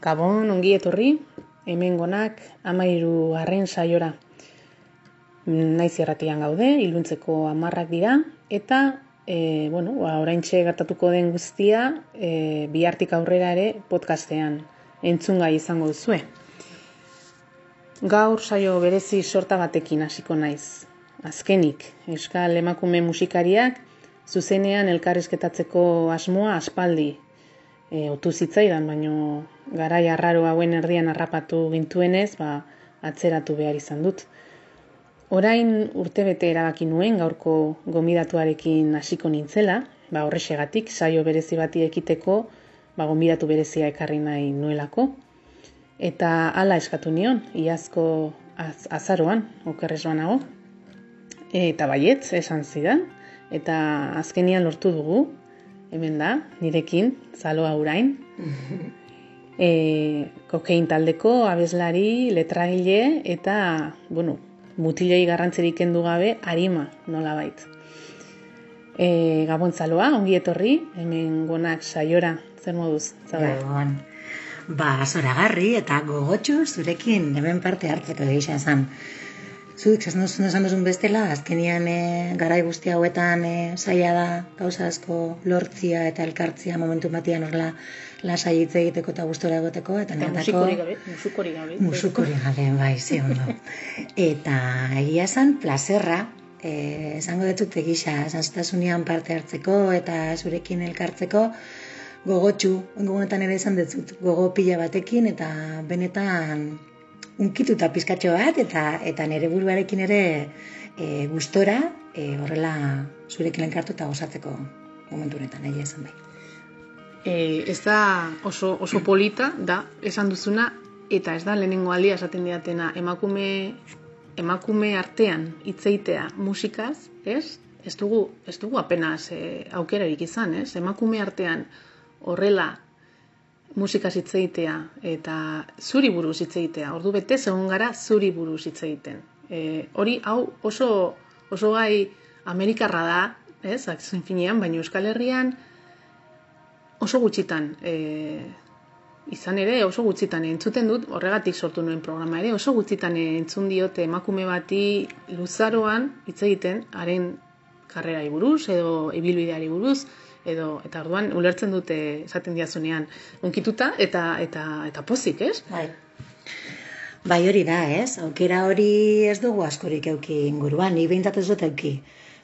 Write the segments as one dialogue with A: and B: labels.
A: Gabon, ongi etorri, hemen gonak amairu arren saiora. Naiz erratian gaude, iluntzeko amarrak dira, eta, e, bueno, ba, oraintxe gertatuko den guztia, e, bihartik aurrera ere podcastean entzungai izango duzue. Gaur saio berezi sorta batekin hasiko naiz. Azkenik, Euskal emakume musikariak zuzenean elkarrizketatzeko asmoa aspaldi e, otu zitzaidan, baino garai arraro hauen erdian harrapatu gintuenez, ba, atzeratu behar izan dut. Orain urtebete erabaki nuen gaurko gomidatuarekin hasiko nintzela, ba horrexegatik saio berezi bati ekiteko, ba gomidatu berezia ekarri nahi nuelako. Eta hala eskatu nion, iazko az, azaroan, okerrez banago. Eta baietz, esan zidan, eta azkenian lortu dugu, hemen da, nirekin, zaloa urain. e, kokein taldeko abeslari, letraile eta, bueno, mutilei garrantzerik kendu gabe, arima, nola bait. E, Gabon zaloa, ongi etorri, hemen gonak saiora, zer moduz, zabal?
B: Gabon. Ba, zoragarri eta gogotxu zurekin hemen parte hartzeko egisa esan. Zuk esan duzun esan duzun bestela, azkenian e, garai guzti hauetan e, saia da gauza asko lortzia eta elkartzia momentu batean horrela lasai hitz egiteko eta gustora egoteko eta
A: Eta musikorik gabe, musikorik gabe.
B: musukori gabe, bai, ze ondo. Eta egia esan plazerra, eh, esango dut egisa, esan parte hartzeko eta zurekin elkartzeko, gogotxu, gogonetan ere esan dut gogo pila batekin eta benetan unkituta pizkatxo bat eta eta nire buruarekin ere e, gustora e, horrela zurekin elkartu eta gozatzeko momentu honetan, egia esan bai.
A: E, ez da oso, oso polita, da, esan duzuna, eta ez da lehenengo aldia esaten diatena, emakume, emakume artean hitzeitea musikaz, ez? Ez dugu, ez dugu apenas e, aukerarik izan, ez? Emakume artean horrela musikaz hitzeitea eta zuri buruz hitzeitea. Ordu bete egon gara zuri buruz hitz egiten. E, hori hau oso oso gai Amerikarra da ez, azken finean, baina Euskal Herrian oso gutxitan e, izan ere oso gutxitan entzuten dut, horregatik sortu nuen programa ere, oso gutxitan entzun diote emakume bati luzaroan hitz egiten haren karrerai buruz edo ibilbideari buruz edo eta orduan ulertzen dute esaten diazunean unkituta eta eta eta pozik, ez?
B: Bai. Bai hori da, ez? Aukera hori ez dugu askorik euki inguruan, ni behintzat ez dut euki.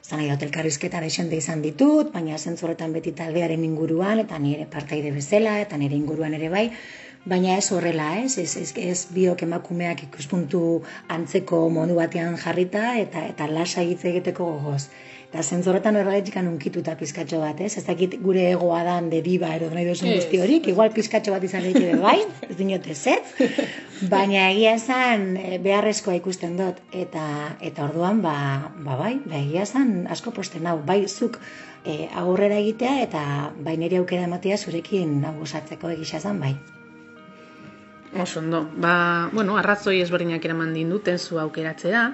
B: Zan nahi dut elkarrizketa desente izan ditut, baina zentzuretan beti taldearen inguruan, eta nire partaide bezala, eta nire inguruan ere bai, baina ez horrela, ez? Ez, ez, ez biok emakumeak ikuspuntu antzeko modu batean jarrita, eta eta lasa hitz egiteko gogoz. Eta zentzorretan horregatik unkituta pizkatxo bat, ez? Ez dakit gure egoa dan de biba ero nahi duzun guzti horik, igual pizkatxo bat izan ere bai, ez dinote zetz, baina egia esan eh, beharrezkoa ikusten dut, eta eta orduan, ba, ba bai, ba egia esan asko posten hau, bai zuk e, aurrera egitea, eta bai nire aukera ematea zurekin hau gozatzeko egisa esan, bai.
A: Oso ondo. Ba, bueno, arrazoi ezberdinak eraman dinduten zu aukeratzera.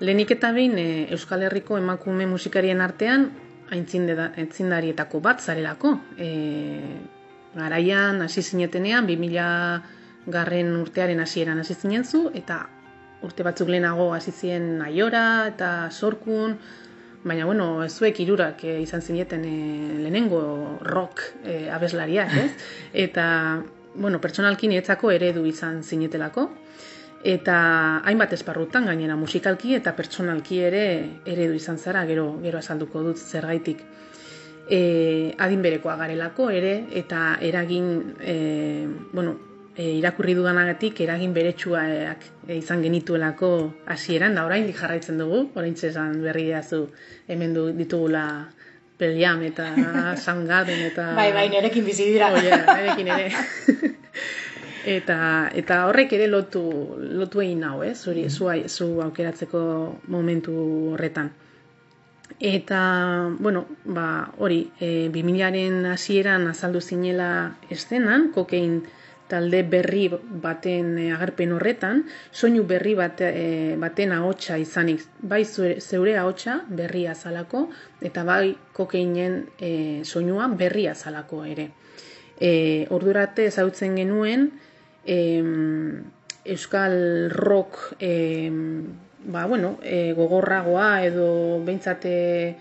A: Lehenik eta behin e, Euskal Herriko emakume musikarien artean aintzindarietako bat zarelako. E, garaian hasi zinetenean, 2000 garren urtearen hasieran hasi zinen zu, eta urte batzuk lehenago hasi ziren aiora eta sorkun, baina bueno, ez zuek irurak e, izan zineten e, lehenengo rock e, abeslariak, ez? Eta, bueno, pertsonalki nietzako eredu izan zinetelako, eta hainbat esparrutan gainera musikalki eta pertsonalki ere eredu izan zara, gero, gero azalduko dut zergaitik. E, adin berekoa garelako ere, eta eragin, e, bueno, e, irakurri dudanagatik eragin beretsuak e, izan genituelako hasieran da orain jarraitzen dugu, orain esan berri zu hemen du, ditugula Pearl eta Soundgarden eta...
B: Bai, bai, nerekin bizi dira.
A: Oie, nerekin ere. eta, eta horrek ere lotu, lotu egin hau, ez? Zuri, zu, zu aukeratzeko momentu horretan. Eta, bueno, ba, hori, e, 2000-aren hasieran azaldu zinela estenan, kokein talde berri baten e, agerpen horretan, soinu berri bate, e, baten ahotsa izanik, bai zure, zeure ahotsa berria zalako, eta bai kokeinen e, soinua berria zalako ere. E, ordurate ezagutzen genuen, em, euskal rock em, ba, bueno, e, gogorragoa edo behintzate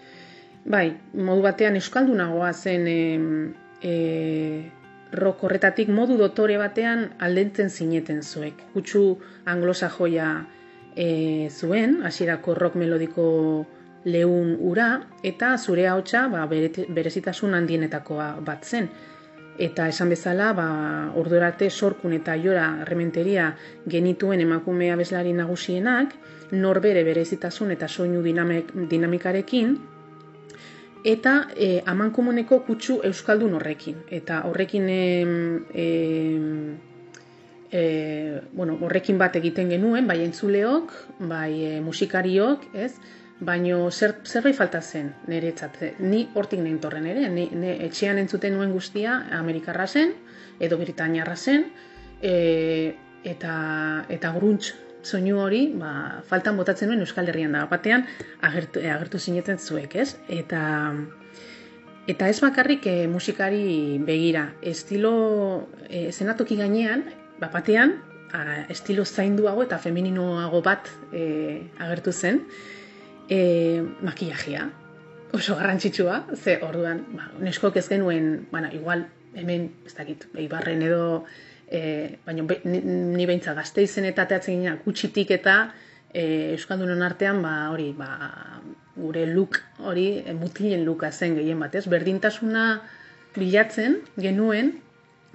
A: bai, modu batean euskaldunagoa zen em, e, rock horretatik modu dotore batean aldentzen zineten zuek. Kutsu anglosajoia e, zuen, hasierako rock melodiko lehun ura, eta zure hautsa ba, bere- berezitasun handienetakoa bat zen. Eta esan bezala, ba, ordurarte sorkun eta jora rementeria genituen emakume abeslari nagusienak, norbere berezitasun eta soinu dinamik, dinamikarekin, eta e, amankomuneko kutsu euskaldun horrekin. Eta horrekin em, em, e, bueno, horrekin bat egiten genuen, bai entzuleok, bai e, musikariok, ez? Baino zer, zerbait falta zen niretzat. Ni hortik nentorren ere, ni, ne, etxean entzuten nuen guztia Amerikarra zen, edo Britaniarra zen, e, eta, eta gruntz soinu hori, ba, faltan botatzen nuen Euskal Herrian da. Batean agertu, agertu zineten zuek, ez? Eta, eta ez bakarrik e, musikari begira. Estilo e, zenatoki gainean, bat batean, a, estilo zainduago eta femeninoago bat e, agertu zen. E, makillajea, oso garrantzitsua, ze orduan, ba, neskok ez genuen, bueno, igual, hemen, ez dakit, eibarren edo, e, baina be, ni, ni beintza gazte izen eta teatzen gina kutsitik eta e, Euskaldunon artean, ba, hori, ba, gure look hori, e, mutilen looka zen gehien bat, ez? Berdintasuna bilatzen genuen,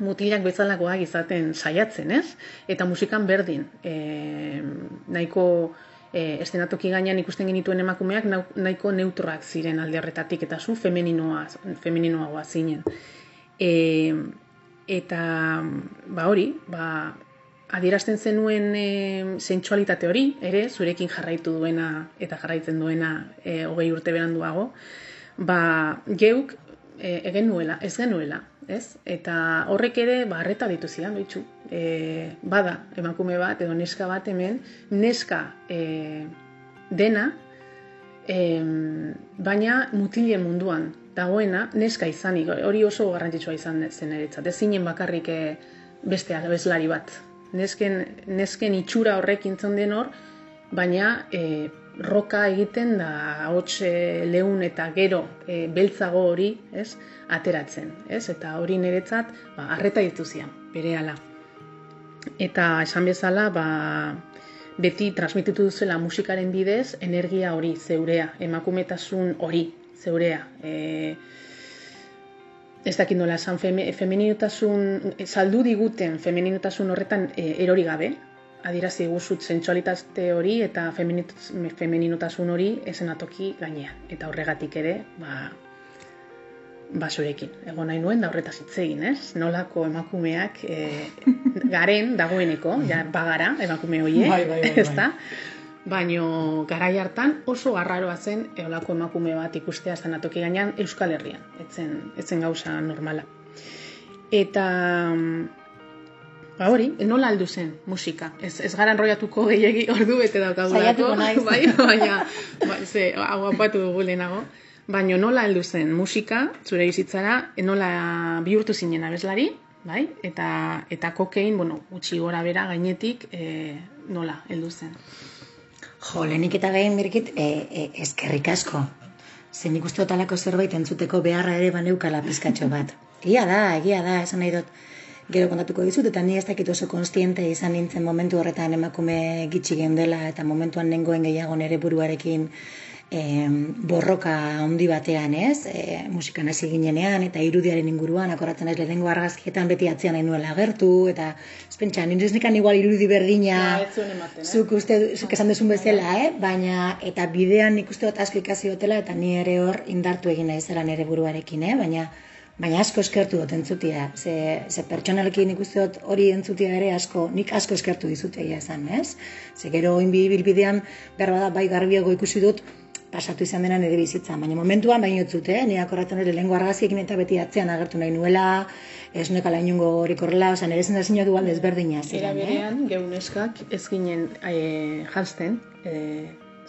A: mutilak bezalakoak izaten saiatzen, ez? Eta musikan berdin, e, nahiko e, estenatoki gainean ikusten genituen emakumeak nahiko neutroak ziren alde horretatik eta zu femeninoa, femeninoagoa zinen. E, eta ba hori, ba, adierazten zenuen e, sentsualitate hori, ere, zurekin jarraitu duena eta jarraitzen duena e, hogei urte beranduago, ba, geuk e, egen nuela, ez genuela, ez? Eta horrek ere, ba, arreta ditu zidan, behitxu. E, bada, emakume bat, edo neska bat hemen, neska e, dena, em, baina mutilen munduan dagoena neska izanik, hori oso garrantzitsua izan zen eretzat. Ez zinen bakarrik eh, beste abeslari bat. Nesken, nesken itxura horrek intzon den hor, baina e, roka egiten da hots e, leun eta gero e, beltzago hori, ez, ateratzen, ez? Eta hori niretzat, ba, arreta ditu zian, berehala. Eta esan bezala, ba, beti transmititu duzela musikaren bidez energia hori, zeurea, emakumetasun hori, zeurea. E, ez dakit nola esan feme, femeninotasun, saldu diguten femeninotasun horretan e, erori gabe, adierazi guzut sentsualitate hori eta femeninotasun hori esenatoki gainean. Eta horregatik ere, ba, basurekin. Egon nahi nuen da horretaz hitz egin, ez? Nolako emakumeak e, garen dagoeneko, ja bagara emakume hoiek,
B: Bai, bai, bai, bai.
A: ezta? Baino garai hartan oso garraroa zen eolako emakume bat ikustea estanatoki gainean Euskal Herrian. Etzen, etzen gauza normala. Eta Ba hori, nola aldu zen musika? Ez, ez gara enroiatuko gehiegi ordu bete daukagulako.
B: Saiatuko naiz.
A: Bai, baina, ba, ze, hau apatu dugu lehenago. Baina nola heldu zen musika, zure bizitzara, nola bihurtu zinen abeslari, bai? Eta, eta kokein, bueno, gutxi gora bera gainetik, e, nola heldu zen.
B: Jo, lehenik eta behin mirkit, e, e, eskerrik asko. Uste dut halako zerbait entzuteko beharra ere baneukala pizkatxo bat. Egia da, egia da, esan nahi dut, gero kontatuko dizut, eta ni ez dakit oso konstiente izan nintzen momentu horretan emakume gitxi geundela, eta momentuan nengoen gehiago nere buruarekin e, borroka handi batean, ez? E, musikan hasi ginenean, eta irudiaren inguruan, akoratzen ez lehenengo argazkietan beti atzean nahi nuela agertu, eta ez pentsa, nire nikan igual irudi berdina,
A: zuen ematen, eh?
B: zuk uste, zuk esan duzun bezala, eh? baina, eta bidean nik uste dut asko ikasi dutela, eta ni ere hor indartu egin nahi zela nire buruarekin, eh? baina, baina asko eskertu dut entzutia, ze, ze pertsonalekin nik uste dut hori entzutia ere asko, nik asko eskertu dizut egia esan, ez? Ze gero oinbi bilbidean, behar bada, bai garbiago ikusi dut, pasatu izan dena nire bizitza, baina momentuan baino ez zute, eh? ni akorratzen ere lehengo argaziekin eta beti atzean agertu nahi nuela, ez nekala inungo horik horrela, oza, nire sensazioa dual desberdina
A: Era
B: ziren, eh?
A: berean, geuneskak ez ginen e, jantzen, e,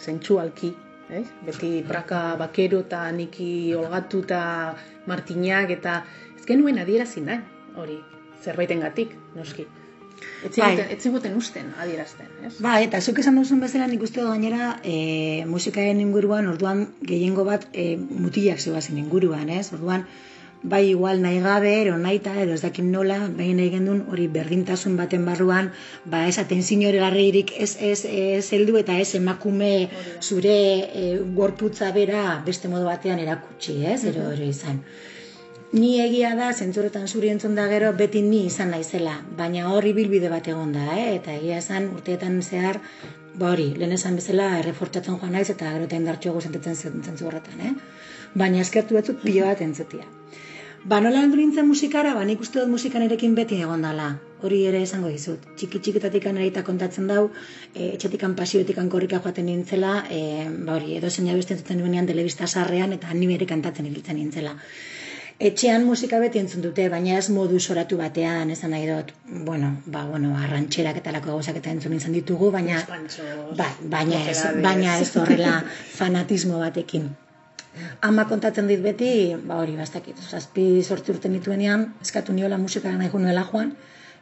A: zentsualki, ez? Beti praka bakero eta niki olgatu eta martinak eta ez genuen adierazi nahi hori zerbaitengatik noski. Ez
B: Bai.
A: ziguten, ziguten usten adierazten, ez?
B: Ba, eta zuk esan duzun bezala nik uste gainera e, musikaren inguruan, orduan gehiengo bat e, mutilak zegoazen inguruan, ez? Orduan, bai igual nahi gabe, ero naita, edo ez dakit nola, bai nahi gendun hori berdintasun baten barruan, ba ez atentzio larririk ez, ez, ez heldu eta ez emakume zure e, gorputza bera beste modu batean erakutsi, ez? Ero hori izan. Ni egia da, zentzuretan zuri entzun da gero, beti ni izan naizela, baina hori bilbide bat egon da, eh? eta egia esan urteetan zehar, ba hori, lehen esan bezala errefortzatzen joan naiz eta gero eta indartxoago sentitzen zen- zentzu horretan, eh? baina eskertu batzuk pilo bat entzutia. Ba, nola heldu nintzen musikara, ba, nik uste dut musika nirekin beti egon dala. Hori ere esango dizut. Txiki txikitatik anerita kontatzen dau, e, etxetikan pasioetik korrika joaten nintzela, e, ba hori, edo zein abeste entzuten nuenean telebista sarrean eta ni bere kantatzen ibiltzen nintzela. Etxean musika beti entzun dute, baina ez modu soratu batean, esan nahi dut, bueno, ba, bueno, arrantxerak eta lako gauzak eta entzun izan ditugu, baina, ba, baina, ez, baina ez horrela fanatismo batekin. Ama kontatzen dit beti, ba hori, bastakit, zazpi sortzi urte nituenean, eskatu niola musikara nahi nuela joan,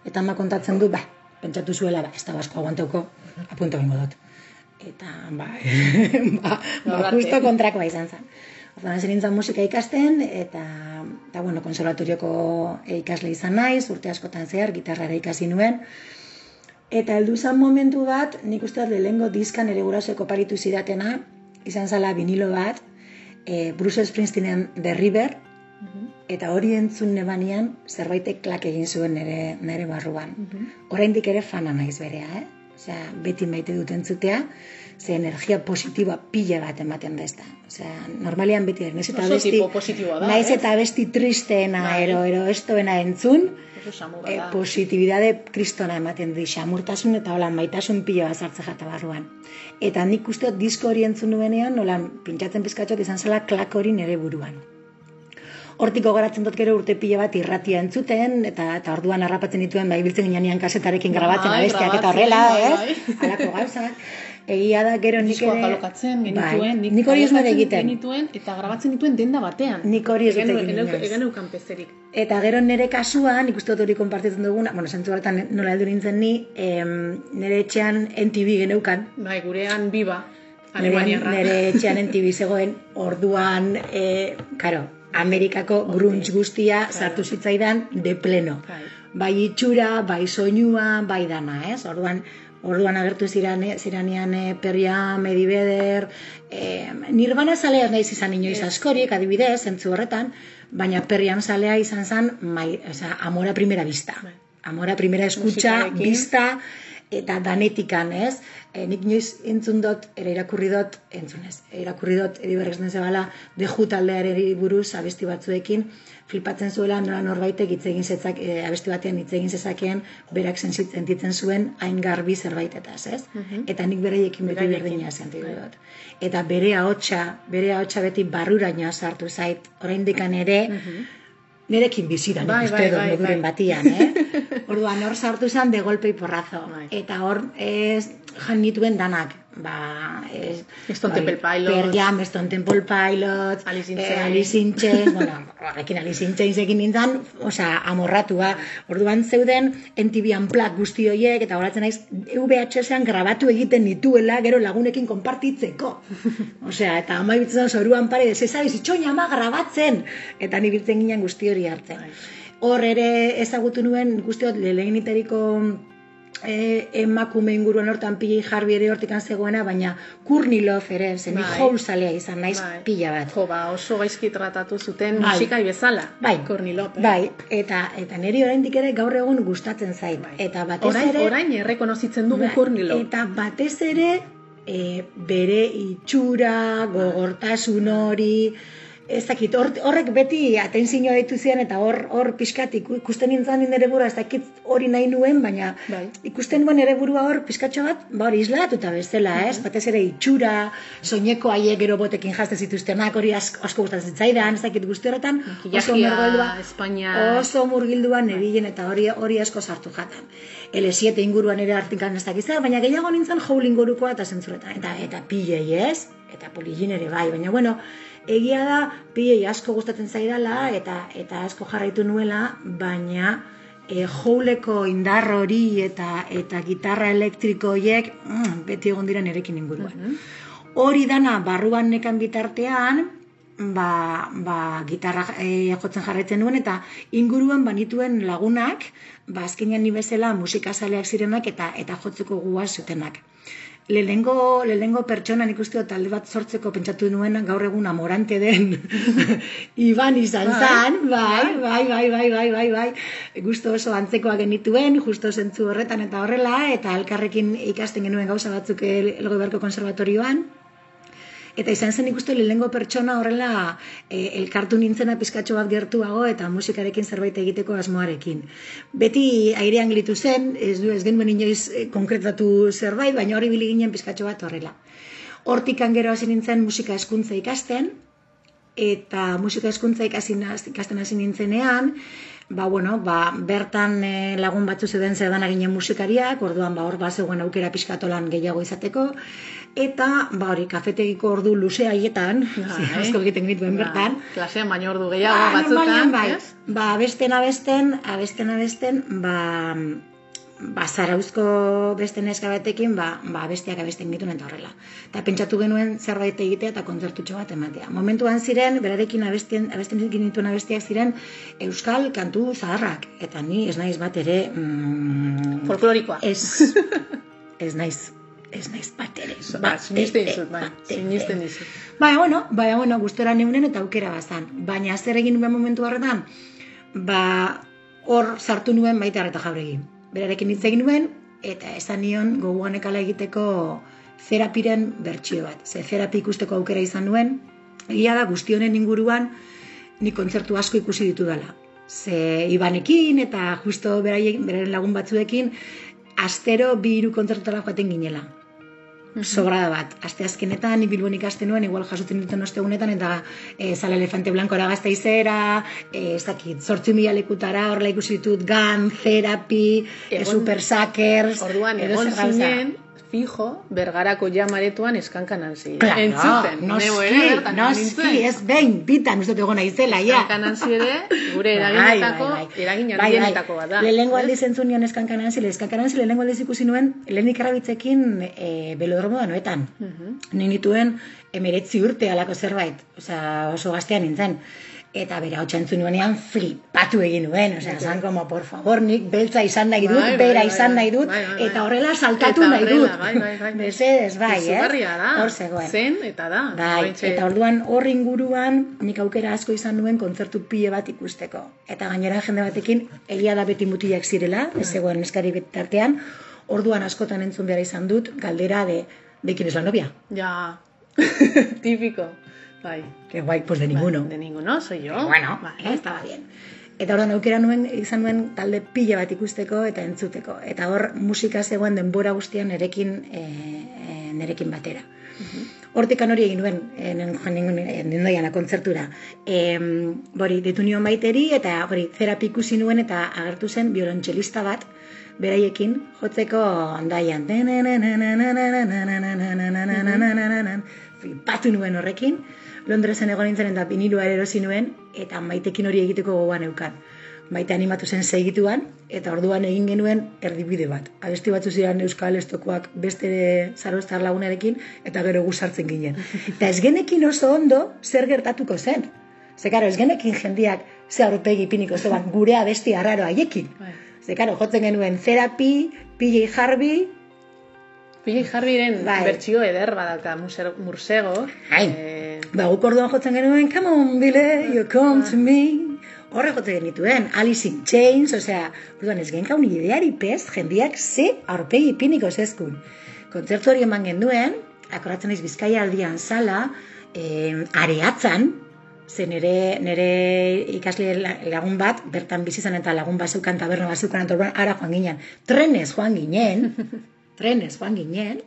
B: eta ama kontatzen du, ba, pentsatu zuela, ba, ez da basko aguanteuko, apunto bingo dut. Eta, ba, ba, ba
A: arte.
B: justo kontrakoa izan zen. Orduan hasi nintzen musika ikasten, eta, eta bueno, konservatorioko ikasle izan naiz, urte askotan zehar, gitarrara ikasi nuen, Eta heldu zen momentu bat, nik uste dut lehengo diskan ere gurasoek oparitu zidatena, izan zala vinilo bat, e, Bruce Springsteenen The River, eta hori entzun nebanian zerbaitek klak egin zuen nere, nere barruan. Oraindik ere fana naiz berea, eh? Osea, beti maite dut entzutea, ze energia positiboa pila bat ematen da ezta. Osea, normalean beti naiz eta
A: Oso
B: besti,
A: da,
B: naiz
A: eh?
B: eta besti tristeena,
A: Bai.
B: ero, ero, estoena entzun, e,
A: da.
B: positibidade kristona ematen di, xamurtasun eta holan maitasun pila bat sartze jata barruan. Eta nik uste disko hori entzun nuenean, nolan pintxatzen pizkatxot izan zela klak hori nere buruan. Hortik gogoratzen dut gero urte pila bat irratia entzuten, eta, eta orduan harrapatzen dituen, bai biltzen ginean kasetarekin grabatzen
A: Bai,
B: abestiak eta horrela,
A: bai,
B: ez?
A: bai.
B: Halako gauzak. Egia da gero nik ere...
A: alokatzen genituen,
B: bai, nik hori ez egiten.
A: genituen, eta grabatzen dituen denda batean.
B: Nik hori ez dut
A: Egen-
B: egin
A: eukan pezerik.
B: Eta gero nire kasuan, ikustu dut hori konpartitzen duguna, bueno, zentzu horretan nola heldu nintzen ni, em, nire etxean NTV geneukan,
A: Bai, gurean biba,
B: nire,
A: Alemaniarra.
B: nire etxean NTV zegoen, orduan, e, karo, Amerikako grunge guztia sartu zitzaidan de pleno.
A: Bai.
B: Bai itxura, bai soinua, bai dana, ez? Orduan, orduan agertu ziran, ziranean e, Perria, Medibeder, e, Nirvana zalea naiz izan inoiz askorik, adibidez, zentzu horretan, baina Perrian zalea izan zen, mai, oza, amora primera vista.
A: Bai.
B: Amora primera escucha,
A: Musikarekin.
B: vista, eta danetikan, ez? E, nik inoiz entzun dut, ere irakurri dut, entzunez, irakurri dut, edi berrez nezebala, deju taldeareri buruz abesti batzuekin, flipatzen zuela nola norbaitek hitz egin zetzak, e, abesti batean hitz egin zezakeen, berak sentitzen zuen hain garbi zerbaitetaz, ez?
A: Mhm.
B: Eta nik beraiekin beti berdina sentitu dut. Eta bere ahotsa, bere ahotsa beti barruraino sartu zait, oraindikan ere, Nerekin bizidan
A: Bai,
B: ikuste
A: bai, bai, bai.
B: batian, eh? Orduan hor sartu zen de golpe y porrazo.
A: Bai.
B: Eta hor ez jan nituen danak. Ba, ez,
A: Stone Temple Pilots.
B: Pearl Jam, Stone Temple Pilots,
A: Alice in
B: eh,
A: Chains.
B: Alice in Chains, bueno, horrekin Alice in Chains egin nintzen, osea, amorratua. Orduan zeuden NTV Unplugged guzti horiek, eta horatzen naiz, VHS-ean grabatu egiten nituela, gero lagunekin konpartitzeko. Osea, eta ama ibitzen zoruan pare, ez ezabiz, itxoin ama grabatzen, eta ni biltzen ginen guzti hori hartzen.
A: Bai.
B: Hor ere ezagutu nuen, guztiot, leheniteriko e, emakume inguruan hortan pila jarbi ere hortikan zegoena, baina Kurnilov ere, zen
A: Bai.
B: houlzalea izan naiz
A: Bai.
B: pila bat.
A: Jo, ba, oso gaizki tratatu zuten
B: Bai.
A: musikai bezala.
B: Bai.
A: Corny Lopez.
B: Bai, eta eta niri oraindik ere gaur egun gustatzen zait.
A: Bai.
B: Eta batez
A: Orain,
B: ere
A: orain errekonozitzen dugu
B: Bai,
A: Courtney Love.
B: Eta batez ere e, bere itxura, gogortasun hori, ez dakit, hor, horrek beti atentzioa ditu zian eta hor hor pixkat iku- ikusten nintzen nire burua, ez dakit hori nahi nuen, baina
A: Bai.
B: ikusten nuen ere burua hor pizkatxo bat, ba hori islatuta bezala, ez? Batez ere itxura, soineko haiek gero botekin jazte zituztenak, hori asko, asko gustatzen zitzaidan, ez dakit guzti horretan, oso murgildua,
A: Espainia.
B: oso murgildua nebilen eta hori hori asko sartu jatan. L7 inguruan ere artikan ez dakiz zer, baina gehiago nintzen joul ingurukoa eta zentzuretan, eta, eta pilei ez, eta poligin ere bai, baina bueno, egia da pilei asko gustatzen zaidala eta eta asko jarraitu nuela, baina e, jouleko indar hori eta eta gitarra elektriko horiek mm, beti egon dira nerekin inguruan.
A: Mhm.
B: Hori dana barruan nekan bitartean, ba, ba, gitarra e, jotzen jarraitzen nuen eta inguruan banituen lagunak, ba, azkenean ni bezala musikazaleak zirenak eta eta jotzeko gua zutenak. Lehenengo, lehenengo pertsona nik uste talde bat sortzeko pentsatu nuen gaur egun amorante den Iban izan
A: Bai,
B: zan, bai, bai, bai, bai, bai, bai, bai, Gusto oso antzekoa genituen, justo zentzu horretan eta horrela, eta elkarrekin ikasten genuen gauza batzuk el- Elgoibarko konservatorioan, Eta izan zen ikuste lehenengo pertsona horrela e, elkartu nintzena pizkatxo bat gertuago eta musikarekin zerbait egiteko asmoarekin. Beti airean gelitu zen, ez du ez genuen inoiz e, konkretatu zerbait, baina hori bili ginen pizkatxo bat horrela. Hortikan gero hasi nintzen musika hezkuntza ikasten, eta musika naz- ikasten hasi nintzenean, ba, bueno, ba, bertan eh, lagun batzu zeuden zerdan ginen musikariak, orduan ba, hor bazegoen aukera pixkatolan gehiago izateko, eta ba, hori kafetegiko ordu luze haietan,
A: Bai.
B: asko egiten genituen bertan,
A: Klasean baino ordu gehiago
B: Ba,
A: batzutan,
B: bai.
A: ez?
B: Ba, abesten abesten, abesten abesten, ba, ba zarauzko beste neska batekin, ba, ba besteak abesten gituen eta horrela. Eta pentsatu genuen zerbait egitea eta kontzertutxo bat ematea. Momentuan ziren, berarekin abesten, abesten genituen abestiak ziren euskal kantu zaharrak. Eta ni ez naiz bat ere... Mm,
A: Folklorikoa.
B: ez, ez naiz, ez naiz bat ere.
A: Ba, sinisten
B: ere,
A: dizut, bai.
B: bat ere.
A: Sinisten dizut.
B: Baina, bueno, baina, bueno, gustora neunen eta aukera bazan. Baina zer egin nuen momentu horretan, ba, hor sartu nuen baita arreta jauregi. Berarekin hitz egin nuen, eta esan nion gogoan ekala egiteko zerapiren bertsio bat. Ze zerapi ikusteko aukera izan nuen, egia da guzti honen inguruan ni kontzertu asko ikusi ditu dela. Ze Ibanekin eta justo beraien, beraren lagun batzuekin, astero bi hiru kontzertutara joaten ginela sobrada bat. Aste azkenetan, Bilbon ikasten nuen, igual jasotzen duten ostegunetan, eta e, zala elefante blankora gazteizera, e, ez dakit, zortzi mila lekutara, horrela ikusi ditut, GAN, Therapy,
A: Egon-
B: Super Suckers,
A: Orduan, egon zinen fijo, bergarako jamaretuan eskankan hanzi.
B: Claro,
A: Entzuten,
B: noski,
A: ere
B: noski, ez behin, bitan uste egon naizela, ja.
A: Eskankan hanzi ere, gure
B: Bai,
A: eraginetako,
B: bai, bai.
A: eragin handienetako bat da.
B: Lehenengo aldiz entzun nion eskankan hanzi, eskankan hanzi lehenengo aldiz ikusi nuen, lehenik errabitzekin e, belodromo da noetan.
A: Mhm.
B: Ni nituen emeretzi urte alako zerbait, osea oso gaztean nintzen. Eta bera hau entzun nuenean flipatu egin nuen, osea, zan como, por favor, nik beltza izan nahi dut,
A: Bai, bai,
B: bera
A: bai,
B: izan
A: bai.
B: nahi dut,
A: Bai, bai,
B: eta horrela saltatu nahi dut.
A: bai, bai, bai.
B: Mesedez, bai, eh?
A: Da.
B: Hor zegoen.
A: Zen, eta da.
B: Bai, eta orduan hor inguruan nik aukera asko izan nuen kontzertu pile bat ikusteko. Eta gainera jende batekin egia da beti mutilak zirela, ez zegoen eskari bitartean, orduan askotan entzun behar izan dut galdera de de quién es la novia.
A: Ja, típico. Bai.
B: Que guay, pues de ninguno.
A: De ninguno, soy yo.
B: Pero bueno,
A: Bai.
B: eh, estaba bien. Eta orduan aukera nuen, izan nuen talde pila bat ikusteko eta entzuteko. Eta hor musika zegoen denbora guztian nerekin, e, e, nerekin batera. Hortikan hori egin nuen, e, nen joan ningun, nendoiana kontzertura. E, bori, ditu nion baiteri, eta hori, zerapi ikusi nuen eta agertu zen violontxelista bat, beraiekin, jotzeko ondaian. Flipatu nuen horrekin, Londresen egon nintzen eta vinilua ere erosi nuen, eta maitekin hori egiteko gogoan eukan. Maite animatu zen segituan, eta orduan egin genuen erdibide bat. Abesti batzu ziren Euskal Estokoak beste zarostar lagunarekin, eta gero gu sartzen ginen. Eta ez genekin oso ondo zer gertatuko zen. Ze, karo, ez genekin jendiak ze aurpegi ipiniko zeban gure abesti arraro haiekin.
A: Bai.
B: Ze, karo, jotzen genuen Therapy, PJ Harvey,
A: Pili Jarbiren
B: Bai.
A: bertsio eder badauka muser- mursego.
B: Ai.
A: Eh,
B: Ba, guk orduan jotzen genuen, come on, Billy, you come to me. Horre jotzen genituen, Alice in Chains, osea, orduan ez genkaun ideari pez, jendiak ze aurpegi piniko zezkun. Kontzertu hori eman genuen, akoratzen naiz Bizkaia aldian sala, eh, areatzan, ze nere, nere ikasle la- lagun bat, bertan bizi zen eta lagun bazukan, taberna bazukan, ara joan ginen. Trenez joan ginen, trenez joan ginen,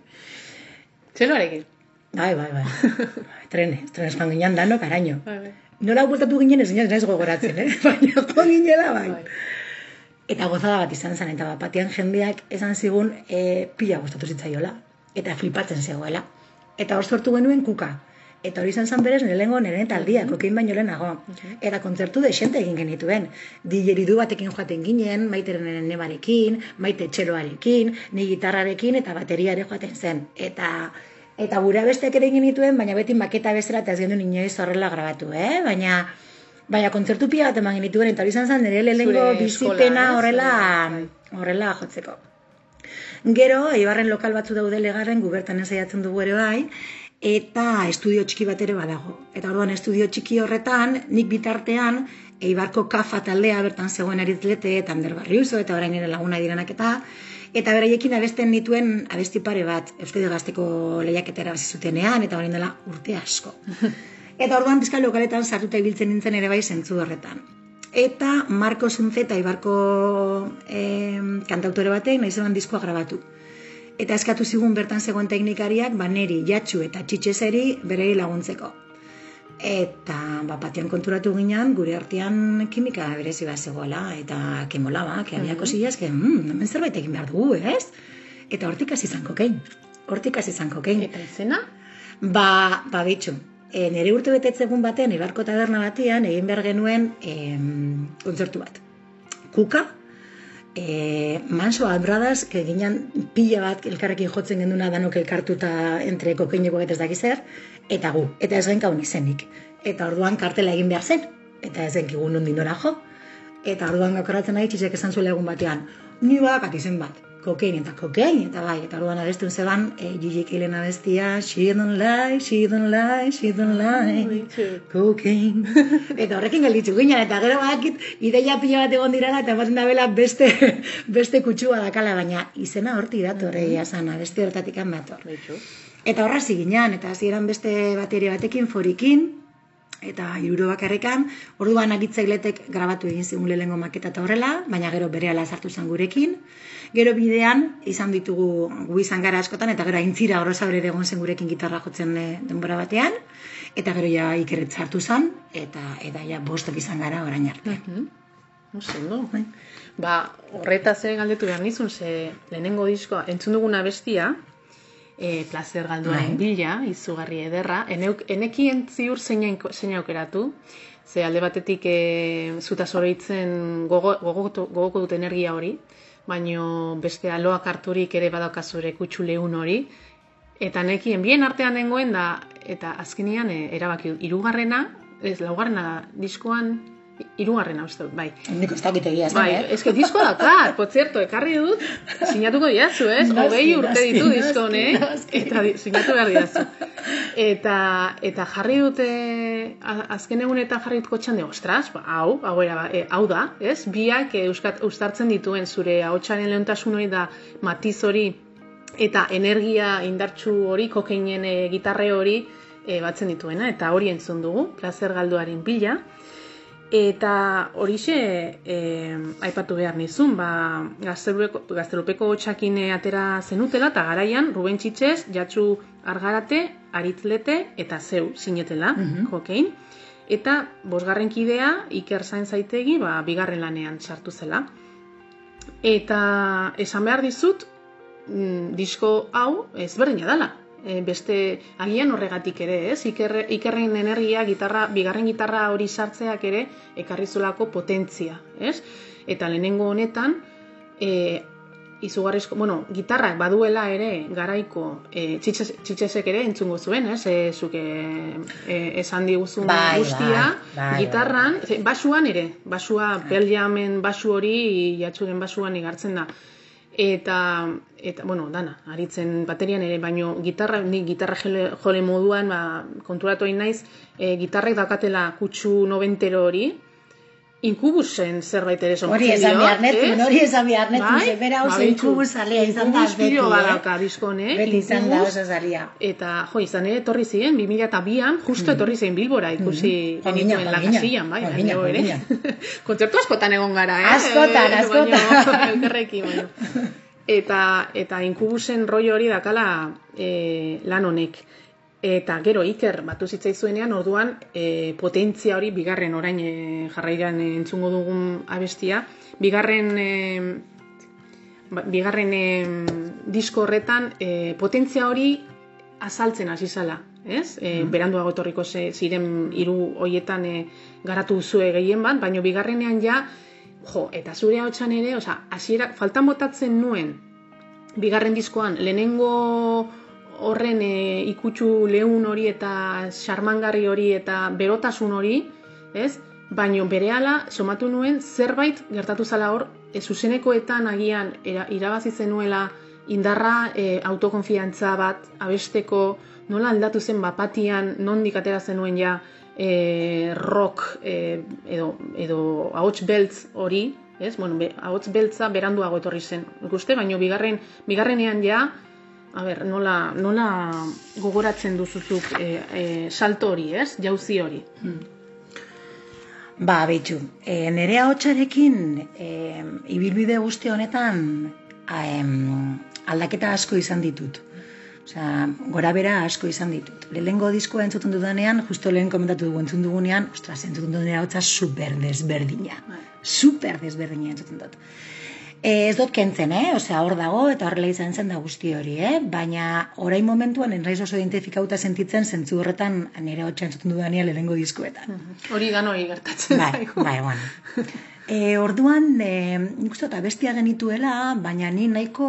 A: Txeloarekin.
B: bai, bai, bai, trenez, trenez joan ginen dano, karaino.
A: Bai, bai.
B: Nola bueltatu ginen ez ginez naiz gogoratzen, eh? Baina joan ginela bai.
A: Bai.
B: Eta gozada bat izan zen, eta bat batean jendeak esan zigun e, pila gustatu zitzaiola. Eta flipatzen zegoela. Eta hor sortu genuen kuka. Eta hori izan zen berez nirengo nire taldia, kokein baino lehenago. Eta kontzertu desente egin genituen. Digeridu batekin joaten ginen, maiteren nebarekin, maite txeroarekin, ni gitarrarekin eta bateriare joaten zen. Eta eta gure besteak ere egin genituen, baina beti maketa bezala eta ez genuen inoiz horrela grabatu, eh? Baina Baina kontzertu pila bat eman genituen, eta hori izan zen nire lehenengo bizipena
A: ez?
B: horrela,
A: Bai.
B: horrela jotzeko. Gero, Eibarren lokal batzu daude legarren, gu bertan ensaiatzen dugu ere bai, eta estudio txiki bat ere badago. Eta orduan estudio txiki horretan, nik bitartean, Eibarko kafa taldea bertan zegoen aritzlete, eta Ander Barriuso, eta orain nire laguna direnak eta, eta beraiekin abesten nituen abesti pare bat, Euskadi Gazteko lehiaketara hasi zutenean, eta orain dela urte asko. Eta orduan pizka lokaletan sartuta ibiltzen nintzen ere bai zentzu horretan. Eta Marco Zunzeta Ibarko eh, kantautore batek nahi zeban diskoa grabatu. Eta eskatu zigun bertan zegoen teknikariak baneri, jatxu eta txitxeseri berei laguntzeko. Eta ba, batean konturatu ginen, gure artean kimika berezi bat zegoela, eta kemolaba, que había cosillas que, mm, hemen zerbait egin behar dugu, ez? Eta hortik hasi izan kokein. Hortik hasi izan kokein.
A: Eta izena?
B: Ba, ba bitxu, e, nire urte betetzegun batean, Ibarko taberna batean, egin behar genuen em, kontzertu bat. Kuka, e, Manso Albradas, que ginen pila bat elkarrekin jotzen genduna danok elkartuta entre kokeineko eta ez dakiz zer, eta gu, eta ez genkaun izenik. Eta orduan kartela egin behar zen, eta ez genkigun nondin dora jo. Eta orduan gakoratzen nahi txisek esan zuela egun batean, ni bakat izen bat, kokein eta kokein, eta bai, eta orduan abestun zeban, e, Gigi Kilen abestia, she don't lie, she don't lie, she don't lie, cocaine. eta horrekin gelditzu ginen, eta gero badakit ideia pila bat egon dirala, eta da bela beste, beste kutsua dakala, baina izena horti dator, egia zan, abesti horretatik dator.
A: Bitxu.
B: Eta horra hasi ginen, eta hasieran beste bateria batekin, forikin, eta iruro bakarrekan, orduan aritzailetek grabatu egin zigun lehengo maketa eta horrela, baina gero berehala sartu zen gurekin. Gero bidean, izan ditugu gu izan gara askotan, eta gero aintzira horroza bere egon zen gurekin gitarra jotzen eh, denbora batean, eta gero ja ikeret sartu zen, eta eta ja bostok izan gara orain arte.
A: Mhm. Oso ondo. Ba, horretaz ere galdetu behar nizun, ze lehenengo diskoa, entzun duguna bestia, e, plazer galduaren
B: Bai.
A: bila, izugarri ederra. Eneuk, enekien ziur zein, aukeratu, ze alde batetik e, zuta zoroitzen gogo, gogotu- gogoko dut energia hori, baino beste aloak harturik ere badaukazure kutsu lehun hori, eta nekien bien artean nengoen da, eta azkenean e, erabaki irugarrena, ez, laugarrena diskoan, irugarrena uste dut, bai.
B: Nik ez dakit egia esan,
A: Bai,
B: eh?
A: eske disko dakar, por cierto, ekarri dut, sinatuko diazu, ez?
B: Noski,
A: Hogei urte ditu disko honek, eta sinatu behar diazu. Eta, eta jarri dute, azken egunetan jarri dut kotxan de, ostras, ba, hau, hau, era, e, hau da, ez? Biak e, euskat, ustartzen dituen zure ahotsaren leontasun hori da matiz hori, eta energia indartsu hori, kokeinen e, gitarre hori, e, batzen dituena, eta hori entzun dugu, plazer galduaren bila, Eta horixe e, aipatu behar nizun, ba, gaztelupeko, gaztelupeko txakin atera zenutela, eta garaian Ruben Txitxez, Jatsu Argarate, Aritzlete eta Zeu sinetela,
B: Mhm.
A: jokein. Eta bosgarren kidea, Iker Zain Zaitegi, ba, bigarren lanean sartu zela. Eta esan behar dizut, mm, disko hau ezberdina dela. E, beste agian horregatik ere, ez? Iker, ikerren energia, gitarra, bigarren gitarra hori sartzeak ere ekarri zulako potentzia, ez? Eta lehenengo honetan, e, izugarrizko, bueno, gitarrak baduela ere garaiko e, txitxes, txitxesek ere entzungo zuen, ez? E, zuke e, esan diguzun
B: Bai,
A: guztia,
B: bai, bai,
A: gitarran, ze, basuan ere, basua, Pearl basu hori jatsuren basuan igartzen da. Eta, eta, bueno, dana, aritzen baterian ere, baino gitarra, ni gitarra jole, jole moduan, ba, konturatu naiz, e, gitarrek dakatela kutsu nobentero hori, inkubusen zerbait ere somatzen
B: Hori esan behar netun,
A: ez?
B: hori esan behar netun,
A: Bai?
B: bera oso
A: Ba,
B: inkubus alea izan da
A: Inkubus
B: beti,
A: pilo
B: eh?
A: badauka disko honek,
B: Beti izan da
A: inkubus,
B: oso zalia.
A: Eta, jo, izan ere, etorri ziren, 2002an, justo etorri zen Bilbora, ikusi
B: Mhm. Joan
A: genituen
B: ginen,
A: la
B: joan ginen.
A: casillan, bai, baina ere. Kontzertu askotan egon gara, eh?
B: Askotan,
A: Eh,
B: askotan.
A: Baina, elkarrekin, baina. Eta, eta inkubusen rollo hori dakala e, lan honek. Eta gero Iker batu zitzaizuenean orduan e, potentzia hori bigarren orain e, jarrairan e, entzungo dugun abestia, bigarren e, ba- bigarren e, disko horretan e, potentzia hori azaltzen hasi zala, ez? E, Beranduago etorriko ziren hiru hoietan e, garatu zue gehien bat, baina bigarrenean ja, jo, eta zure ahotsan ere, osea, hasiera faltan botatzen nuen bigarren diskoan lehenengo horren e, ikutsu lehun hori eta xarmangarri hori eta berotasun hori, ez? Baino berehala somatu nuen zerbait gertatu zala hor, e, zuzenekoetan agian era, irabazi zenuela indarra, e, autokonfiantza bat, abesteko, nola aldatu zen bapatian, nondik atera zenuen ja e, rock e, edo, edo ahots beltz hori, ez? Bueno, be, ahots beltza beranduago etorri zen. Nik uste, baino bigarren, bigarrenean ja, a ber, nola, nola gogoratzen duzuzuk e, e, salto hori, ez? Jauzi hori.
B: Ba, betxu, e, nire hotxarekin e, ibilbide guzti honetan a, em, aldaketa asko izan ditut. Osea, gora bera asko izan ditut. Lehengo diskoa entzuten dudanean, justo lehen komentatu dugu entzun dugunean, ostras, entzuten nire hotza super desberdina.
A: Bai.
B: Super desberdina entzuten dut. E, ez dut kentzen, eh? Osea, hor dago eta horrela izan zen da guzti hori, eh? Baina orain momentuan enraiz oso identifikauta sentitzen zentzu horretan nire hotxa entzuten dudanean lehengo diskoetan.
A: Hori danoi gertatzen
B: Bai,
A: zaigu.
B: bai, bueno. E, orduan, e, nik uste dut abestia genituela, baina ni nahiko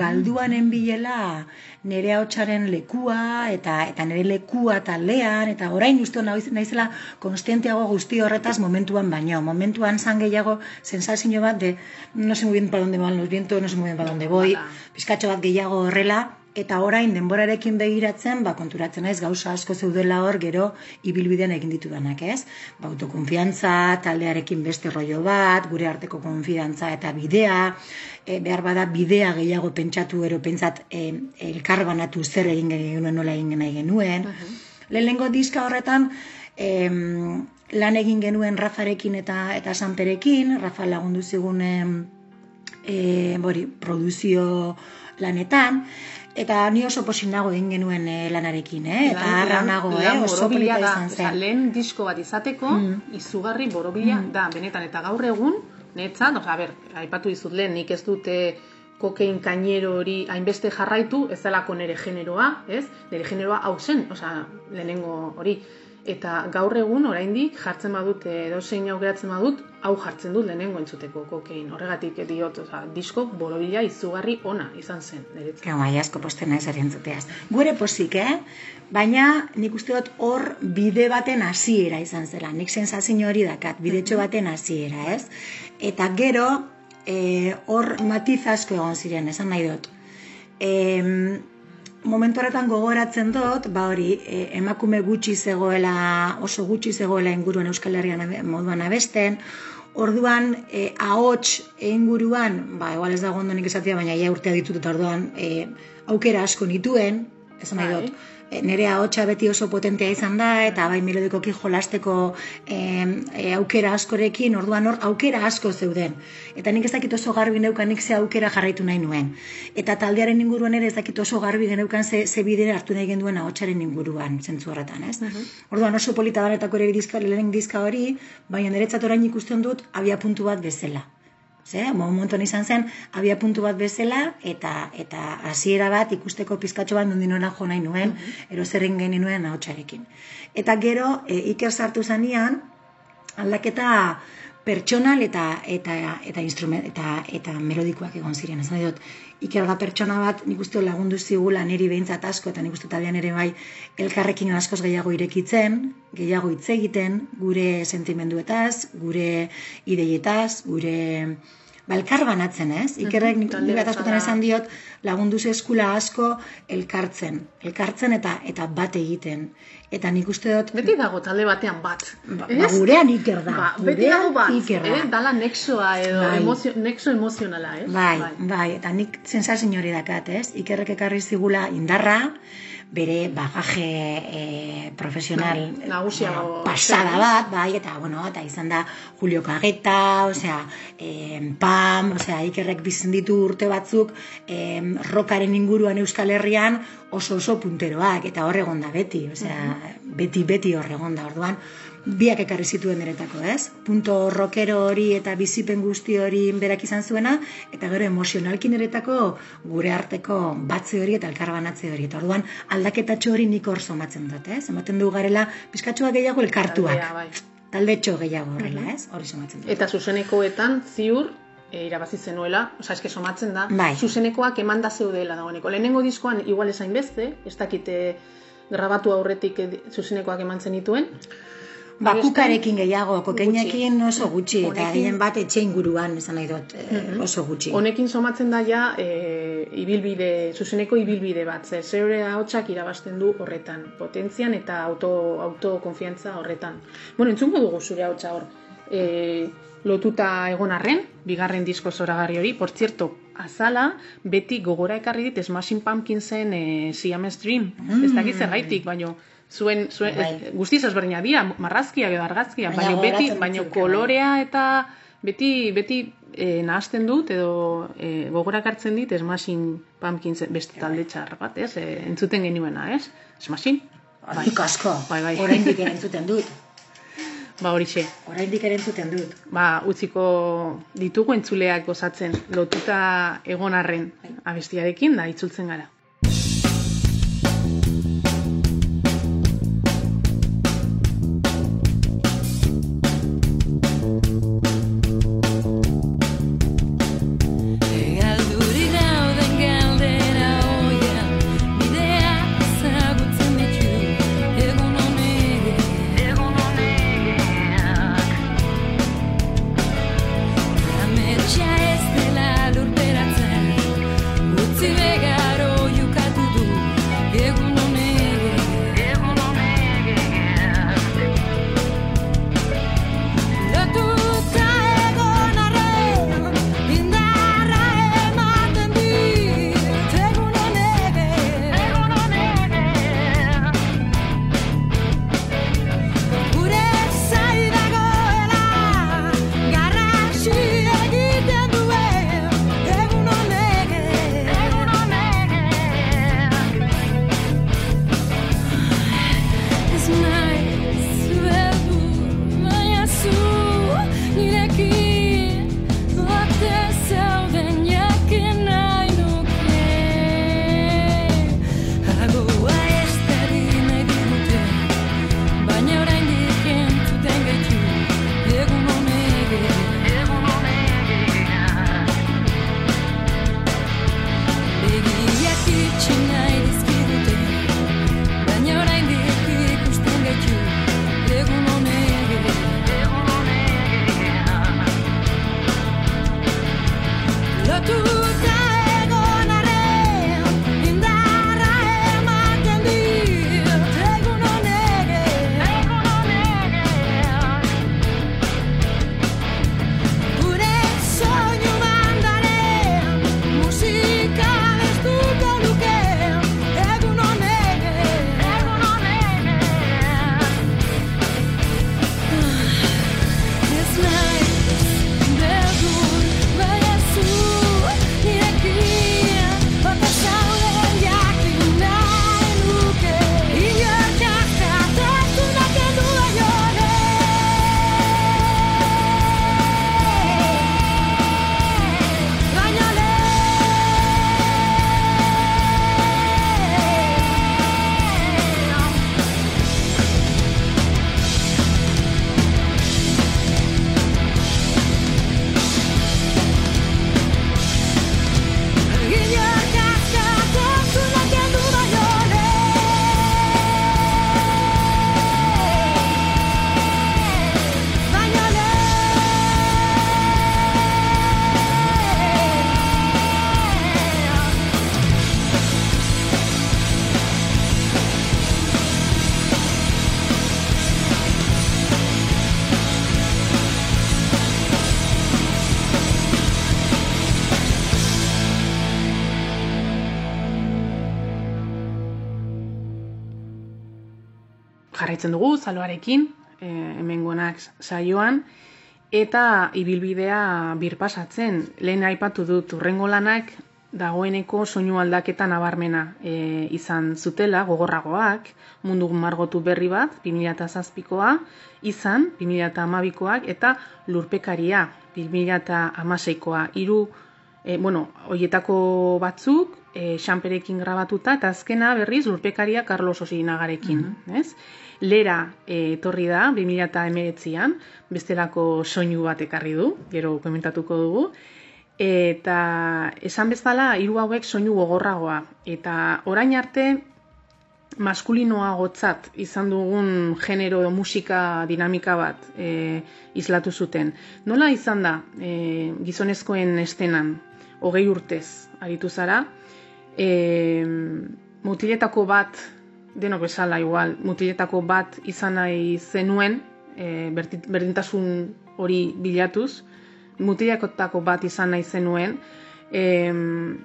B: galduanen bilela nire hautsaren lekua eta eta nire lekua taldean eta orain uste naizela konstienteago guzti horretaz momentuan baino. Momentuan zan gehiago sensazio bat de no sé muy bien para dónde van los vientos, no sé muy bien para dónde voy, pizkatxo bat gehiago horrela, eta orain denborarekin begiratzen, ba, konturatzen naiz gauza asko zeudela hor gero ibilbidean egin ditudanak, ez? Ba, autokonfiantza, taldearekin beste rollo bat, gure arteko konfidantza eta bidea, e, behar bada bidea gehiago pentsatu ero pentsat e, elkar banatu zer egin genuen, nola egin nahi genuen. Lehenengo diska horretan, em, lan egin genuen Rafarekin eta eta Sanperekin, Rafa lagundu zigun em, e, bori, produzio lanetan, eta ni oso posin nago egin genuen e, lanarekin, eh? eta harra nago, eh? oso polita izan zen.
A: lehen disko bat izateko,
B: Mm.
A: izugarri borobila da, benetan, eta gaur egun, netzat, osea, a ber, aipatu dizut lehen, nik ez dute kokein kainero hori hainbeste jarraitu, ez delako nire generoa, ez? Nire generoa hau zen, osea, lehenengo hori. Eta gaur egun oraindik jartzen badut, edo zein aukeratzen badut, hau jartzen dut lehenengo entzuteko kokein. Horregatik diot, osea, disko borobila izugarri ona izan zen, niretzat.
B: Gau, bai, asko posten naiz ari entzuteaz. Gure pozik, eh? Baina nik uste dut hor bide baten hasiera izan zela. Nik sensazio hori dakat, bidetxo baten hasiera, ez? Eta gero, eh, hor matiz asko egon ziren, esan nahi dut. Em, momentu horretan gogoratzen dut, ba hori, e, emakume gutxi zegoela, oso gutxi zegoela inguruan Euskal Herrian moduan abesten, Orduan, e, ahots inguruan, ba, igual ez dago ondo nik esatia, baina ja urtea ditut eta orduan e, aukera asko nituen, esan nahi
A: Bai.
B: dut, nire ahotsa beti oso potentea izan da, eta bai melodikoki jolasteko e, aukera askorekin, orduan hor aukera asko zeuden. Eta nik ez dakit oso garbi neukan nik ze aukera jarraitu nahi nuen. Eta taldearen inguruan ere ez dakit oso garbi geneukan ze, ze bidera hartu nahi genduen ahotsaren inguruan, zentzu horretan, ez? Orduan oso polita danetako ere diska, lehen diska hori, baina niretzat orain ikusten dut abia puntu bat bezala. Ze, momentuan izan zen, abia puntu bat bezala, eta eta hasiera bat ikusteko pizkatxo bat nondin nora jo nahi nuen, ero zerren geni nuen ahotsarekin. Eta gero, e, Iker sartu zanean, aldaketa pertsonal eta eta eta instrument eta eta melodikoak egon ziren. Esan dut, Iker da pertsona bat, nik uste lagundu zigula niri behintzat asko eta nik uste taldean ere bai elkarrekin askoz gehiago irekitzen, gehiago hitz egiten, gure sentimenduetaz, gure ideietaz, gure ba, banatzen, ez? Ikerrek nik nik bat askotan esan diot, lagundu eskula asko elkartzen, elkartzen eta eta bat egiten. Eta nik uste dut,
A: Beti dago talde batean bat.
B: ba, ba, gurean Iker da,
A: Ba, beti dago bat,
B: Iker da.
A: eh? dala nexoa edo
B: Bai.
A: emozio, nexo emozionala, ez?
B: Bai, bai, eta nik sensazio hori dakat, ez? Ikerrek ekarri zigula indarra, bere bagaje e, profesional
A: Bai, nagusiago
B: ba, pasada bat, bai, eta bueno, eta izan da Julio Kageta, osea, e, Pam, osea, Ikerrek bizen ditu urte batzuk e, rokaren inguruan Euskal Herrian oso oso punteroak, eta hor egon da beti, osea, beti beti hor egon da, orduan, biak ekarri zituen niretako, ez? Punto rockero hori eta bizipen guzti hori berak izan zuena, eta gero emozionalki niretako gure arteko batze hori eta elkarbanatze hori. Eta orduan aldaketatxo hori nik hor somatzen dut, ez? Ematen du garela pizkatxoa gehiago elkartuak.
A: Taldea, bai.
B: Taldetxo gehiago horrela, ez? Hori somatzen dut.
A: Eta zuzenekoetan ziur e, irabazi zenuela, osea, eske somatzen da,
B: Bai.
A: zuzenekoak emanda zeudela dagoeneko. Lehenengo diskoan igual esain beste, ez dakite grabatu aurretik zuzenekoak eman zenituen.
B: Bakukarekin gehiago, kokeinekin oso gutxi, eta gehien bat etxe inguruan, esan nahi dut, eh, oso gutxi.
A: Honekin somatzen da ja e, ibilbide, zuzeneko ibilbide bat, ze zeure ahotsak irabazten du horretan, potentzian eta auto, autokonfiantza horretan. Bueno, entzungo dugu zure ahotsa hor. E, lotuta egon arren, bigarren disko zoragarri hori, por cierto, azala, beti gogora ekarri dit Smashing Pumpkinsen e, Siamese Dream. Ez dakit zergaitik, baino zuen, zuen
B: Bai.
A: ez, guztiz ezberdinak dira, marrazkiak edo argazkiak,
B: Baina
A: beti, baino
B: bai.
A: kolorea eta beti beti e, nahasten dut edo e, gogorak hartzen dit Smashing Pumpkins beste talde txar bat, ez? E, entzuten genuena, ez? Smashing? Bai.
B: Asko,
A: Bai, bai.
B: oraindik ere entzuten dut.
A: Ba horixe.
B: Oraindik ere entzuten dut.
A: Ba, utziko ditugu entzuleak gozatzen lotuta egon arren abestiarekin da itzultzen gara. Jarraitzen dugu, zaloarekin, e, hemengonak saioan, eta ibilbidea birpasatzen. Lehen aipatu dut urrengo lanak dagoeneko soinu aldaketa nabarmena e, izan zutela, gogorragoak, mundu margotu berri bat, 2007koa, izan, 2008koak, eta lurpekaria, 2006koa. Hiru, e, bueno, hoietako batzuk, e, xamperekin grabatuta, eta azkena berriz lurpekaria Carlos Osinagarekin, ez? Lera e, etorri da, 2008an, bestelako soinu bat ekarri du, gero komentatuko dugu, eta esan bezala hiru hauek soinu gogorragoa eta orain arte maskulinoagotzat izan dugun genero musika dinamika bat e, islatu zuten. Nola izan da e, gizonezkoen estenan hogei urtez aritu zara, e, mutiletako bat, denok bezala igual, mutiletako bat izan nahi zenuen, e, berdintasun hori bilatuz, mutilakotako bat izan nahi zenuen, em,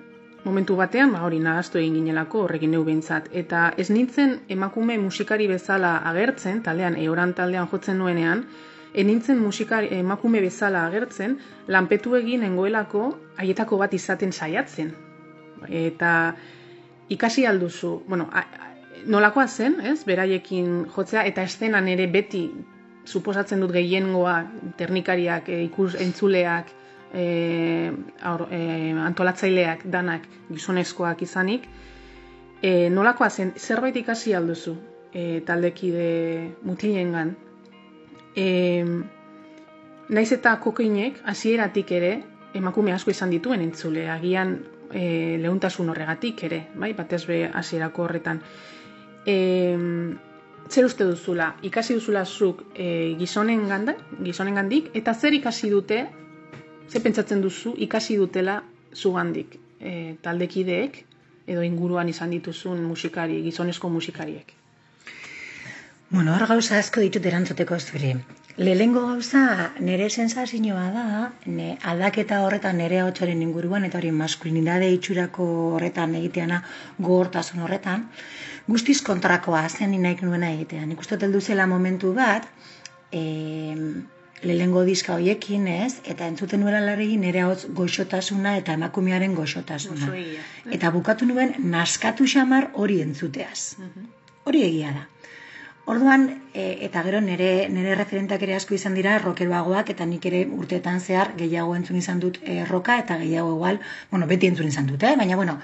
A: momentu batean, ba, hori nahaztu egin ginelako, horrekin neu behintzat. Eta ez nintzen emakume musikari bezala agertzen, taldean, eoran taldean jotzen nuenean, ez nintzen musikari, emakume bezala agertzen, lanpetu egin nengoelako haietako bat izaten saiatzen. Eta ikasi alduzu, bueno, a, a, nolakoa zen, ez, beraiekin jotzea, eta estenan ere beti suposatzen dut gehiengoa teknikariak, e, ikus entzuleak, e, aur, e, antolatzaileak danak gizonezkoak izanik, e, nolakoa zen, zerbait ikasi alduzu e, taldekide mutilengan. E, naiz eta kokeinek hasieratik ere emakume asko izan dituen entzule, agian e, leuntasun horregatik ere, bai, batez be hasierako horretan. E, zer uste duzula, ikasi duzula zuk e, gizonen ganda, gizonen gandik, eta zer ikasi dute, zer pentsatzen duzu, ikasi dutela zugandik e, taldekideek, edo inguruan izan dituzun musikari, gizonezko musikariek.
B: Bueno, hor gauza asko ditut erantzuteko zuri. Lehengo gauza nire sensazioa da, ne, aldaketa horretan nire hotxoren inguruan, eta hori maskulinidade itxurako horretan egiteana, gogortasun horretan, guztiz kontrakoa zen inaik nuena egitea. Nik uste heldu zela momentu bat, e, lehengo diska hoiekin, ez? Eta entzuten nuela larregi nire hotz goxotasuna eta emakumearen goxotasuna. Eta bukatu nuen naskatu xamar hori entzuteaz. Hori egia da. Orduan, e, eta gero nire, nire referentak ere asko izan dira rokeroagoak, eta nik ere urteetan zehar gehiago entzun izan dut e, roka, eta gehiago igual, bueno, beti entzun izan dut, eh? baina bueno,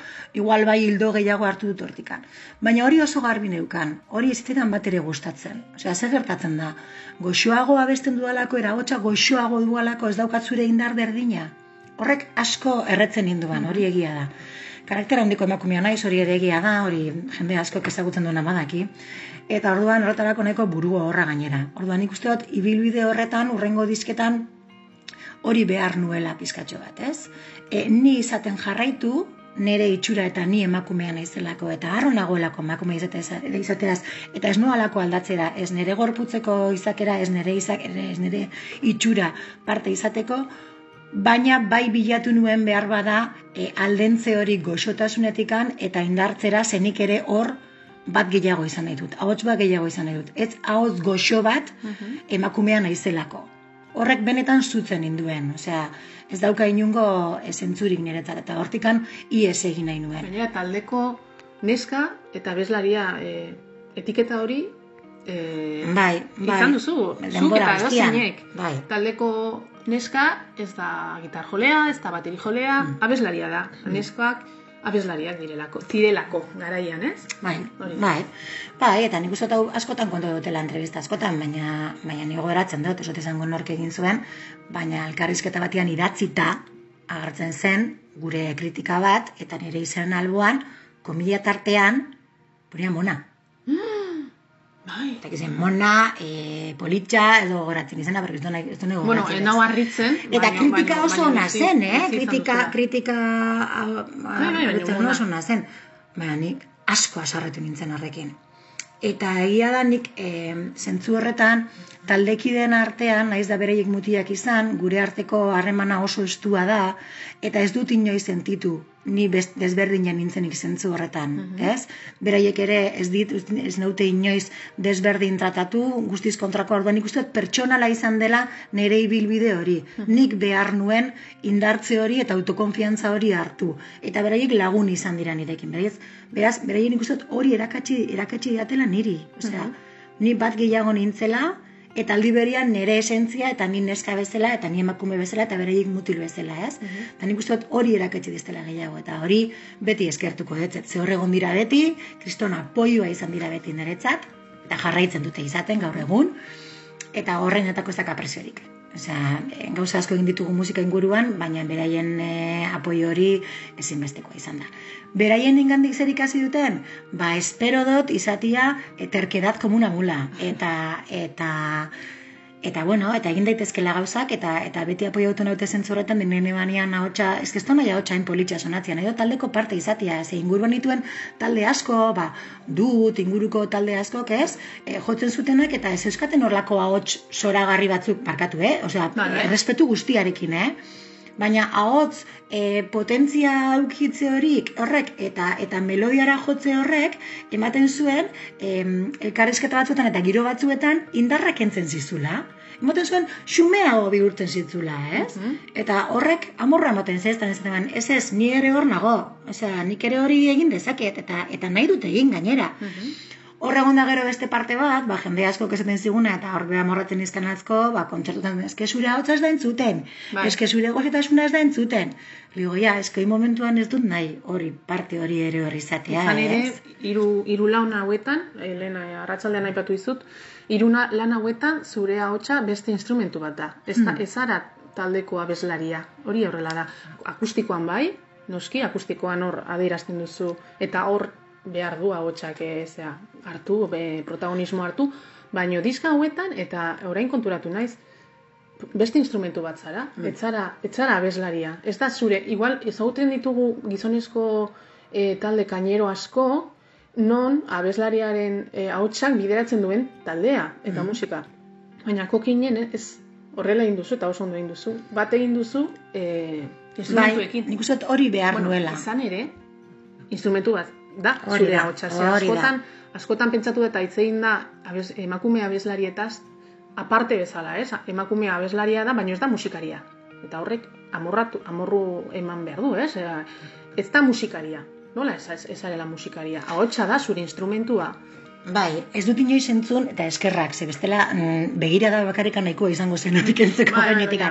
B: igual bai hildo gehiago hartu dut hortikan. Baina hori oso garbi neukan, hori ez bat ere gustatzen. Osea, zer gertatzen da, goxoago abesten dudalako, eragotxa goxoago dualako ez daukat zure indar berdina. Horrek asko erretzen ninduan, hori egia da. Karakter handiko emakumea naiz, hori ere egia da, hori jende asko ezagutzen duena badaki. Eta orduan horretarako nahiko burua horra gainera. Orduan nik uste dut, ibilbide horretan, urrengo disketan, hori behar nuela pizkatxo bat, ez? E, ni izaten jarraitu, nire itxura eta ni emakumea naizelako eta harro nagoelako emakume izateaz, izateaz eta ez noalako aldatzera, ez nire gorputzeko izakera, ez nire izak, ez nire itxura parte izateko, baina bai bilatu nuen behar bada e, aldentze hori goxotasunetikan eta indartzera zenik ere hor bat gehiago izan nahi dut, ahots bat gehiago izan nahi dut. Ez ahots goxo bat emakumea naizelako. Horrek benetan zutzen induen, osea, ez dauka inungo esentzurik niretzat, eta hortikan ies egin nahi nuen.
A: Gainera, taldeko neska eta bezlaria e, etiketa hori e,
B: Bai, bai.
A: izan duzu, zuk
B: Denbora
A: eta
B: guztian,
A: edozinek.
B: bai.
A: Taldeko neska ez da gitar jolea, ez da bateri jolea,
B: Mm.
A: abeslaria da. Neskak abeslariak direlako, zirelako garaian, ez?
B: Bai, bai, bai, eta nik uste askotan kontu dutela entrevista askotan, baina, baina nigo eratzen dut, dut izango nork egin zuen, baina elkarrizketa batean idatzita agertzen zen gure kritika bat, eta nire izan alboan, komila tartean, puria mona.
A: Bai.
B: Eta gizien, mona, e, politxa, edo goratzen izena, berriz du nahi, ez du nahi
A: Bueno,
B: gogoratzen,
A: ez
B: ez?
A: nau harritzen.
B: Eta
A: baina-
B: kritika oso ona zen, eh? Kritika, kritika
A: Bai, bai, ona.
B: oso ona zen. Baina nik asko asarretu nintzen horrekin. Eta egia da nik e, zentzu horretan taldekideen artean, naiz da bereiek mutiak izan, gure arteko harremana oso estua da, eta ez dut inoiz sentitu ni best, desberdinen nintzenik zentzu horretan, ez? Beraiek ere ez dit, ez naute inoiz desberdin tratatu, guztiz kontrako orduan dut pertsonala izan dela nire ibilbide hori. Nik behar nuen indartze hori eta autokonfiantza hori hartu. Eta beraiek lagun izan dira nirekin. Beraz, beraz uste dut hori erakatsi, erakatsi diatela niri. Osea, ni bat gehiago nintzela, eta aldi berean nire esentzia eta ni neska bezala eta ni emakume bezala eta beraiek mutil bezala, ez? Eta nik uste dut hori erakatsi diztela gehiago eta hori beti eskertuko dut. Ze hor egon dira beti, kriston apoioa izan dira beti niretzat eta jarraitzen dute izaten gaur egun eta horrenetako ez daka presiorik. Osea, eh, gauza asko egin ditugu musika inguruan, baina beraien e, apoio hori ezinbestekoa izan da. Beraien ingandik zer ikasi duten? Ba, espero dut izatia e, terkedat komuna mula. Eta, eta, eta bueno, eta egin daitezkela gauzak, eta eta beti apoiatu naute zentzurretan, dinen ebanian ahotsa, ez da nahi ahotsa politxa sonatzea, nahi dut taldeko parte izatia, ze inguruan dituen talde asko, ba, dut, inguruko talde asko, ez, e, jotzen zutenak, eta ez euskaten horlako ahots soragarri batzuk markatu, eh? Osea,
A: Vale.
B: errespetu guztiarekin, eh? Baina ahots e, potentzia aukitze horik horrek eta eta melodiara jotze horrek ematen zuen em, elkarrizketa batzuetan eta giro batzuetan indarra kentzen zizula. Ematen zuen xumeago bihurtzen zitzula, ez? Eta horrek amorra ematen zeztan ez eman, ez ez, ni ere hor nago. Osea, nik ere hori egin dezaket eta eta nahi dut egin gainera. Hor egon da gero beste parte bat, ba, jende asko esaten ziguna, eta hor beha morratzen izkan atzko, ba, kontzertutan, eske zure hau ez da entzuten,
A: Bai.
B: eske zure gozetasuna ez da entzuten. Ligo, ja, eske momentuan ez dut nahi hori, parte hori ere hori izatea,
A: Izan ere,
B: ez?
A: hiru hiru laun hauetan, eh, lehen eh, arratsaldean aipatu dizut, hiru na- lan hauetan zure ahotsa beste instrumentu bat da. Ez da, ez zara taldeko abeslaria. Hori horrela da. Akustikoan bai, noski akustikoan hor adierazten duzu eta hor behar du ahotsak eh, zea, hartu, be, protagonismo hartu, baino diska hauetan eta orain konturatu naiz, beste instrumentu bat zara,
B: Mm.
A: ez zara, ez zara abeslaria. Ez da zure, igual ezagutzen ditugu gizonezko e, talde kainero asko, non abeslariaren e, ahotsak bideratzen duen taldea eta
B: Mm.
A: musika. Baina kokinen ez horrela egin duzu eta oso ondo egin duzu. Bat egin duzu e,
B: Bai, nik uste hori behar
A: bueno,
B: nuela.
A: izan ere, instrumentu bat da,
B: Hori
A: zure
B: da.
A: askotan, askotan pentsatu eta hitz egin da abez, emakume abeslarietaz aparte bezala, ez? Emakume abeslaria da, baina ez da musikaria. Eta horrek amorratu, amorru eman behar du, ez? Ez da musikaria. Nola ez, ez, musikaria? Ahotsa da zure instrumentua.
B: Bai, ez dut inoiz entzun, eta eskerrak, ze bestela mm, begirada bakarrik nahikoa izango zen hotik entzeko
A: Bai, bai.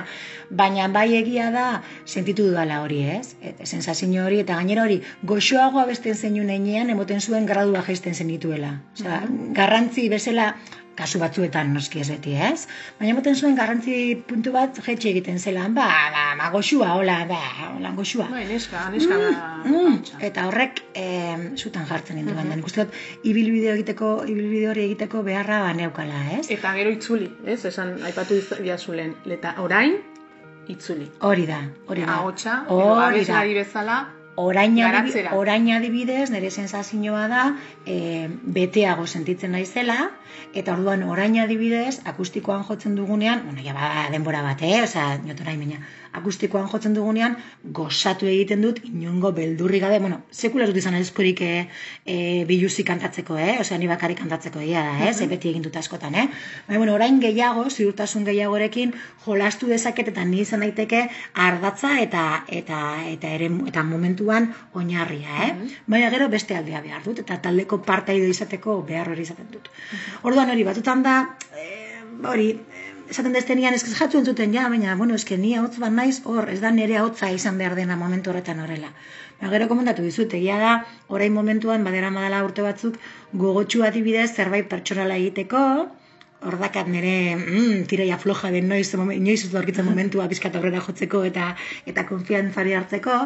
B: Baina bai egia da, sentitu dudala hori, ez? Et, sensazio hori, eta gainera hori, goxoagoa besten zeinu neinean, emoten zuen gradua jaisten zenituela. Osea, garrantzi bezala, kasu batzuetan noski ez beti, ez? Baina emoten zuen garrantzi puntu bat jetxe egiten zela, ba, ba, ba, goxua, hola, ba, hola, goxua.
A: Bai, neska, neska da
B: Mm,
A: ahotsa.
B: eta horrek eh, zutan jartzen nindu mm uste dut, ibilbide egiteko, ibilbide hori egiteko beharra baneukala, ez?
A: Eta gero itzuli, ez? Esan aipatu diazulen. Eta orain, itzuli.
B: Hori da, hori da.
A: Ahotsa, edo
B: Hori da.
A: bezala,
B: Orain,
A: Garatzera.
B: orain adibidez, nire sensazioa da, e, beteago sentitzen naizela, eta orduan orain adibidez, akustikoan jotzen dugunean, bueno, ja bada denbora bat, eh? Osea, not orain baina, akustikoan jotzen dugunean, gozatu egiten dut, inongo beldurri gabe, bueno, sekula dut izan ezkorik e, e, biluzi kantatzeko, eh? Osea, ni bakarrik kantatzeko egia da, eh? Ze beti egin dut askotan, eh? Baina, bueno, orain gehiago, ziurtasun gehiagorekin, jolastu dezaket eta ni izan daiteke ardatza eta eta eta ere eta momentuan oinarria, eh? Baina gero beste aldea behar dut eta taldeko partaide izateko behar hori izaten dut. Orduan hori batutan da, eh, hori, eh, esaten destenian ez jatzu entzuten ja, baina, bueno, eske ni hotz bat naiz, hor, ez da nere hotza izan behar dena momentu horretan horrela. Baina gero komentatu dizut, egia da, orain momentuan, badera madala urte batzuk, gogotsu adibidez zerbait pertsonala egiteko, hor dakat nire mm, tiraia floja den noiz, inoiz ez aurkitzen momentua pizkat aurrera jotzeko eta eta konfiantzari hartzeko,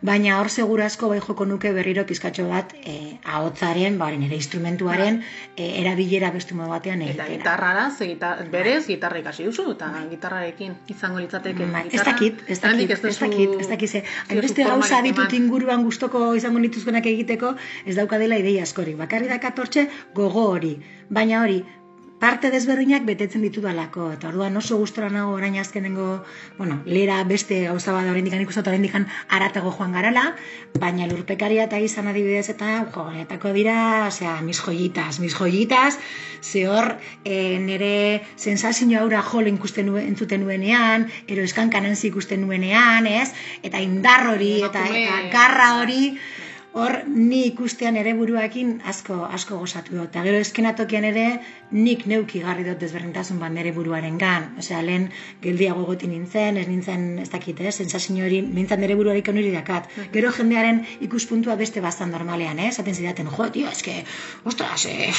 B: baina hor segura asko bai joko nuke berriro pizkatxo bat e, ahotzaren, ba, nire instrumentuaren e, erabilera beste modu batean
A: Eta
B: egitera.
A: gitarrara, ze gitar, berez gitarra ikasi duzu, eta gitarrarekin izango litzateke.
B: Bai, ez dakit, ez dakit, ez dakit, ez dakit, ze, hainbeste gauza ditut inguruan gustoko izango nituzkenak egiteko, ez daukadela ideia askorik. Bakarri dakat hortxe gogo hori. Baina hori, parte desberdinak betetzen ditudalako. Eta orduan oso gustora nago orain azkenengo, bueno, lera beste gauza bat oraindik ikusten oraindik aratago joan garala, baina lurpekaria eta izan adibidez eta jo, honetako dira, osea, mis joyitas, mis joyitas, ze hor e, nire sensazio aura jo ikusten nuen, entzuten nuenean, ero eskankanen ikusten nuenean, ez? Eta indar hori, eta, eta garra hori, hor ni ikustean ere buruakin asko asko gozatu dut. Eta gero eskenatokian ere nik neuki garri dut desberdintasun bat nere buruaren gan. Osea, lehen geldiago goti nintzen, ez nintzen, ez dakit, ez, sensazio hori, nintzen nere buruarik hori dakat. Gero jendearen ikuspuntua beste bastan normalean, eh? Esaten zidaten, jo, tío, es que, ostras, eh,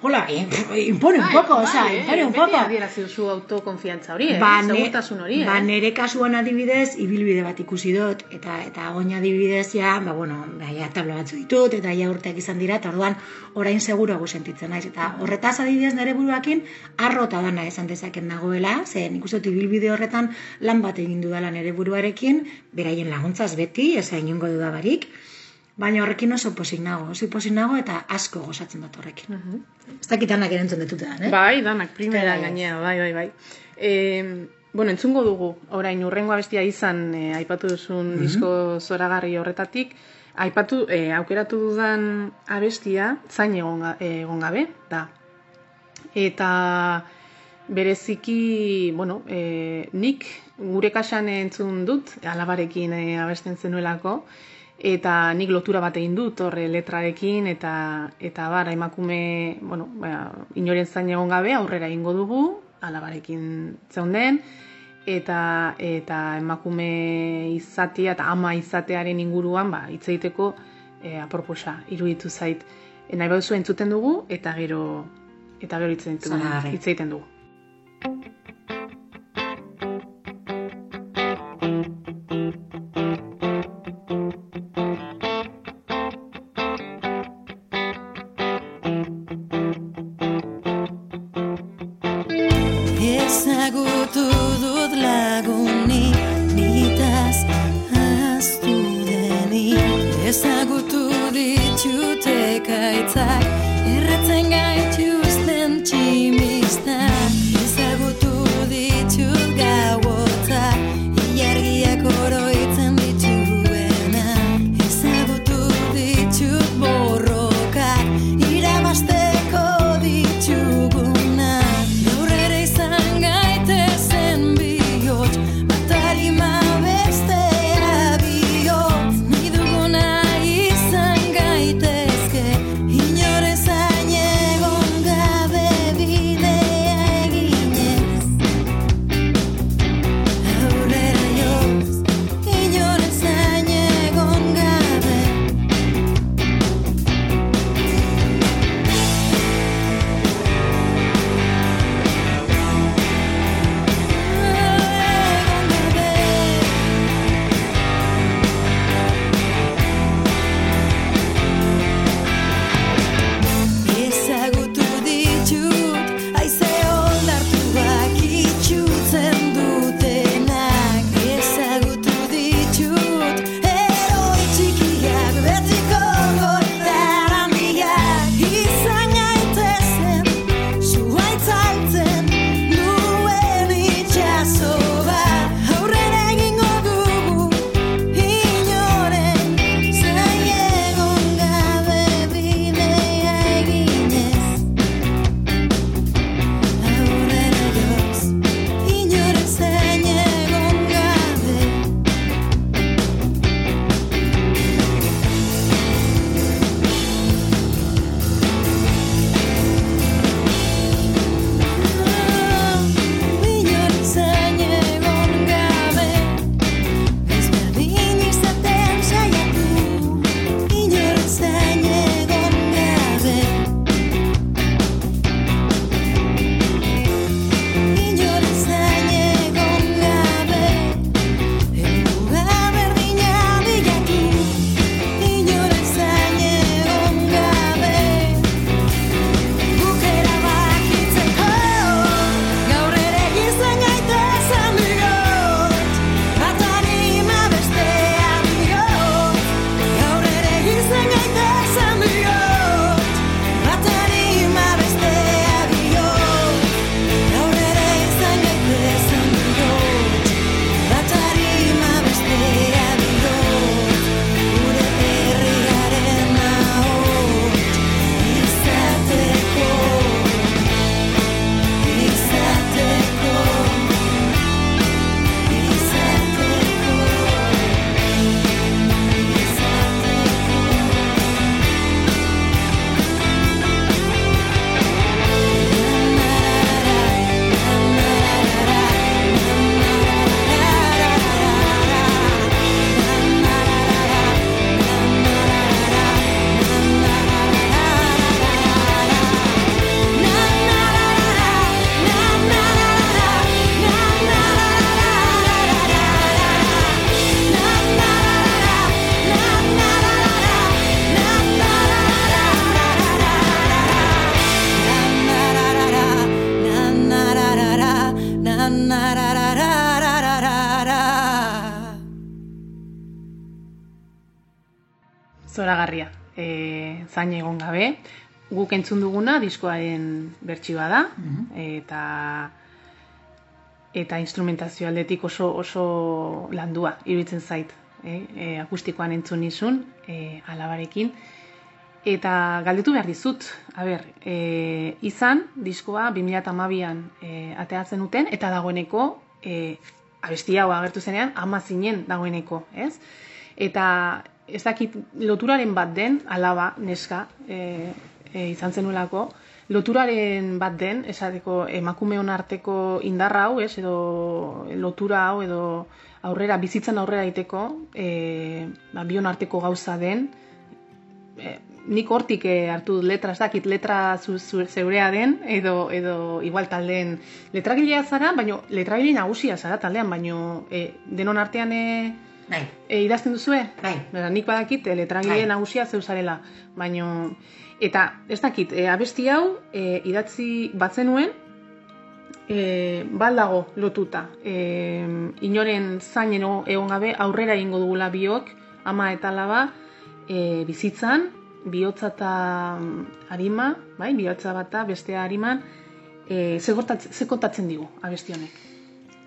B: hola, eh, impone un poco, osea, impone un poco.
A: Beti duzu autokonfiantza hori, eh?
B: Ba,
A: segurtasun hori, eh?
B: Ba, nere kasuan adibidez, ibilbide bat ikusi dut, eta eta goin adibidez, ja, ba, bueno, ba, ja, tabla batzu ditut, eta ja urteak izan dira, eta orduan orain seguruago sentitzen naiz. Eta horretaz adibidez nere buruakin, arrota dana esan dezaken dagoela, ze nik uste dut ibilbide horretan lan bat egin dudala nere buruarekin, beraien laguntzaz beti, ez inongo dudabarik, baina horrekin oso posik nago, oso posik nago, eta asko gozatzen dut horrekin.
A: Mhm.
B: Ez dakit anak erantzun detutean, eh?
A: Bai, danak, primera
B: Bai.
A: gainea, bai, bai, bai. E, bueno, entzungo dugu, orain urrengo abestia izan, e, aipatu duzun disko zoragarri horretatik, aipatu, e, aukeratu dudan abestia, zain egon, egon gabe, da. Eta bereziki, bueno, e, nik gure kasan entzun dut, alabarekin e, abesten zenuelako, eta nik lotura bat egin dut horre letrarekin eta eta bar emakume, bueno, ba, inoren zain egon gabe aurrera egingo dugu, alabarekin zeunden eta eta emakume izatea eta ama izatearen inguruan ba hitz egiteko e, aproposa iruditu zait. E, nahi baduzu entzuten dugu eta gero eta gero hitz egiten dugu. Entzun duguna diskoaren bertsioa da, eta eta instrumentazio aldetik oso oso landua iruditzen zait. E, e, akustikoan entzun nizun, e, alabarekin. Eta galdetu behar dizut, a ber, e, izan diskoa 2012an e, ateatzen duten, eta dagoeneko e, abesti hau agertu zenean ama zinen dagoeneko, ez? Eta ez dakit loturaren bat den, alaba, neska, e, e, izan zenuelako, loturaren bat den, esateko emakumeon arteko indarra hau, ez, edo lotura hau, edo aurrera, bizitzan aurrera egiteko, e, ba, bion arteko gauza den, e, nik hortik eh, hartu dut letra, ez dakit letra zu, zu, zeurea den, edo, edo igual taldeen letragilea zara, baino letragile nagusia zara taldean, baino e, denon artean e, e, idazten duzue?
B: bai.
A: Nik badakit e, letragile
B: Bai.
A: nagusia zeu zarela, baino eta ez dakit, e, abesti hau e, idatzi batzenuen e, baldago lotuta. E, inoren zainen ego- egon gabe aurrera egingo dugula biok, ama eta laba, e, bizitzan, bihotza eta mm, arima, bai, bihotza bata, bestea ariman, e, ze, kontatzen digu abesti honek.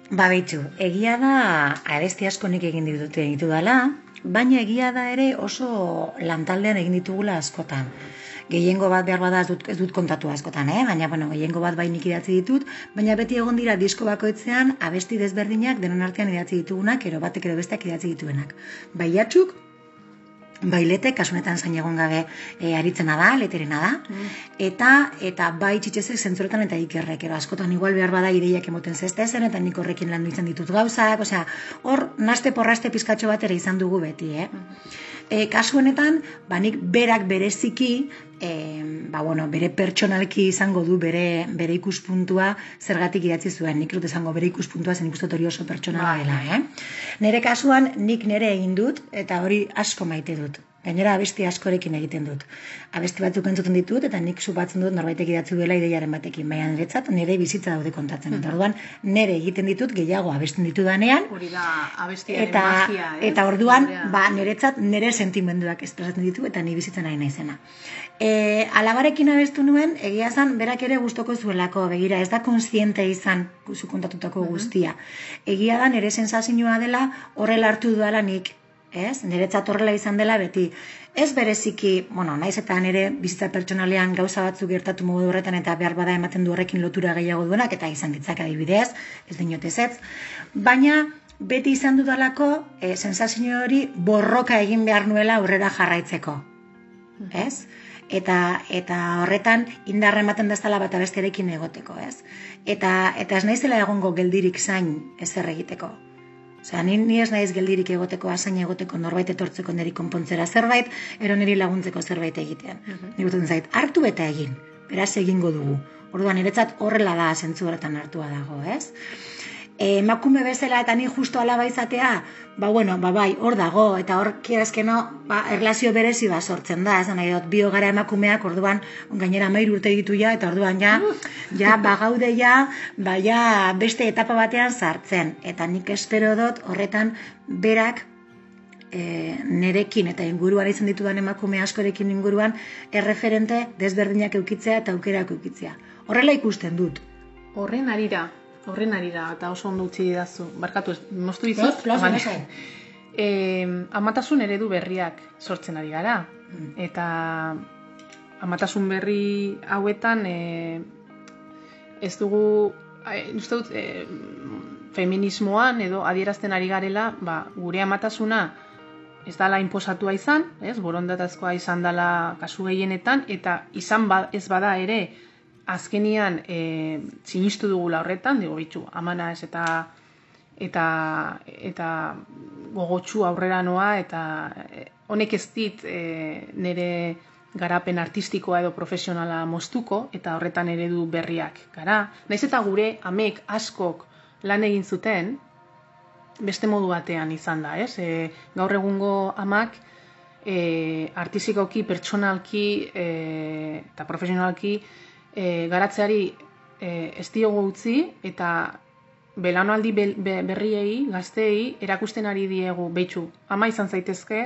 B: Ba bitxu, egia da abesti asko nik egin ditut egitu dela, baina egia da ere oso lantaldean egin ditugula askotan. Gehiengo bat behar bada ez dut, ez dut kontatu askotan, eh? baina bueno, gehiengo bat bai nik idatzi ditut, baina beti egon dira disko bakoitzean abesti desberdinak denon artean idatzi ditugunak, ero batek edo besteak idatzi dituenak. Bai atxuk, bailete, kasunetan zain egon gabe e, aritzena da, leterena da, eta eta bai txitxezek zentzuretan eta ikerrek, ero askotan igual behar bada ideiak emoten zeste zen, eta nik horrekin izan ditut gauzak, osea, hor naste porraste pizkatxo bat ere izan dugu beti, eh? E, kasu honetan, ba nik berak bereziki, e, ba bueno, bere pertsonalki izango du bere bere ikuspuntua zergatik idatzi zuen. Nik dut izango bere ikuspuntua zen ikusten hori oso pertsonala
A: Bai.
B: dela, eh? Nere kasuan nik nere egin dut eta hori asko maite dut. Gainera abesti askorekin egiten dut. Abesti batzuk entzuten ditut eta nik supatzen dut norbaitek idatzi duela ideiaren batekin, baina niretzat nire bizitza daude kontatzen. Eta orduan nere egiten ditut gehiago abesten ditudanean
A: Hori da abestiaren
B: eta
A: magia, ez?
B: eta orduan
A: Gurea.
B: ba niretzat nire sentimenduak espresatzen ditu eta ni bizitzen nahi naizena. E, alabarekin abestu nuen, egia zan, berak ere gustoko zuelako, begira, ez da konsiente izan zu kontatutako guztia. Egia da nire sensazioa dela horrela hartu dudala nik, ez? Niretzat horrela izan dela beti. Ez bereziki, bueno, naiz eta nire bizitza pertsonalean gauza batzuk gertatu modu horretan eta behar bada ematen du horrekin lotura gehiago duenak eta izan ditzak adibidez, ez dinot ezetz, baina beti izan dudalako e, sensazio hori borroka egin behar nuela aurrera jarraitzeko ez? Eta, eta horretan indarra ematen daztala bat abesterekin egoteko, ez? Eta, eta ez naizela egongo geldirik zain ezer egiteko. Osea, ni, ni ez naiz geldirik egoteko, asain egoteko, norbait etortzeko niri konpontzera zerbait, ero niri laguntzeko zerbait egitean.
A: Mhm.
B: Nik gutzen zait, hartu eta egin, beraz egingo dugu. Orduan, niretzat horrela da zentzu horretan hartua dago, ez? E, emakume bezala eta ni justo alaba izatea, ba bueno, ba bai, hor dago, eta hor kierazkeno, ba, erlazio berezi bat sortzen da, esan nahi dut, bio gara emakumeak, orduan, gainera mairu urte ditu ja, eta orduan ja, ja, bagaude ja, ba ja, beste etapa batean sartzen, eta nik espero dut horretan berak e, nerekin eta inguruan izan ditudan emakume askorekin inguruan erreferente desberdinak eukitzea eta aukerak eukitzea. Horrela ikusten dut.
A: Horren arira, horren arira, eta oso ondo utzi didazu. Barkatu, ez, moztu dizut.
B: Lasai.
A: Eh, amatasun eredu berriak sortzen ari gara.
B: Mm.
A: Eta amatasun berri hauetan eh, ez dugu, eh, uste dut, eh, feminismoan edo adierazten ari garela, ba, gure amatasuna ez dala inposatua izan, ez, borondatazkoa izan dala kasu gehienetan, eta izan ba, ez bada ere, azkenian e, sinistu dugula horretan, digo, bitxu, amana ez eta eta eta gogotsu aurrera noa eta eh, honek ez dit e, nire garapen artistikoa edo profesionala moztuko eta horretan eredu berriak gara. Naiz eta gure amek askok lan egin zuten, beste modu batean izan da, ez? E, gaur egungo amak e, artistikoki, pertsonalki e, eta profesionalki e, garatzeari e, ez diogu utzi eta belaunaldi bel- be- berriei, gazteei, erakusten ari diegu, behitxu, ama izan zaitezke,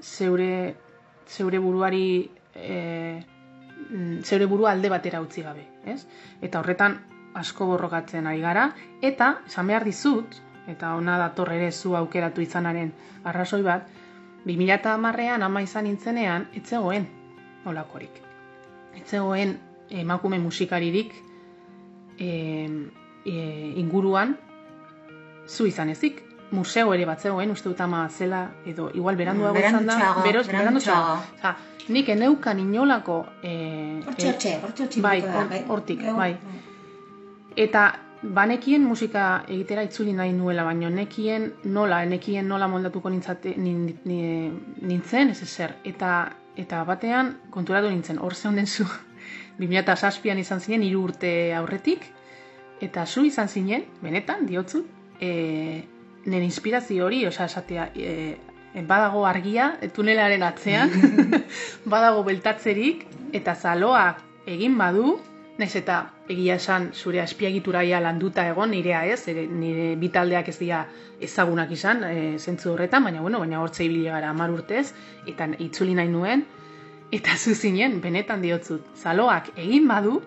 A: zeure, zeure buruari, e, mm, zeure burua alde batera utzi gabe, ez? Eta horretan asko borrokatzen ari gara, eta, esan behar dizut, eta ona dator ere zu aukeratu izanaren arrazoi bat, 2010ean ama izan nintzenean, etzegoen olakorik. Etzegoen emakume musikaririk e, e, inguruan zu izan ezik. Museo ere bat zegoen, uste dut ama zela, edo igual beranduago izan da. Beroz,
B: berandutxoago.
A: Osea, nik eneukan inolako... E,
B: Hortxe, hortxe,
A: bai, hor- hortik,
B: Gau-
A: bai. Eta banekien musika egitera itzuli nahi nuela, baino nekien nola, nekien nola moldatuko nintzate, nin, ni- nintzen, ez ezer. Eta, eta batean konturatu nintzen, hor zeunden zu, 2007an izan zinen, hiru urte aurretik, eta zu izan zinen, benetan, diotzut, e, nire inspirazio hori, osea, esatea, e, badago argia, tunelaren atzean, badago beltatzerik, eta zaloak egin badu, naiz eta egia esan zure azpiegituraia landuta egon, nirea ez, ere, nire bitaldeak ez dira ezagunak izan, e, zentzu horretan, baina bueno, baina hortze ibili gara hamar urtez, eta itzuli nahi nuen, eta zu zinen, benetan diotzut, zaloak egin badu,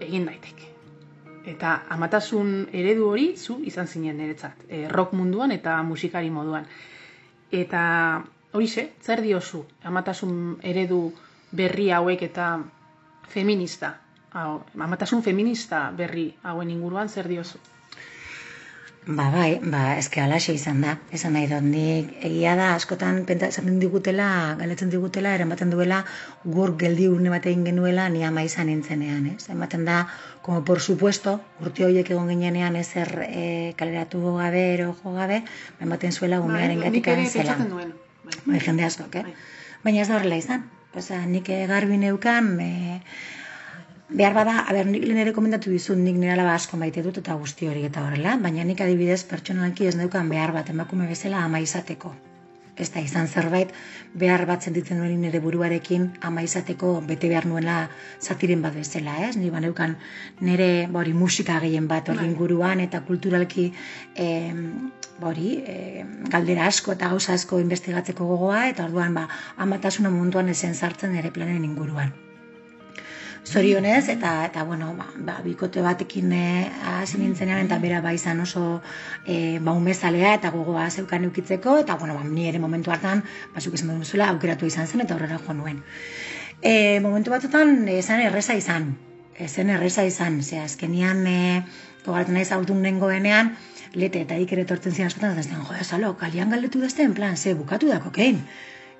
A: egin daiteke. Eta amatasun eredu hori zu izan zinen niretzat, e, rock munduan eta musikari moduan. Eta horixe, zer diozu, amatasun eredu berri hauek eta feminista, hau, amatasun feminista berri hauen inguruan zer diozu?
B: Ba, bai, ba, eske alaxe izan da. Esan nahi dut, nik egia da, askotan penta esaten digutela, galetzen digutela, eramaten duela, gur geldi urne bat egin genuela, ni ama izan nintzenean, ez? Ematen da, como por supuesto, urte horiek egon ginenean ezer e, kaleratu gabe, ero jo gabe, ba, ematen zuela umearen
A: ere
B: gatikan zela.
A: Bai.
B: Jende askok, eh?
A: Bai.
B: Baina ez da horrela izan. Osea, nik eh, garbi neukan, e, behar bada, a ber, nik lehen ere komendatu dizut, nik nire alaba asko maite dut eta guzti hori eta horrela, baina nik adibidez pertsonalki ez neukan behar bat emakume bezala ama izateko. Ez da izan zerbait, behar bat sentitzen nuen nire buruarekin ama izateko bete behar nuela zatiren bat bezala, ez? Ni baneukan nire bori musika gehien bat hori
A: Bai.
B: inguruan eta kulturalki eh, bori, eh, galdera asko eta gauza asko investigatzeko gogoa eta orduan ba, amatasuna munduan esen sartzen ere planen inguruan. Zorionez, eta, eta bueno, ba, ba, bikote batekin eh, hasi nintzenean, eta bera ba izan oso e, ba, umezalea eta gogoa zeukan eukitzeko, eta bueno, ba, ni ere momentu hartan, basuk esan duzula, aukeratu izan zen, eta horrela jo nuen. E, momentu batzutan, esan erreza izan, ezen erreza izan, ze azkenian, e, gogartzen naiz aurtun nengoenean, lete eta iker etortzen ziren askotan, eta ziren, joa, salo, kalian galdetu dazte, plan, ze, bukatu da kokein.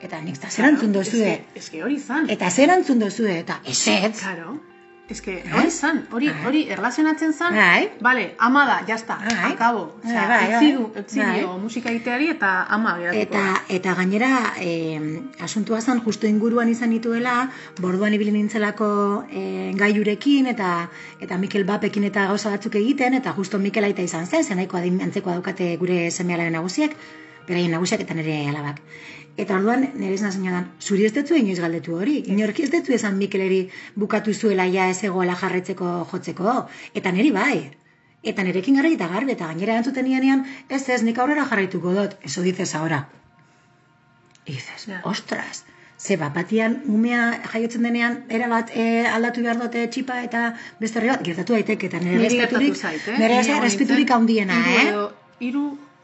B: Eta nik, eta zer antzun dozue,
A: Eske, hori izan.
B: eta zer antzun dozue, eta ezetz,
A: Claro. Eske hori izan, hori,
B: Bai.
A: hori erlazionatzen zan,
B: Bai.
A: Vale, ama da, jazta, akabo. Osea,
B: Bai, bai,
A: utzi
B: bai.
A: du, utzi
B: Bai.
A: dio musika egiteari eta ama geratuko.
B: Eta, eta gainera, e, asuntua zen justu inguruan izan nituela, borduan ibili nintzelako e, gaiurekin, eta eta Mikel Bapekin eta gauza batzuk egiten, eta justo Mikel aita izan zen, zen nahiko adin antzekoa daukate gure seme alaben nagusiak, beraien nagusiak eta nire alabak. Eta orduan, nire izan zen zuri ez detzu inoiz galdetu hori. Inorki ez detzu esan Mikeleri bukatu zuela ja ez egoela jarretzeko jotzeko. Eta niri bai. Eta nirekin garbi eta garbi, eta gainera entzuten nianean, ez ez, nik aurrera jarraituko dut. Eso dices ahora. Y dices,
A: Ja.
B: ostras, ze bapatian umea jaiotzen denean, erabat e, aldatu behar dute txipa eta beste horri bat, gertatu daiteke, eta nire
A: Niri gertatu
B: respeturik,
A: zait, eh?
B: nire respeturik
A: nintzen,
B: handiena, eh?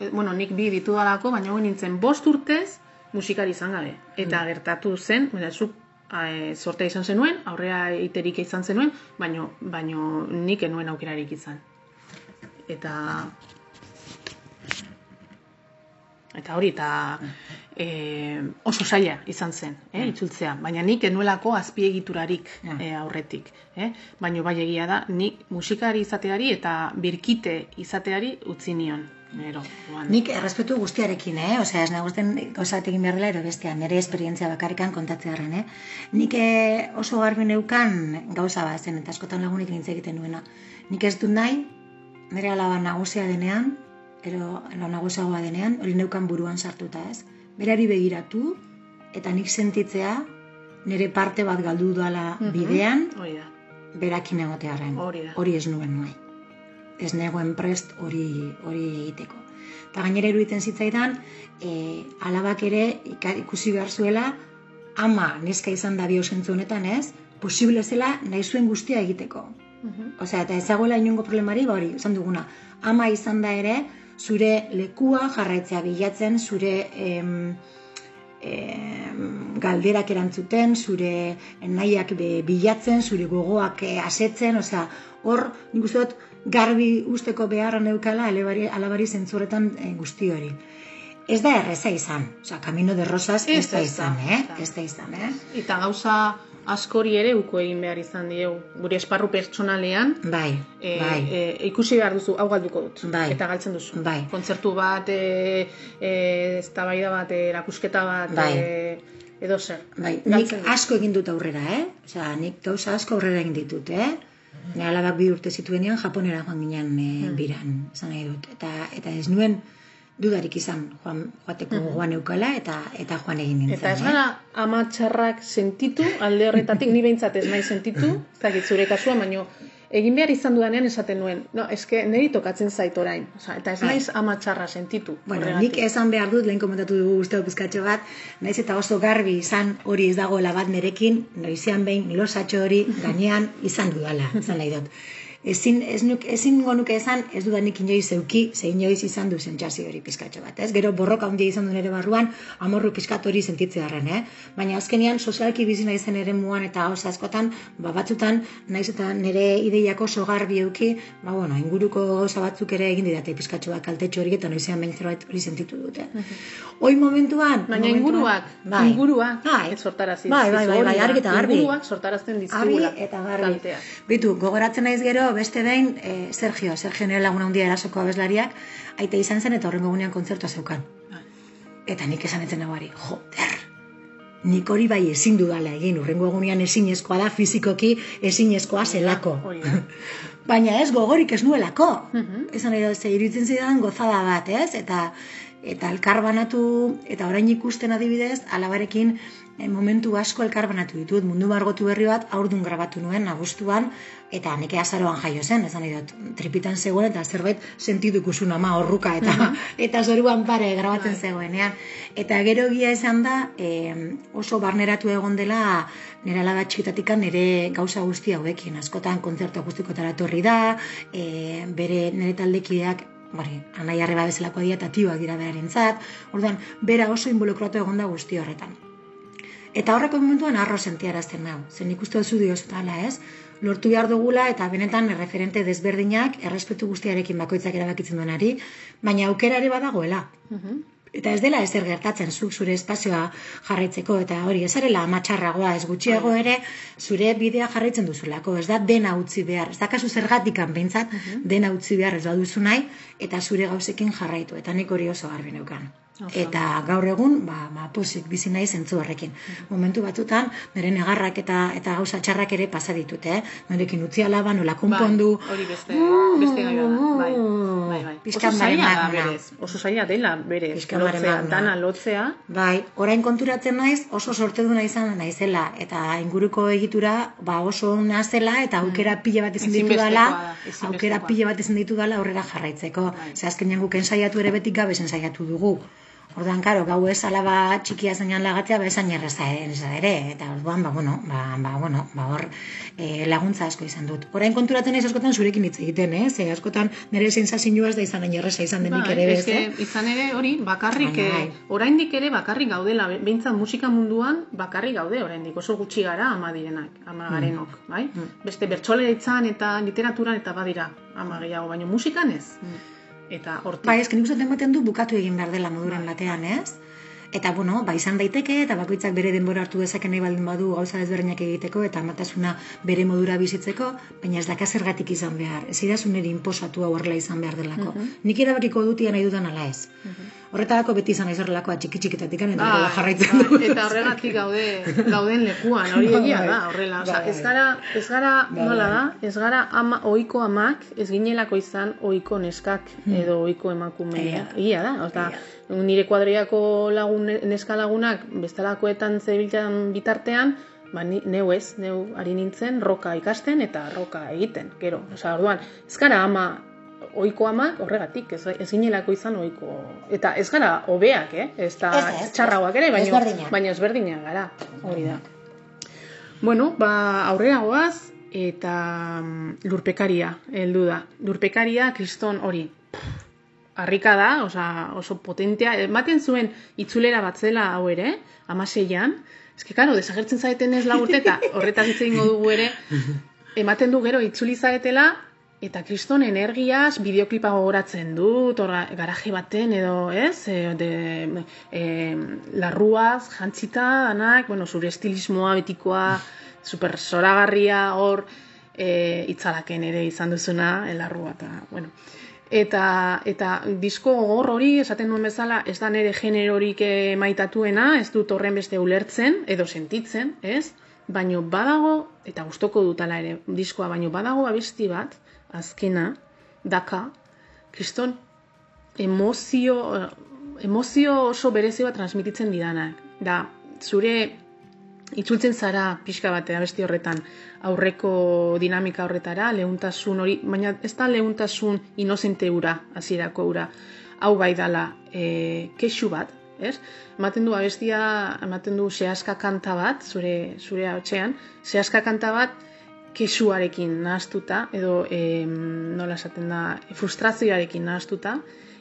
A: eh, bueno, nik bi ditu dalako, baina egon nintzen bost urtez musikari izan gabe. Eta
B: Mm.
A: gertatu zen, baina zuk eh, sortea izan zenuen, aurrea iterik izan zenuen, baino, baino nik enuen aukerarik izan. Eta eta hori, eta e, oso saia izan zen, eh, itzultzea. Baina nik enuelako azpiegiturarik eh, aurretik. Eh? Baina bai egia da, nik musikari izateari eta birkite izateari utzi nion. Joan.
B: Nik errespetu guztiarekin, eh? Osea, ez nagoesten gauza bat egin behar dela, ero bestea, nire esperientzia bakarrikan kontatzearen, eh? Nik eh, oso garbi neukan gauza bat zen, eta askotan lagunik nintz egiten nuena. Nik ez dut nahi, nire alaba nagusia denean, ero, ero nagusiagoa denean, hori neukan buruan sartuta, ez? Berari begiratu, eta nik sentitzea, nire parte bat galdu dala
A: Mhm.
B: bidean,
A: Hori da.
B: berakin egotearen.
A: Hori da.
B: Hori ez nuen nahi. Ez negoen prest hori hori egiteko. Eta gainera iruditzen zitzaidan, e, alabak ere ikusi behar zuela, ama neska izan da biosentzu honetan ez, posible zela nahi zuen guztia egiteko. Osea, eta ezagoela inongo problemari, ba hori, esan duguna, ama izan da ere, zure lekua jarraitzea bilatzen, zure em, em, galderak erantzuten, zure nahiak bilatzen, zure gogoak eh, asetzen, osea, hor, nik uste dut, garbi usteko beharra neukala alabari, alabari zentzuretan eh, guzti hori. Ez da erreza izan, osea, Camino de Rosas ez,
A: Ez
B: da izan, eh?
A: ez da.
B: Izan, eh?
A: Eta gauza askori ere uko egin behar izan diegu. Gure esparru pertsonalean,
B: Bai,
A: e,
B: bai.
A: e, ikusi behar duzu, hau galduko dut.
B: Bai.
A: Eta galtzen duzu.
B: Bai.
A: Kontzertu bat, e, e, eztabaida bat, e, erakusketa bat,
B: Bai.
A: e, edo zer.
B: Bai, nik asko egin dut aurrera, eh? Osea, nik gauza asko aurrera egin ditut, eh? Nire alabak bi urte zituenean Japonera joan ginen e, biran, esan nahi dut. Eta, eta ez nuen dudarik izan joan, joateko gogoan eukala eta eta joan egin nintzen.
A: Eta ez
B: eh?
A: gara amatxarrak sentitu, alde horretatik, ni behintzat ez nahi sentitu, ez dakit zure kasuan, baino egin behar izan dudanean esaten nuen, no, eske niri tokatzen zait orain, Osea, eta ez
B: Bai.
A: naiz amatxarra sentitu.
B: Bueno,
A: horregatik.
B: nik esan behar dut, lehen komentatu dugu uste dut pizkatxo bat, naiz eta oso garbi izan hori ez dagoela bat nerekin, noizean behin losatxo hori gainean izan dudala, esan nahi dut. Ezin, ez nuk, ezin nuke esan, ez dudanik inoiz zeuki, ze inoiz izan du sentsazio hori pizkatxo bat, ez? Gero borroka handia izan du nere barruan, amorru pizkat hori sentitzearen, eh? Baina azkenean sozialki bizi naizen ere muan eta oso askotan, ba batzutan, naiz eta nere ideiako oso garbi euki, ba bueno, inguruko gauza batzuk ere egin didate pizkatxo bat kaltetxo hori eta noizean behin zerbait hori sentitu dute. Hoi momentuan,
A: Baina inguruak,
B: bai.
A: inguruak,
B: bai.
A: sortarazi.
B: Bai, bai, bai, bai, argi eta garbi.
A: Inguruak sortarazten
B: Argi
A: dizkigula.
B: eta garbi.
A: kaltea.
B: Bitu, gogoratzen naiz gero beste behin eh, Sergio, Sergio nire laguna handia erasoko abeslariak, aita izan zen eta horrengo gunean kontzertua zeukan.
A: Bai.
B: Eta nik esan etzen nagoari, joder, nik hori bai ezin dudala egin, urrengo egunean ezinezkoa da, fizikoki ezinezkoa zelako. Baina ez gogorik ez nuelako.
A: Mhm.
B: Esan nahi dut, ze iruditzen zidan gozada bat, ez? Eta eta elkar banatu, eta orain ikusten adibidez, alabarekin momentu asko elkar banatu ditut. Mundu margotu berri bat aurdun grabatu nuen, agustuan, eta neke azaroan jaio zen, esan nahi dut, tripitan zegoen, eta zerbait sentitu ikusun ama horruka, eta, eta zoruan pare grabatzen
A: Bai.
B: zegoenean. Eta gero egia esan da, eh, oso barneratu egon dela, nire alaba txikitatikan nire gauza guzti hauekin, askotan kontzertu akustikotara etorri da, e, bere nire taldekideak Bari, anai arreba bezalakoa dira eta tioak dira berarentzat, orduan, bera oso involukratu egon da guzti horretan. Eta horreko momentuan arro sentiarazten nau, zen ikustu duzu diozutala, ez? Lortu behar dugula eta benetan referente desberdinak errespetu guztiarekin bakoitzak erabakitzen duenari, baina aukera ere badagoela.
A: Mhm.
B: Eta ez dela ezer gertatzen zuk zure espazioa jarraitzeko eta hori ez zarela amatxarragoa ez gutxiago ere zure bidea jarraitzen duzulako, ez da dena utzi behar, ez da kasu zergatikan behintzat dena utzi behar ez baduzu nahi eta zure gauzekin jarraitu eta nik hori oso garbi neukan. Eta gaur egun, ba, ba posik bizi nahi zentzu horrekin. Momentu batzutan, nire negarrak eta eta gauza txarrak ere pasa ditut, eh? Norekin utzi alaba, nola konpondu.
A: Bai, hori beste, beste gai bat da. Bai, bai, bai. Oso zaila da
B: baremaguna.
A: berez. Oso zaila dela berez.
B: Pixkan
A: Lotzea,
B: baremaguna.
A: dana lotzea.
B: Bai, orain konturatzen naiz oso sorteduna izan naizela eta inguruko egitura ba oso ona zela eta aukera pila bat izan ditu
A: Mm. Ezinbestekoa.
B: aukera pila bat izan ditu dala aurrera jarraitzeko.
A: Bai.
B: Ze azkenean guk ensaiatu ere betik gabe ensaiatu dugu. Orduan, karo, gau ez alaba txikia zeinan lagatzea, ba esan erraza eza ere, eta orduan, ba, bueno, ba, ba, bueno, ba, hor e, laguntza asko izan dut. Orain konturatzen naiz askotan zurekin hitz egiten, eh? Ze askotan nire sensazioa ez da izan hain erraza izan denik
A: Bai,
B: ere bez, eh?
A: izan ere hori bakarrik, eh,
B: bai.
A: oraindik ere bakarrik gaudela, be- behintzat musika munduan bakarrik gaude oraindik, oso gutxi gara ama direnak, ama garenok, bai?
B: Mm.
A: Beste bertsolaritzan eta literaturan eta badira ama gehiago, baina musikan ez. Eta hortik.
B: Bai, ezken ikusten ematen du bukatu egin behar dela moduren batean, ez? Eta, bueno, ba, izan daiteke, eta bakoitzak bere denbora hartu dezake nahi baldin badu gauza ezberdinak egiteko, eta amatasuna bere modura bizitzeko, baina ez daka zergatik izan behar. Ez idazu nire inposatu hau izan behar delako. Nik erabakiko dutia nahi dudan ala ez. Horretarako beti izan naiz horrelakoa txiki txikitatik, eta horrela
A: Bai,
B: jarraitzen
A: bai,
B: dugu.
A: Eta horregatik gaude gauden lekuan, hori egia da, horrela.
B: Bai,
A: ez
B: bai.
A: gara, ez gara,
B: Bai,
A: nola
B: bai.
A: da, ez gara ama, oiko amak, ez ginelako izan oiko neskak edo oiko emakumeak.
B: Hmm. Egia.
A: Da, osea, nire kuadriako lagun, neska lagunak bestelakoetan zebiltzan bitartean, ba, ni, neu ez, neu ari nintzen roka ikasten eta roka egiten, gero. Osea, orduan, ez gara ama ohiko amak horregatik, ez, ez ginelako izan ohiko. Eta ez gara hobeak, eh? Ez da txarragoak ere, baina baina ezberdinak gara, hori da. Bueno, ba, aurrera goaz, eta mm, lurpekaria heldu da. Lurpekaria kriston hori, harrika da, osea, oso potentea, ematen zuen itzulera bat zela hau ere, amaseian, eske, karo, desagertzen zaeten ez laburte, eta horretaz hitz egingo dugu ere, ematen du gero itzuli zaretela, eta kriston energiaz bideoklipa gogoratzen dut, hor garaje baten edo, ez, e, de, e, larruaz, jantzita, danak, bueno, zure estilismoa betikoa, super zoragarria, hor, e, itzalaken ere izan duzuna, larrua, eta, bueno, Eta, eta disko gogor hori, esaten duen bezala, ez da nire generorik maitatuena, ez dut horren beste ulertzen, edo sentitzen, ez? Baino badago, eta gustoko dutala ere diskoa, baino badago abesti bat, azkena, daka, kriston emozio, eh, emozio oso berezi bat transmititzen didanak. Da, zure itzultzen zara pixka bat abesti horretan aurreko dinamika horretara, lehuntasun hori, baina ez da lehuntasun inozente ura, hasierako ura, hau bai dala e, kexu bat, ez? Ematen du abestia, ematen du sehaska kanta bat, zure, zure hotxean, sehaska kanta bat kexuarekin nahaztuta, edo e, nola esaten da, frustrazioarekin nahaztuta,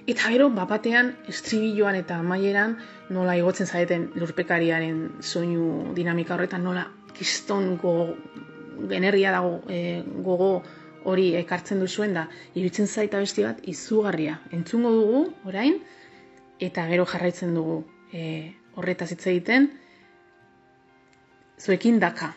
A: eta gero bapatean estribilloan eta amaieran nola igotzen zaeten lurpekariaren soinu dinamika horretan, nola kiston go, energia dago e, gogo hori ekartzen duzuen da, iruditzen zaita besti bat izugarria. Entzungo dugu, orain, eta gero jarraitzen dugu e, horretaz hitz egiten, zuekin daka.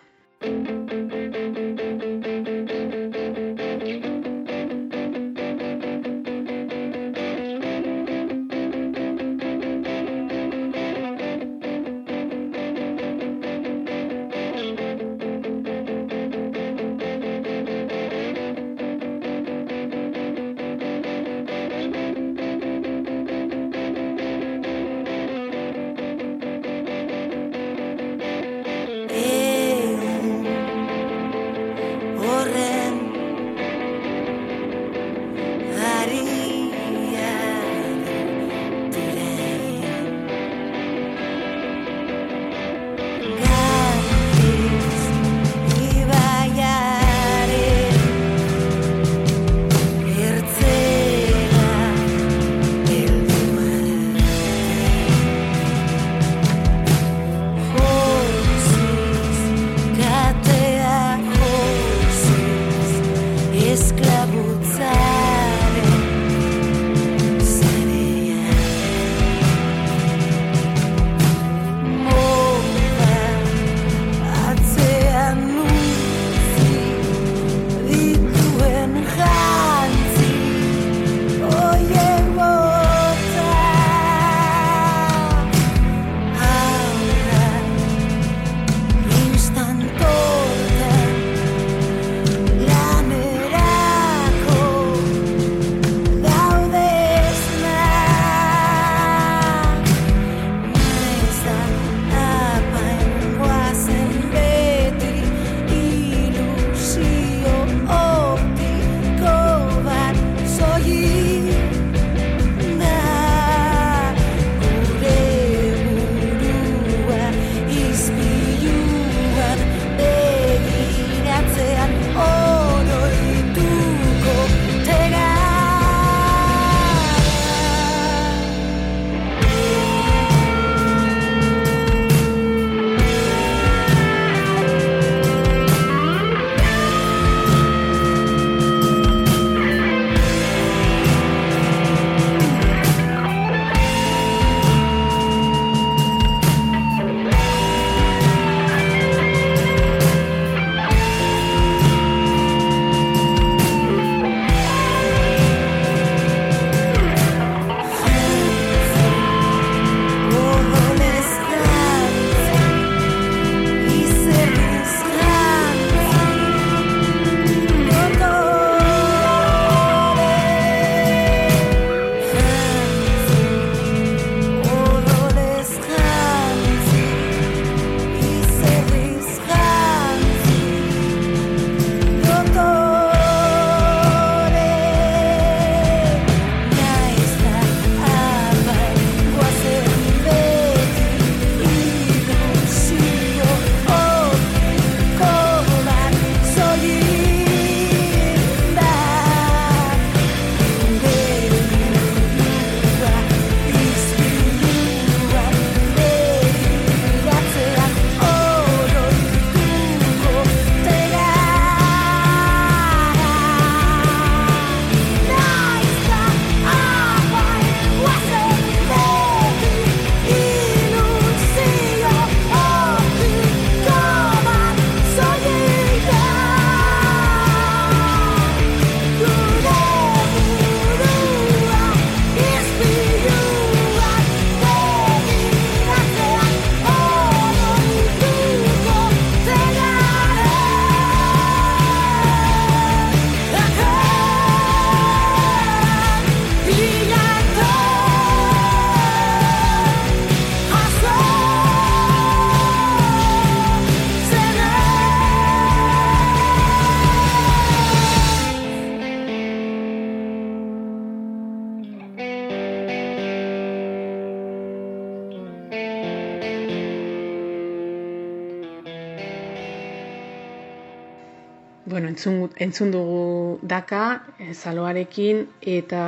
A: Entzun, dugu daka, zaloarekin, eta,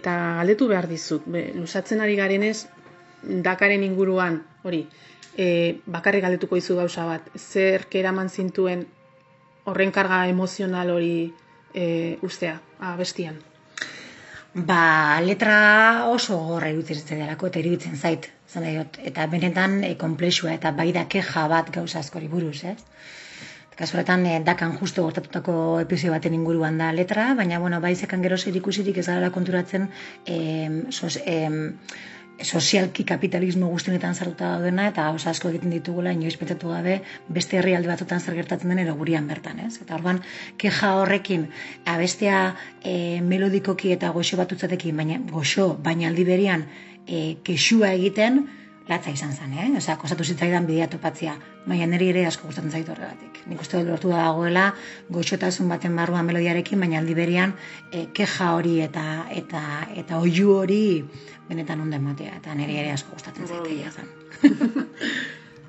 A: eta galdetu behar dizut. Be, lusatzen ari garenez, dakaren inguruan, hori, e, bakarrik galdetuko dizu gauza bat, zer eraman zintuen horren karga emozional hori e, ustea, abestian?
B: Ba, letra oso gorra iruditzen zaidelako eta iruditzen zait. Zan eta benetan e, komplexua eta bai da keja bat gauza askori buruz, ez? Kasuretan, e, dakan justo gortatutako episio baten inguruan da letra, baina, bueno, bai zekan gero zer ikusirik ez gara konturatzen e, sos, e, sozialki kapitalismo guztienetan sartuta daudena eta oso asko egiten ditugula inoiz pentsatu gabe beste herrialde batzutan zer gertatzen den edo gurian bertan, ez? Eta orduan keja horrekin abestea e, melodikoki eta goxo batutzatekin, baina goxo, baina aldi berian e, kexua egiten latza izan zen, eh? Osea, kostatu zitzaidan bidea topatzea, baina niri ere asko gustatzen zaitu horregatik. Nik uste dut lortu da dagoela goxotasun baten barruan melodiarekin, baina aldi berian e, keja hori eta eta eta oihu hori benetan onden matea, eta niri ere asko gustatzen zaitu egia zen.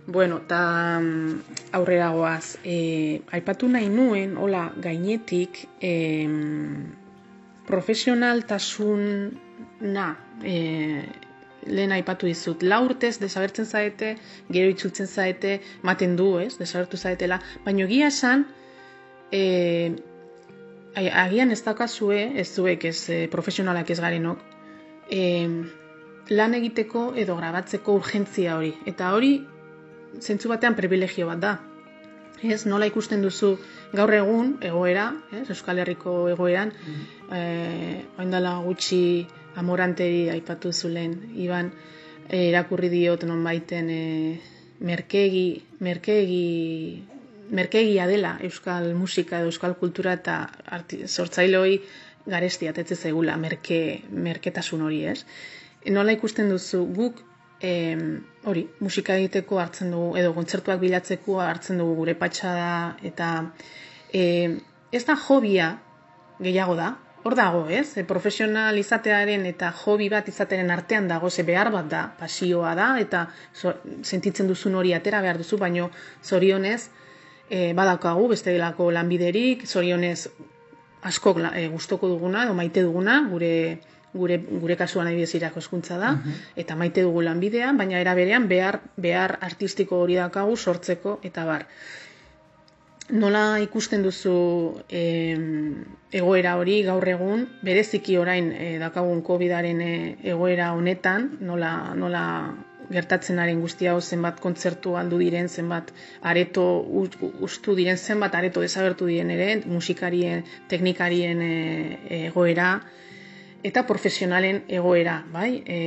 A: Bueno, eta aurrera goaz, e, aipatu nahi nuen, hola, gainetik, e, profesionaltasuna e, lehen aipatu dizut, la urtez desagertzen zaete, gero itzultzen zaete, maten du, ez, desagertu zaetela, baina egia esan, e, agian ez daukazue, ez zuek, ez e, profesionalak ez garenok, e, lan egiteko edo grabatzeko urgentzia hori. Eta hori, zentzu batean privilegio bat da. Ez, nola ikusten duzu gaur egun egoera, ez, Euskal Herriko egoeran, mm oindala gutxi amoranteri aipatu zulen, iban, e, irakurri diot non baiten e, merkegi, merkegi, merkegia dela euskal musika edo euskal kultura eta sortzailoi garesti atetze zegula merke, merketasun hori, ez? Nola ikusten duzu guk e, hori, musika egiteko hartzen dugu, edo kontzertuak bilatzeko hartzen dugu gure patxada eta e, ez da jobia gehiago da, hor dago, ez? E, profesional izatearen eta hobi bat izatearen artean dago, ze behar bat da, pasioa da, eta sentitzen duzun hori atera behar duzu, baino zorionez e, badaukagu, beste delako lanbiderik, zorionez askok e, gustoko duguna, edo maite duguna, gure gure, gure kasuan adibidez irako eskuntza da, mhm. eta maite dugu lanbidea, baina era berean behar, behar artistiko hori daukagu sortzeko, eta bar nola ikusten duzu e, egoera hori gaur egun, bereziki orain e, dakagun COVID-aren eh, egoera honetan, nola, nola gertatzenaren guzti hau zenbat kontzertu aldu diren, zenbat areto ustu diren, zenbat areto desagertu diren ere, musikarien, teknikarien egoera, eta profesionalen egoera, bai? E,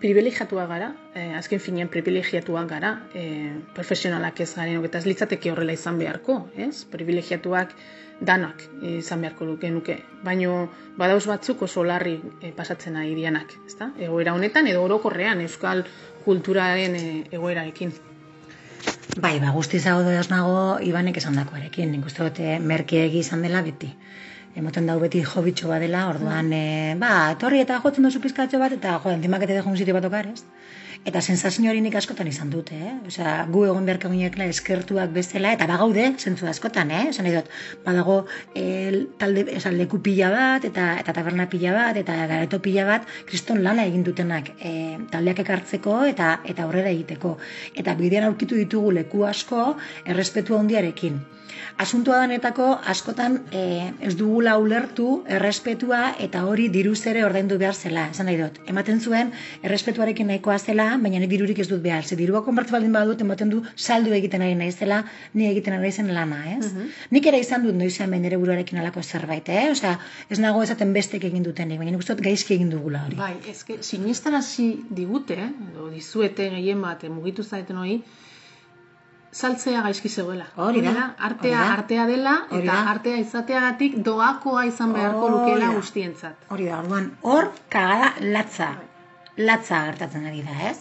A: privilegiatua gara, eh, azken finean privilegiatuak gara, eh, profesionalak ez garen, eta ez litzateke horrela izan beharko, ez? Privilegiatuak danak izan beharko luke nuke. Baino badauz batzuk oso larri eh, pasatzen ari dianak, ezta? Egoera honetan edo orokorrean euskal kulturaren eh, egoerarekin.
B: Bai, ba, guztiz hau nago Ibanek esan dakoarekin. Nik uste dute eh, merkeegi izan dela beti emoten dau beti hobitxo badela, orduan, e, ba, etorri eta jotzen duzu pizkatxo bat, eta jo, entimak eta un sitio bat okar, ez? Eta sensazio hori nik askotan izan dute, eh? Osea, gu egon beharka ginekla eskertuak bezala, eta bagaude, zentzu askotan, eh? Esan dut, badago el, talde, esan, leku pila bat, eta eta taberna pila bat, eta gareto pila bat, kriston lana egin dutenak e, taldeak ekartzeko eta eta aurrera egiteko. Eta bidean aurkitu ditugu leku asko, errespetua handiarekin. Asuntua denetako askotan e, ez dugula ulertu errespetua eta hori diruz ere ordaindu behar zela, esan nahi dut. Ematen zuen errespetuarekin nahikoa zela, baina ni dirurik ez dut behar. Ze dirua konbertu baldin badut ematen du saldu egiten ari naizela, ni egiten ari zen lana, ez? Mhm. Nik ere izan dut noizean hemen ere buruarekin alako zerbait, eh? Osea, ez nago esaten bestek egin dutenik, baina nik uste dut gaizki egin dugula hori.
A: Bai, eske sinestarazi digute, edo dizuete gehien bat mugitu zaiten hori, saltzea gaizki zegoela.
B: Hori da.
A: Artea, artea dela, eta artea izateagatik doakoa izan beharko lukela guztientzat.
B: Hori da, orduan, hor, kagada latza. Latza gertatzen ari da, ez?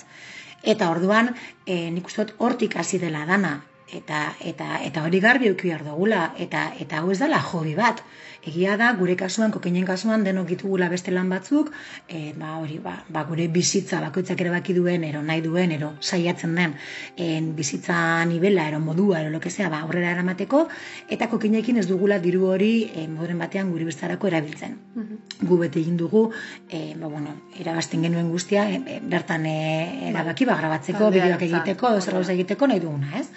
B: Eta orduan, e, nik uste hortik hasi dela dana. eta eta eta hori garbi eduki behar dugula eta eta hau ez dela hobi bat. Egia da gure kasuan kokainen kasuan denok ditugula beste lan batzuk, e, ba hori ba, ba gure bizitza bakoitzak erabaki duen ero nahi duen ero saiatzen den en bizitza nivela ero modua ero lo que sea, ba aurrera eramateko eta kokainekin ez dugula diru hori e, moduren batean gure bizarako erabiltzen. Gu bete egin dugu e, ba, bueno, irabazten genuen guztia e, bertan e, erabaki ba grabatzeko, bideoak egiteko, edo zer gauza egiteko nahi duguna, ez?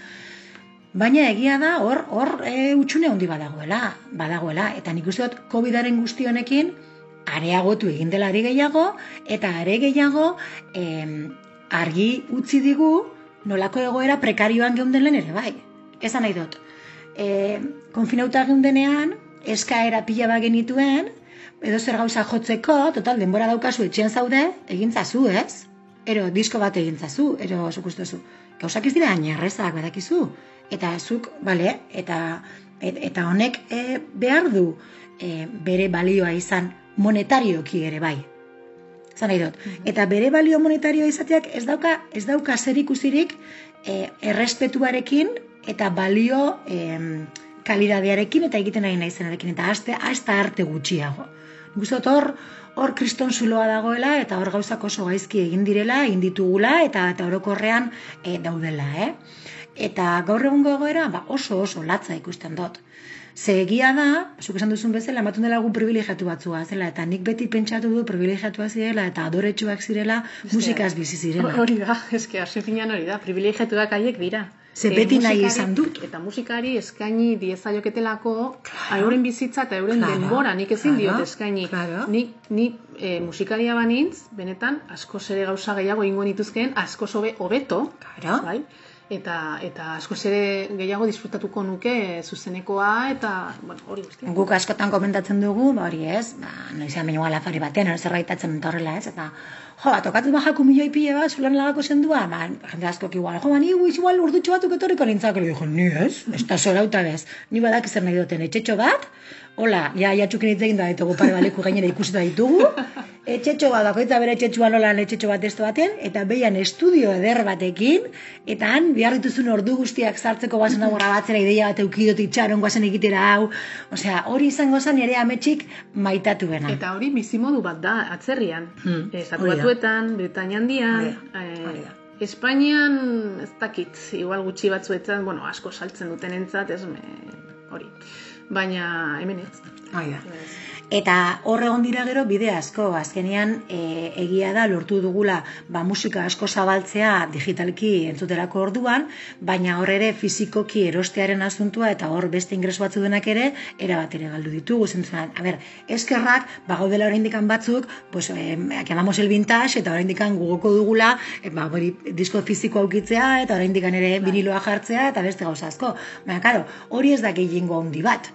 B: Baina egia da hor hor e, utxune handi badagoela, badagoela eta nik uste dut Covidaren guzti honekin areagotu egin dela ari gehiago eta are gehiago em, argi utzi digu nolako egoera prekarioan geunden lehen ere bai. Esan nahi dut. E, konfinauta geundenean eskaera pila bat genituen edo zer gauza jotzeko, total denbora daukazu etxean zaude, egintzazu, ez? Ero disko bat egintzazu, ero zuk uste duzu. Gauzak ez dira hain errezak badakizu. Eta zuk, bale, eta et, eta honek e, behar du e, bere balioa izan monetarioki ere bai. Zan nahi dut. Eta bere balio monetarioa izateak ez dauka, ez dauka zer ikusirik e, errespetuarekin eta balio em, kalidadearekin eta egiten nahi naizenarekin. Eta aste, hasta arte gutxiago. Dut hor, hor kriston zuloa dagoela eta hor gauzak oso gaizki egin direla, egin ditugula eta eta orokorrean e, daudela, eh? Eta gaur egungo egoera ba, oso oso latza ikusten dut. Ze egia da, zuk esan duzun bezala, ematen dela egun privilegiatu batzua zela, eta nik beti pentsatu du privilegiatua zirela eta adoretsuak zirela musikaz bizi zirela.
A: Hori da, eske finean hori da, privilegiatuak haiek dira.
B: Ze
A: Eh,
B: beti nahi izan dut.
A: Eta musikari eskaini diezaioketelako euren bizitza eta euren
B: Claro,
A: denbora, nik ezin
B: claro,
A: diot eskaini.
B: claro.
A: Ni, ni eh, musikaria banintz, benetan, askoz ere gauza gehiago ingo nituzkeen, askoz hobe hobeto,
B: Claro.
A: bai? Eta, eta askoz ere gehiago disfrutatuko nuke zuzenekoa eta, bueno, hori guztia.
B: Guk askotan komentatzen dugu, ba hori ez, ba, noizean baino gala afari batean, ero zerraitatzen dut horrela ez, eta jo, ba, tokatzen bajako milioi pile bat, zulan lagako zendua, ba, jende askok igual, jo, ba, ni guiz igual urdutxo batuk etorriko nintzak, dijo, ni ez, ez da zora uta bez, ni badak zer nahi duten, etxetxo bat, hola, ja, jatxukin hitz egin da ditugu pare baleku gainera ikusita ditugu, etxetxo bat, bakoitza bere etxetxoa nola etxetxo bat ez baten, eta behian estudio eder batekin, eta han behar dituzun ordu guztiak sartzeko guazen hau grabatzera ideia bat eukidot itxaron guazen egitera hau, osea, hori izango zen ere ametxik maitatuena.
A: Eta hori bizimodu bat da, atzerrian.
B: Hmm,
A: Eh, Estatu batuetan, Britainia handian, eh. Espainian, ez dakit, igual gutxi batzuetan, bueno, asko saltzen duten entzat, ez, me, hori. Baina hemen ez. Hemen ez.
B: Eta hor egon dira gero bide asko, azkenean e, egia da lortu dugula ba, musika asko zabaltzea digitalki entzuterako orduan, baina hor ere fizikoki erostearen asuntua eta hor beste ingreso batzu denak ere erabat ere galdu ditugu. Zentzuan, a ber, eskerrak, ba, gaudela oraindikan batzuk, pues, eh, llamamos el vintage eta oraindikan gugoko dugula, eh, ba, hori disko fiziko aukitzea eta oraindikan ere viniloa jartzea eta beste gauza asko. Baina, karo, hori ez da gehiengo handi bat.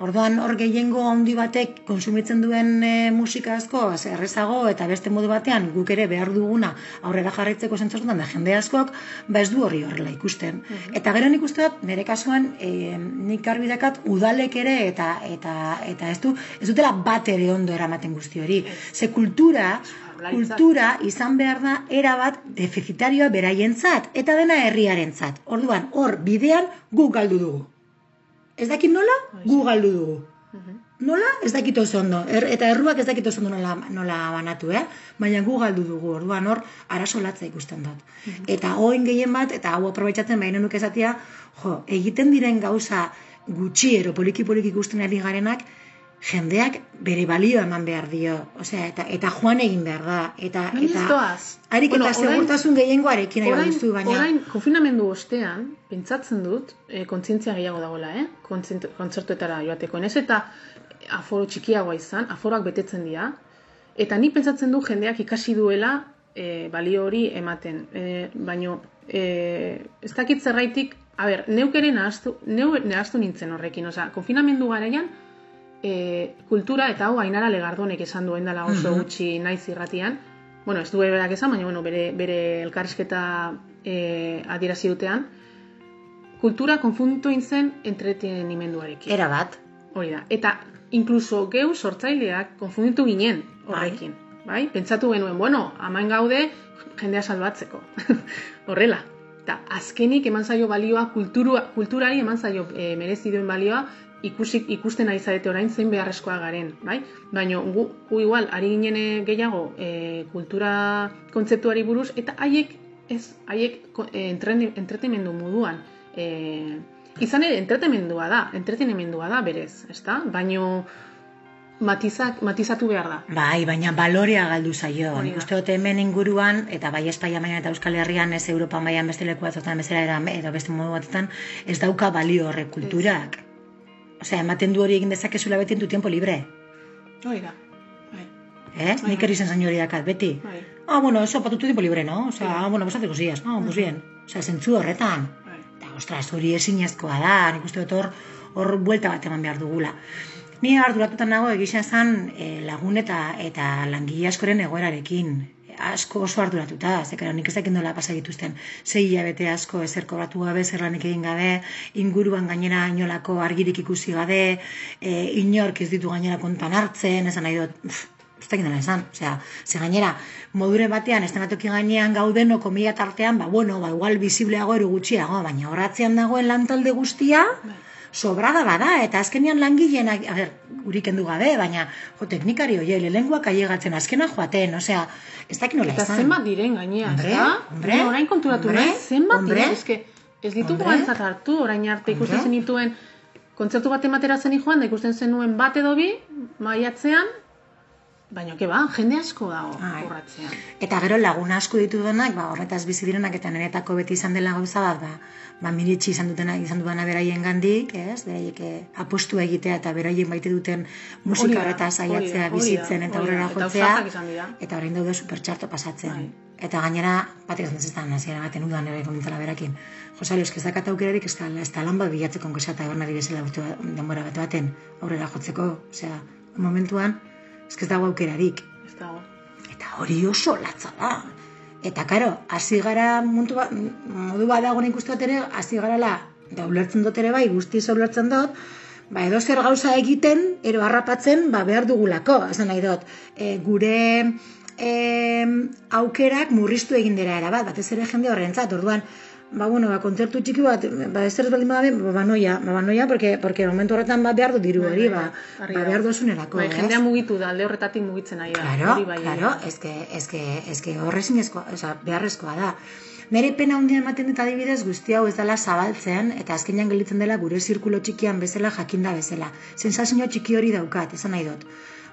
B: Orduan hor gehiengo handi batek konsumitzen duen e, musika asko, errezago eta beste modu batean guk ere behar duguna aurrera jarraitzeko zentzuetan da jende askok, ba ez du horri horrela ikusten. Eta gero nik uste dut, nire kasuan, e, nik garbi dakat udalek ere eta eta eta ez du ez dutela bat ere ondo eramaten guzti hori. Ze kultura, kultura izan behar da erabat defizitarioa beraientzat eta dena herriarentzat. Orduan, hor bidean guk galdu dugu. Ez dakit nola, gu galdu dugu.
A: Mhm.
B: Nola? Ez dakit oso ondo. Er, eta erruak ez dakit oso ondo nola, nola banatu, eh? Baina gu galdu dugu, orduan hor, arazo latza ikusten dut. Eta hoin gehien bat, eta hau aprobetsatzen baina nuke esatia, jo, egiten diren gauza gutxiero poliki-poliki ikusten ari garenak, jendeak bere balio eman behar dio. Osea, eta, eta joan egin behar da. Eta, eta,
A: doaz?
B: Harik
A: Bueno,
B: eta segurtasun gehiengoarekin nahi baduzu, baina...
A: orain konfinamendu ostean, pentsatzen dut, e, kontzientzia gehiago dagoela, eh? Kontzertuetara joateko. Ez eta aforo txikiagoa izan, aforoak betetzen dira, eta ni pentsatzen du jendeak ikasi duela e, balio hori ematen. E, baino, e, ez dakit zerraitik, a ber, neuk ere nahaztu, neu nahaztu nintzen horrekin, osea, konfinamendu garaian, e, kultura eta hau ainara legardonek esan duen dela oso
B: Mhm.
A: gutxi naiz irratian, bueno, ez du berak esan, baina bueno, bere, bere elkarrizketa e, adierazi dutean, kultura konfunditu egin zen entretenimenduarekin.
B: Era bat.
A: Hori da. Eta inkluso geu sortzaileak konfunditu ginen horrekin. Bai? Pentsatu genuen, bueno, amain gaude jendea salbatzeko. Horrela. Eta azkenik eman zaio balioa, kulturua, kulturari eman zaio e, merezi duen balioa, ikusi, ikusten ari zarete orain zein beharrezkoa garen, bai? Baina gu, gu igual, ari ginen eh, gehiago e, kultura kontzeptuari buruz, eta haiek, ez, haiek e, entreni- entretenimendu moduan, e, izan ere entretenimendua da, entretenimendua da berez, ezta? Baina matizak, matizatu behar da.
B: Bai, baina balorea galdu zaio. Nik uste dut hemen inguruan, eta bai Espaia mailan eta Euskal Herrian, ez Europa mailan beste leku batzuetan bezala edo beste modu batzuetan, ez dauka balio horrek kulturak. Osea, ematen du hori egin dezakezula beti en tu tiempo libre.
A: Hori da. Bai,
B: Eh?
A: Bai,
B: Nik eri zen zaino hori dakat, beti.
A: bai,
B: Ah, bueno, eso, para tu tiempo libre, ¿no? O sea, ah, bueno, pues hace cosillas. Ah, pues bien. Osea, zentzu horretan.
A: bai.
B: Eta, ostras, hori ezinezkoa da, nik uste dut hor, hor buelta bat eman behar dugula. Ni arduratuta nago egisa esan e, lagun eta, eta langile askoren egoerarekin. Asko oso arduratuta, zekara nik ez dakit nola pasa dituzten. Sei hilabete asko ezer kobratu gabe, zer lanik egin gabe, inguruan gainera inolako argirik ikusi gabe, e, inork ez ditu gainera kontan hartzen, esan nahi dut, pff, ez dakit esan, osea, ze gainera, modure batean, estenatoki gainean gaudeno komila tartean, ba, bueno, ba, igual bizibleago ero gutxiago, baina horratzean dagoen lantalde guztia,
A: Bai.
B: Sobrada bada, eta azkenean langileenak, a ber, guri kendu gabe, baina, jo, teknikari hoi, lehenguak ailegatzen, azkena joaten, osea, ez dakit nola
A: Eta
B: esan.
A: zenbat diren gainea,
B: Hombre,
A: ezta?
B: hombre,
A: orain konturatu
B: hombre,
A: naiz, zenbat
B: hombre.
A: diren, eske ez ditugu gantzat hartu, orain arte ikusten zenituen kontzertu bat ematera zen joan, da ikusten zenuen bat edo bi, maiatzean, baina, ba, jende asko dago
B: Ai.
A: urratzean.
B: Eta gero lagun asko ditudanak, ba, horretaz bizi direnak eta niretako beti izan dela gauza bat, ba, ba miritsi izan dutena izan dudana beraien gandik, ez? Beraiek eh, apostu egitea eta beraien baite duten musika horretaz saiatzea bizitzen eta aurrera jotzea. Eta orain daude supertxarto pasatzen.
A: Bai.
B: Eta gainera, batek esan zestan, hasiera baten udan ere komintzala berakin. Josale, eski ez dakat aukerarik, ez da, ez da lan bat bilatzeko onkosa eta bernari bezala urte denbora bat baten aurrera jotzeko. Osea, momentuan, ez dago aukerarik.
A: Ez dago.
B: Eta hori oso latza da. Eta karo, hasi gara mundu ba, modu bat dago nik uste dut ere, hasi garala, da ulertzen dut ere bai, guztiz ulertzen dut, ba edo zer gauza egiten, ero harrapatzen, ba behar dugulako, esan nahi dut. E, gure e, aukerak murriztu egin dira era bat, batez ere jende horrentzat, orduan, ba bueno, ba kontzertu txiki bat, ba ez baldin badabe, ba banoia, ba banoia, porque, porque momentu horretan ba behar du diru
A: Bai,
B: hori,
A: bai,
B: ba,
A: bai,
B: ba behar dozunerako, ez?
A: jendea mugitu da, alde horretatik mugitzen ari da.
B: Claro,
A: bai,
B: claro,
A: bai.
B: eske, eske, eske horrezinezkoa, oza, beharrezkoa da. Nere pena handia ematen dut adibidez guzti hau ez dela zabaltzen eta azkenean gelditzen dela gure zirkulo txikian bezala jakinda bezala. Sensazio txiki hori daukat, esan nahi dut.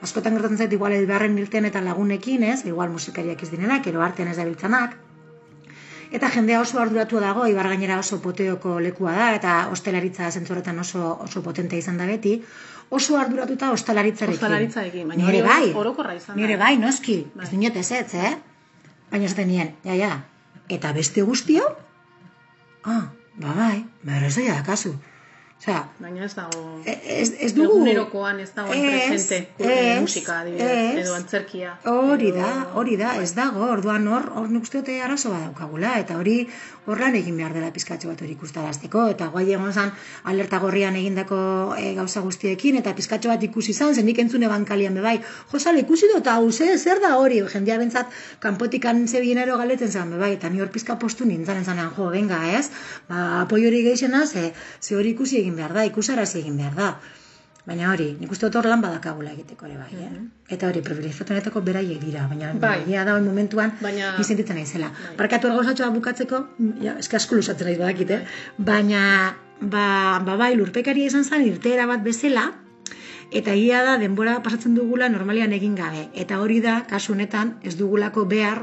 B: Askotan gertatzen zait igual elbarren irten eta lagunekin, ez? Igual musikariak ez direnak, ero artean ez dabiltzanak. Eta jendea oso arduratu dago, Ibar gainera oso poteoko lekua da, eta hostelaritza zentzoretan oso, oso potente izan da beti, oso arduratuta ostalaritzarekin.
A: Ostalaritzarekin, baina
B: Nire bai,
A: orokorra izan da.
B: nire bai, noski,
A: Bai.
B: ez dinot ez ez, eh? Baina esaten nien, ja, ja, eta beste guztio? Ah, ba bai, bera ez kasu. Osea,
A: Baina ez dago...
B: ez, ez dugu...
A: Egunerokoan ez dago presente
B: ez,
A: musika adibidez,
B: ez.
A: edo antzerkia.
B: Hori da, hori da, ez dago, orduan hor, hor nik uste dute arazo bat daukagula, eta hori horran egin behar dela pizkatxo bat hori ikustarazteko, eta guai egon zan alerta gorrian egindako e, gauza guztiekin, eta pizkatxo bat ikusi zan, zen nik entzune bankalian bebai, josale, ikusi dut hau, ze, zer da hori, jendea bentsat kanpotikan zebienero galetzen zen bebai, eta ni hor pizka postu nintzen zanean, jo, venga, ez, ba, apoi hori geixena, ze, ze hori ikusi egin behar da, ikusarazi egin behar da. Baina hori, nik uste dut hor lan badakagula egiteko ere bai, eh? Eta hori, privilegiatuenetako beraiek dira, baina
A: Mhm. Bai.
B: egia da hori momentuan
A: Baina-
B: ni sentitzen naizela.
A: Bai.
B: Barkatu gauzatxoa bukatzeko, mm, ja, eske asko lusatzen naiz badakit, eh? Baina, ba, ba bai, lurpekaria izan zen irteera bat bezala, eta egia da denbora pasatzen dugula normalian egin gabe. Eta hori da, kasu honetan, ez dugulako behar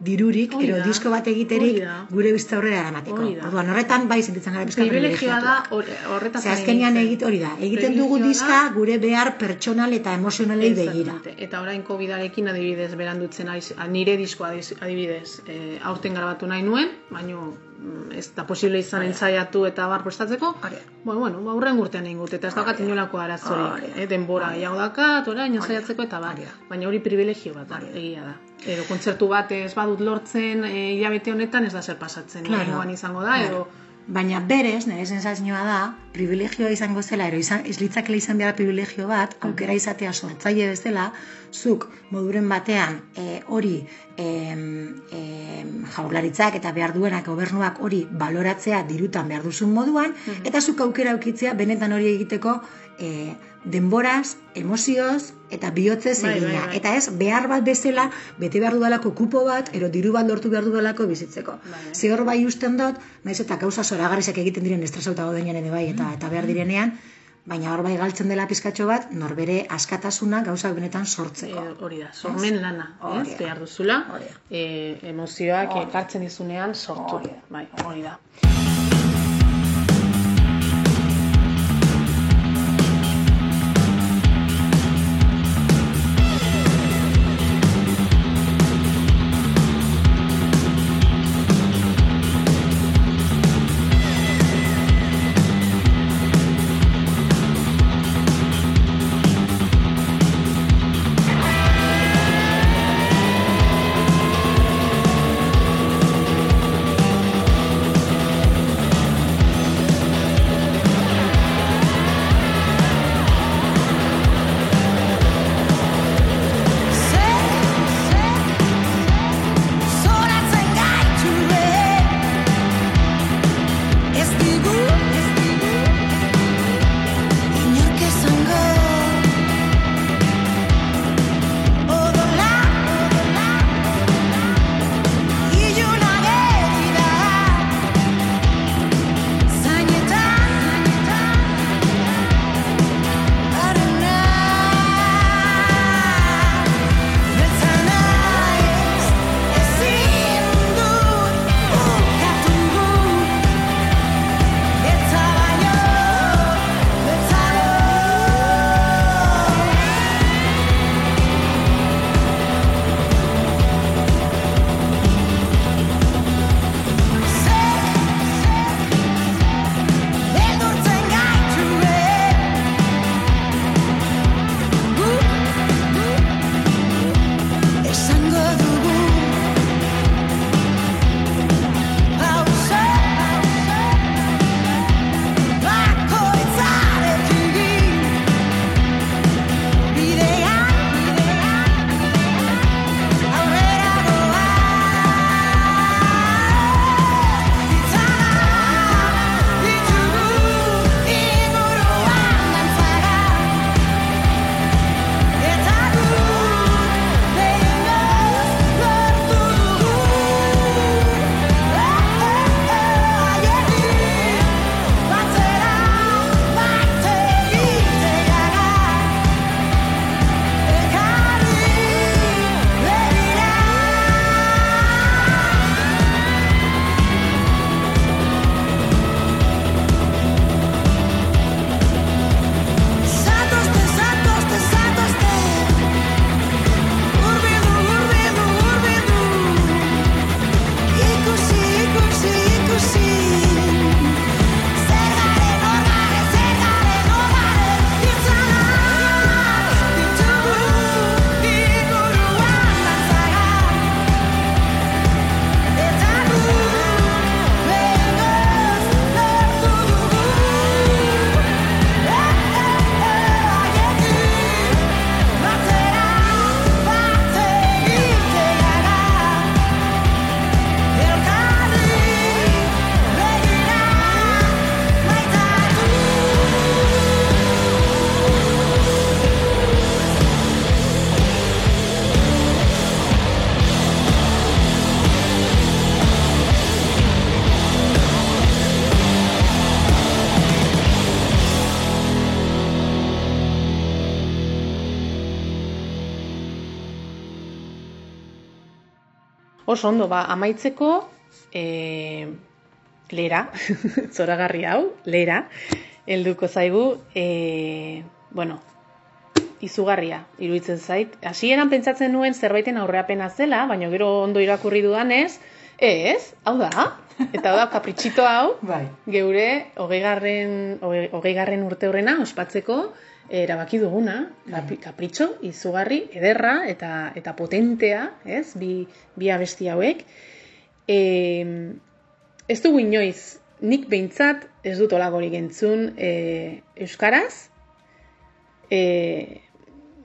B: dirurik,
A: da,
B: disko bat egiterik gure bizta aurrera eramateko. Orduan, horretan bai sentitzen gara bizka
A: Privilegioa da
B: privilegiatua.
A: hor- horretaz
B: Ze azkenean egit hori da, egiten dugu diska gure behar pertsonal eta emozionalei begira.
A: Eta orain Covidarekin adibidez berandutzen aiz, nire diskoa adibidez e, aurten grabatu nahi nuen, baino ez da posible izan ensaiatu eta bar prestatzeko. Bueno, bueno, ba, urren urtean egin eta ez daukat inolako arazorik. Eh, denbora gehiago dakat, orain ensaiatzeko eta bar. Baina hori privilegio bat da, egia da. Edo kontzertu bat ez badut lortzen e, hilabete honetan ez da zer pasatzen.
B: Claro.
A: Lehengoan izango da, edo
B: Baina berez, nire sensazioa da, privilegioa izango zela, ero izan, ez litzakela izan behar privilegio bat, aukera izatea sortzaile bezala, zuk moduren batean e, hori em, em, jaurlaritzak eta behar duenak gobernuak hori baloratzea dirutan behar duzun moduan, eta zuk aukera aukitzea benetan hori egiteko e, denboraz, emozioz eta bihotzez
C: Bai,
B: egina.
C: bai, bai.
B: Eta ez, behar bat bezala, bete behar dudalako kupo bat, ero diru bat lortu behar dudalako bizitzeko.
C: Bai.
B: Ze hor bai usten dut, naiz eta gauza zoragarrizak egiten diren estresauta gaudenean ere bai, eta, eta behar direnean, baina hor bai galtzen dela pizkatxo bat, norbere askatasuna gauzak benetan sortzeko.
C: E, hori da, sormen lana, ez? Behar duzula, e, emozioak ekartzen dizunean sortu.
B: Hori da.
C: Bai, hori da. Oso ondo, ba, amaitzeko, e, lera, zoragarri hau, lera, helduko zaigu, e, bueno, izugarria, iruditzen zait. Hasieran pentsatzen nuen zerbaiten aurreapena zela, baina gero ondo irakurri dudanez, ez, hau da, eta hau da, kapritxito hau,
B: Bai.
C: geure hogeigarren, hogei- hogeigarren urte horrena ospatzeko erabaki duguna, kapi- kapritxo, izugarri, ederra eta, eta potentea, ez, bi, bi abesti hauek. E, ez dugu inoiz
A: nik behintzat ez dut olagorik entzun e, Euskaraz, e,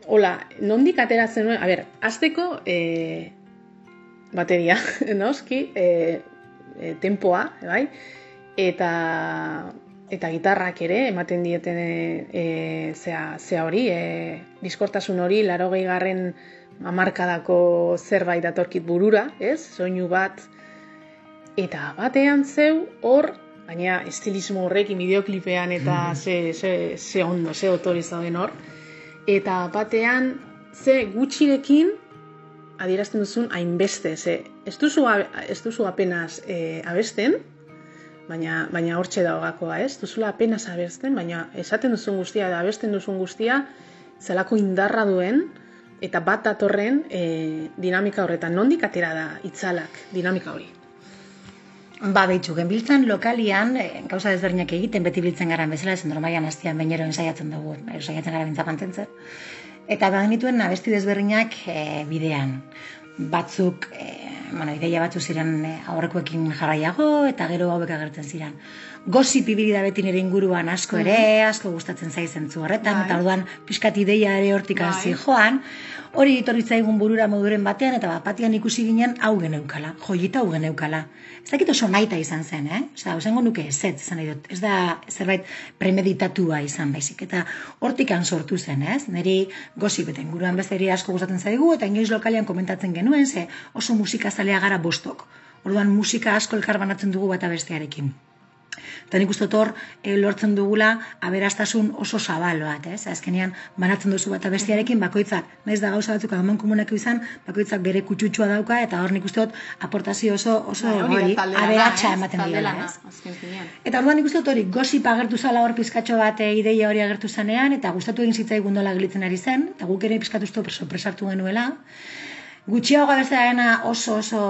A: hola, nondik ateratzen nuen, a ber, azteko e, bateria, noski, e, e, tempoa, bai? Eta eta gitarrak ere ematen dieten e, e, zea, zea hori, e, diskortasun hori, laro garren amarkadako zerbait datorkit burura, ez? Soinu bat, eta batean zeu hor, baina estilismo horrekin bideoklipean eta ze, ze, ze ondo, ze otoriz dauden hor, eta batean ze gutxirekin adierazten duzun hainbeste, ze ez duzu, ez duzu apenas e, abesten, baina, baina hortxe dagoakoa, ez? Duzula apenas abesten, baina esaten duzun guztia, da abesten duzun guztia, zelako indarra duen, eta bat datorren e, dinamika horretan. Nondik atera da itzalak dinamika hori?
B: Ba, behitxu, genbiltzan lokalian, e, gauza desberdinak egiten, beti biltzen gara bezala, zen normaian hastian bainero ensaiatzen dugu, ensaiatzen gara bintza mantentzen. Eta bagenituen abesti desberdinak e, bidean. Batzuk, e, bueno, ideia batzu ziren e, aurrekoekin jarraiago, eta gero hauek agertzen ziren. Gosip ibili da beti nire inguruan asko ere, asko gustatzen zaizen zu horretan,
A: Bai.
B: eta orduan pixkat ideia ere hortik
A: Bai.
B: hasi joan, hori etorri zaigun burura moduren batean, eta bat ikusi ginen hau geneukala, joita hau geneukala. Ez dakit oso naita izan zen, eh? Osa, nuke ez, izan nahi dut. Ez da zerbait premeditatua izan baizik. Eta hortikan sortu zen, ez? Neri gosip eta inguruan bezeri asko gustatzen zaigu, eta inoiz lokalian komentatzen genuen, ze oso musika zalea gara bostok. Orduan musika asko elkar banatzen dugu bata bestearekin. Eta nik uste dut hor e, lortzen dugula aberastasun oso zabal bat, ez? Azkenean banatzen duzu bat bestiarekin bakoitzak, naiz da gauza batzuk aman komuneko izan, bakoitzak bere kutxutxua dauka eta hor nik uste dut aportazio oso oso
A: Bai, hori
B: aberatsa ematen
A: lana,
B: ez? Eta orduan nik uste dut hori gosip agertu zala hor pizkatxo bat e, ideia hori agertu zanean, eta gustatu egin zitzaigun dola gelitzen ari zen, eta guk ere pizkatu uste sorpresartu genuela. Gutxiago abestearena oso oso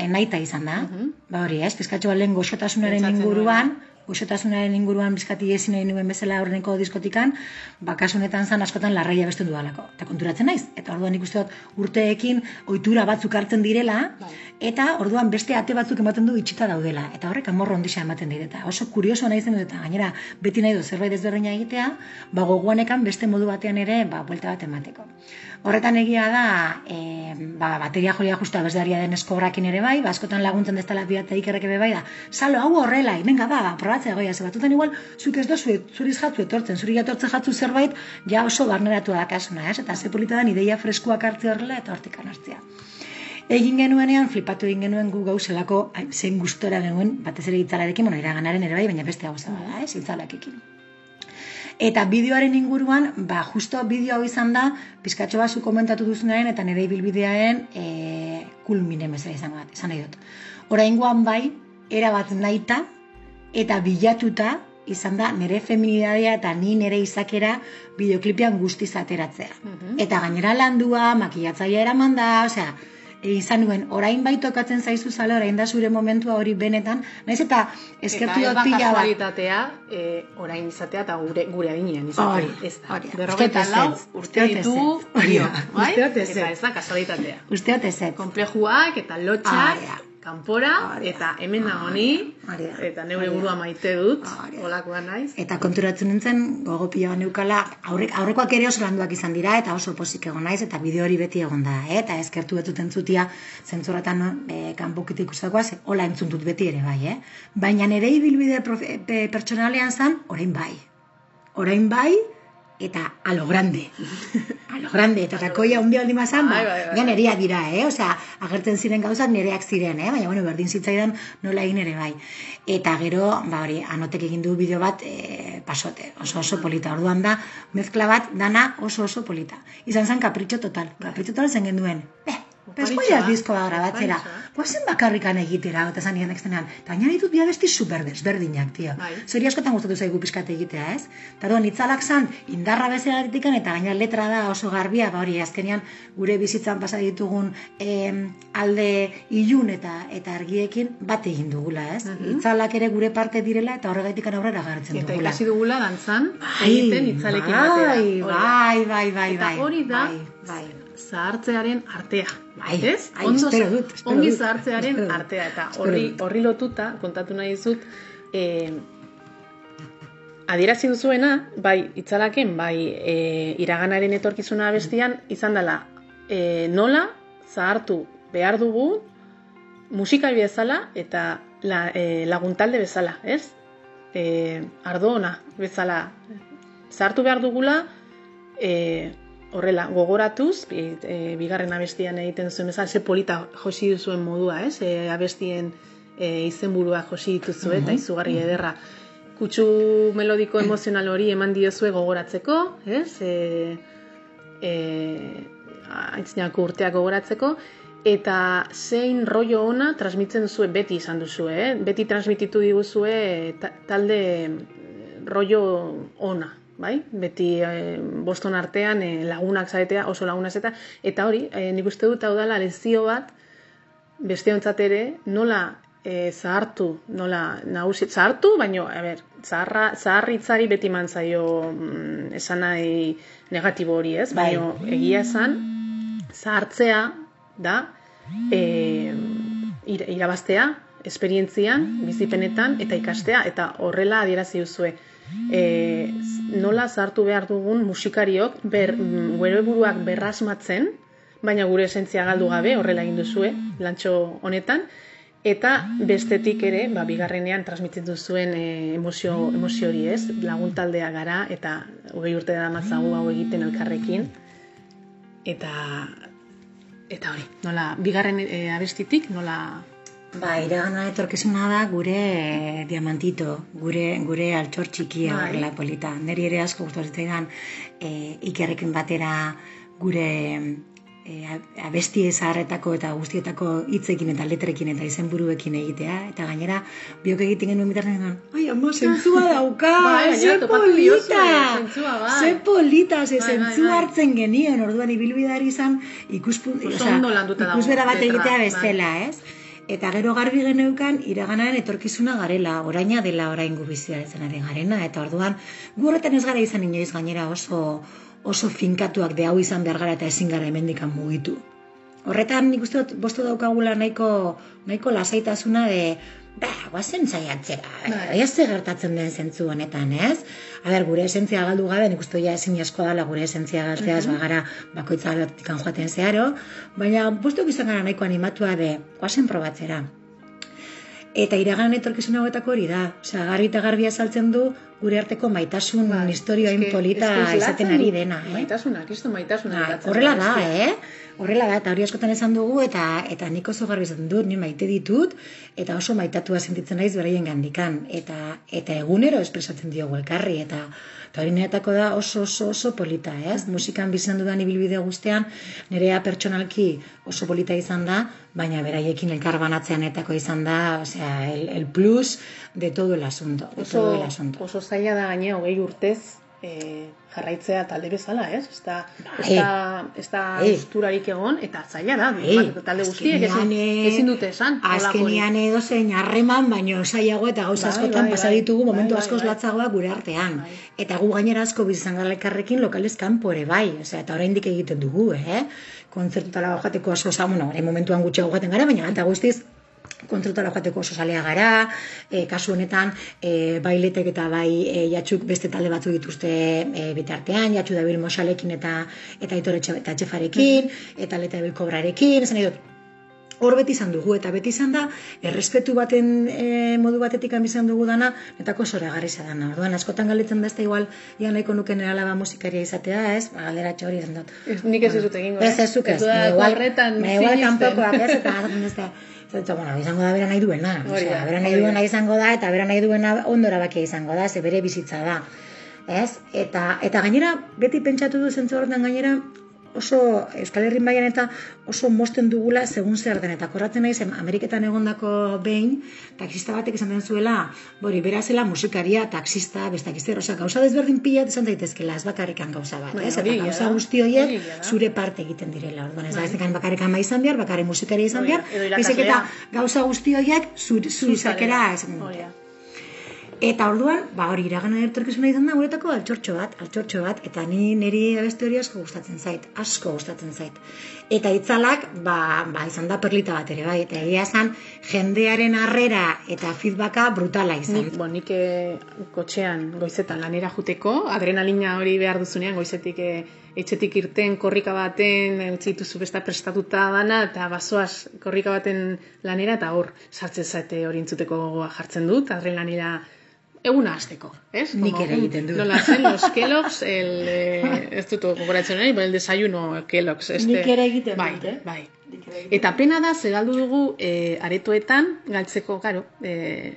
B: enaita izan da. Ba hori, ez? Pizkatxo bat lehen goxotasunaren inguruan, goxotasunaren inguruan bizkati ezin nahi nuen bezala horreneko diskotikan, ba kasu honetan zan askotan larraia besten dudalako. Eta konturatzen naiz, eta orduan nik uste dut urteekin ohitura batzuk hartzen direla,
A: Bai.
B: eta orduan beste ate batzuk ematen du itxita daudela. Eta horrek amorro ondisa ematen dit, eta oso kurioso naizen dut, eta gainera beti nahi du zerbait ezberdina egitea, ba gogoanekan beste modu batean ere, ba, buelta bat emateko. Horretan egia da, e, ba, bateria joria justu abesdaria den eskobrakin ere bai, ba, askotan laguntzen deztala biata ikerreke be bai da, salo, hau horrela, venga, ba, ba, probatzea goia, ze batutan igual, zuk ez dozu, zuriz jatzu etortzen, zuri jatortzen jatzu zerbait, ja oso barneratu dakasuna, ez? Eta ze polita da, ideia freskoak hartzea horrela eta hortik hartzea. Egin genuenean, flipatu egin genuen gu gauzelako, zein gustora genuen, batez ere itzalarekin, bueno, iraganaren ere bai, baina beste gauza bada, ez, itzalakekin. Eta bideoaren inguruan, ba, justo bideo hau izan da, pizkatxo bat zu komentatu duzunaren eta nire ibilbidearen e, kulmine bezala izango da, izan nahi dut. Oraingoan bai, erabat nahita eta bilatuta izan da nire feminidadea eta ni nire izakera bideoklipean guztiz ateratzea.
A: Mhm.
B: Eta gainera landua, makillatzailea eraman da, osea, e, izan nuen, orain bai tokatzen zaizu zala, orain da zure momentua hori benetan, naiz eta eskertu
A: ez
B: dut pila bat.
A: e, orain izatea eta gure, gure adinean izatea.
B: Hori,
A: ez da. Berrogeita lau urte
B: ezetz. Hori
A: bai?
B: uste dut ezetz.
A: Eta ez da kasualitatea.
B: Uste dut ezetz.
A: Konplejuak eta lotxak. Kanpora, eta hemen nago ni, eta neure burua maite dut,
B: Hori da.
A: olakoa naiz.
B: Eta konturatzen nintzen, gogo pila bat neukala, aurrek, aurrekoak ere oso landuak izan dira, eta oso posik egon naiz, eta bideo hori beti egon da, eh? eta eskertu betut entzutia, zentzoratan e, kanpokit ikustakoa, ze hola entzun dut beti ere bai, eh? Baina nire ibilbide pertsonalean zan, orain bai. Orain bai, eta a lo grande. A lo grande, eta takoia hundi aldi mazan, ba, ja nereak dira, eh? Osea, agertzen ziren gauzak nereak ziren, eh? Baina, bueno, berdin zitzaidan nola egin ere bai. Eta gero, ba hori, anotek egin du bideo bat e, pasote, oso oso polita. Orduan da, mezkla bat dana oso oso polita. Izan zen kapritxo total. Kapritxo total zen genduen. Eh, goia diskoa grabatzera.
A: oparitxoa.
B: Guazen bakarrikan egitera, eta zan nian extenean. Eta gaina ditut bia besti super desberdinak, tio.
A: Bai.
B: Zori askotan gustatu zaigu pixkat egitea, ez? Eta orduan itzalak zan, indarra bezala ditikan, eta gaina letra da oso garbia, ba hori, azkenean gure bizitzan pasa ditugun em, alde ilun eta eta argiekin bat egin dugula, ez? Itzalak ere gure parte direla, eta horregaitik aurrera gartzen
A: Eta
B: dugula.
A: ikasi dugula dantzan,
B: Bai,
A: egiten itzalekin
B: bai,
A: batera. Da.
B: Bai, bai, bai,
A: Eta
B: bai.
A: hori da,
B: Bai, bai.
A: Zahartzearen artea.
B: Bai,
A: ez?
B: bai,
A: Ondo,
B: espero dut, espero
A: ongi zahartzearen
B: espero dut,
A: artea. Eta horri, horri lotuta, kontatu nahi dizut, e, adierazi duzuena, bai itzalaken, bai e, iraganaren etorkizuna bestian, izan dela e, nola zahartu behar dugu musikari bezala eta la, e, laguntalde bezala, ez? E, ardo ona bezala zahartu behar dugula e, horrela gogoratuz, bi, e, bigarren abestian egiten zuen bezala, ze polita josi duzuen modua, ez? E, abestien e, izenburua josi dituzu eta izugarri ederra. Kutsu melodiko emozional hori eman diozue gogoratzeko, ez? E, e, aitzinako urteak gogoratzeko, eta zein rollo ona transmitzen duzue beti izan duzue, eh? beti transmititu diguzue ta- talde eh, rollo ona, bai? Beti eh, boston artean eh, lagunak zaretea, oso lagunak zaretea, eta hori, eh, nik uste dut hau dela lezio bat, besteontzat ere, nola e, zahartu, nola nagusi, zahartu, baino, a ber, zaharra, zaharritzari beti eman zaio mm, esan nahi negatibo hori, ez?
B: Bai.
A: Baino, egia esan, zahartzea da e, ir- irabaztea, esperientzian, bizipenetan, eta ikastea, eta horrela adierazi duzue. E, nola zahartu behar dugun musikariok ber, gure buruak berrasmatzen, baina gure esentzia galdu gabe, horrela egin duzue, lantxo honetan, eta bestetik ere, ba, bigarrenean transmititzen duzuen e, emozio, emozio hori ez, laguntaldea gara, eta hogei urte da matzagu hau egiten elkarrekin, eta eta hori, nola, bigarren e, abestitik, nola,
B: Ba, iragana etorkizuna da gure eh, diamantito, gure gure altxor txikia
A: Bai.
B: horrela polita. Neri ere asko gustatzen e, ikerrekin batera gure e, abesti zaharretako eta guztietako hitzekin eta letrekin eta izenburuekin egitea. Eta gainera, biok egiten genuen bitartean, ai, ama, zentzua dauka,
A: Bai,
B: ze polita,
A: zentzua, bai.
B: ze polita, ze
A: Bai, bai,
B: zentzua
A: bai.
B: hartzen genion, orduan ibilbideari izan ikuspun,
A: dago
B: ikusbera bat egitea
A: bai.
B: bestela, ez? Eta gero garbi geneukan iraganaren etorkizuna garela, oraina dela orain gu bizitzen ari garena, eta orduan gu horretan ez gara izan inoiz gainera oso oso finkatuak de hau izan behar gara eta ezin gara hemendikan mugitu. Horretan nik uste dut bostu daukagula nahiko, nahiko lasaitasuna de, ba, guazen saiatzera,
A: Bai.
B: bai. ze gertatzen den zentzu honetan, ez? A ber, gure esentzia galdu gabe, nik uste ja ezin asko dela gure esentzia galtzea, ez bagara bakoitza batikan joaten zeharo, baina bostuk izan gara nahiko animatua de, guazen probatzera. Eta iragan etorkizun hauetako hori da. Osea, garbi eta garbi azaltzen du gure arteko maitasun
A: Bai,
B: historio polita izaten ari dena, eh?
A: Maitasuna, kristo maitasuna.
B: Bai,
A: islatzen
B: horrela da, eh? Horrela da, eta hori askotan esan dugu, eta eta nik oso garbi esaten dut, ni maite ditut, eta oso maitatua sentitzen naiz beraien gandikan. Eta, eta egunero espresatzen diogu elkarri, eta, eta hori niretako da oso oso oso polita, ez? Musikan bizan dudan ibilbide guztian, nerea pertsonalki oso polita izan da, baina beraiekin elkar banatzean etako izan da, osea, el, el plus de todo el asunto. De todo el
A: oso,
B: asunto.
A: oso zaila da gaine hogei urtez e, jarraitzea talde bezala, ez? Ez da, ez
B: Bai.
A: da, ez da
B: Bai.
A: usturarik egon, eta zaila da,
B: Bai,
A: talde guztiek ezin,
B: eh,
A: ezin dute esan.
B: Azkenian edo zein harreman, baino saiago eta gauza
A: Bai,
B: askotan
A: bai, bai.
B: ditugu momentu
A: Bai, bai,
B: askoz
A: bai.
B: gure artean.
A: Bai.
B: Eta gu gainera asko bizan gara elkarrekin lokalez kanpo bai, osea, eta oraindik egiten dugu, eh? Kontzertutara joateko asko za, bueno, momentuan gutxiago joaten gara, baina eta guztiz kontzertutara joateko oso salea gara, e, kasu honetan e, bailetek eta bai e, jatxuk beste talde batzu dituzte e, bitartean, jatxu dabil Mosalekin eta eta Aitor Etxe- eta Txefarekin, eta Leta dabil Kobrarekin, esan dut, hor beti izan dugu, eta beti izan da, errespetu baten e, modu batetik izan dugu dana, netako zoragarri dana. Orduan, askotan galetzen ez da igual, ja nahiko nuken alaba musikaria izatea, ez? Ba, Galderatxo hori izan dut.
A: Ez, nik ez dizut egingo,
B: Ez ez zuk ez, igual,
A: horretan
B: me igual
A: sinisten.
B: kanpokoak ez, eta ez ez da, bueno, izango da bera nahi duena, osea, bera nahi duena izango da, eta bera nahi duena ondo erabakia izango da, ze bere bizitza da, ez? Eta, eta gainera, beti pentsatu du zentzu horretan gainera, oso Euskal Herrin baian eta oso mosten dugula segun zer den. Eta korratzen naiz Ameriketan egondako behin taxista batek esan den zuela bori bera zela musikaria taxista bestakizte osea gauza desberdin pila izan daitezkela ez bakarrikan gauza bat
A: Bai,
B: ez?
A: Hori
B: eta gauza guzti horiek
A: Hori
B: zure parte egiten direla. Orduan ez da
A: Bai.
B: ez bakarrik ama izan behar bakarrik musikaria izan
A: Hori
B: behar. Baizik eta gauza guzti horiek zu, zu Eta orduan, ba hori iragana etorkizuna izan da guretako altxortxo bat, altxortxo bat, eta ni niri abeste hori asko gustatzen zait, asko gustatzen zait. Eta itzalak, ba, ba izan da perlita bat ere bai, eta egia esan jendearen harrera eta feedbacka brutala izan.
A: Nik, bon, nik eh, kotxean goizetan lanera juteko, adrenalina hori behar duzunean goizetik eh, etxetik irten korrika baten, eh, utzi dituzu besta prestatuta dana, eta basoaz korrika baten lanera, eta hor sartzen zate hori entzuteko gogoa jartzen dut, adrenalina eguna hasteko, ez?
B: Nik ere egiten dut.
A: Nola zen, los Kellogg's, el, eh, ez dut gogoratzen nahi, el desayuno Kellogg's. Este,
B: Nik ere egiten
A: bai,
B: dut, eh?
A: Bai, Eta pena da, ze galdu dugu e, aretoetan, galtzeko, karo, e,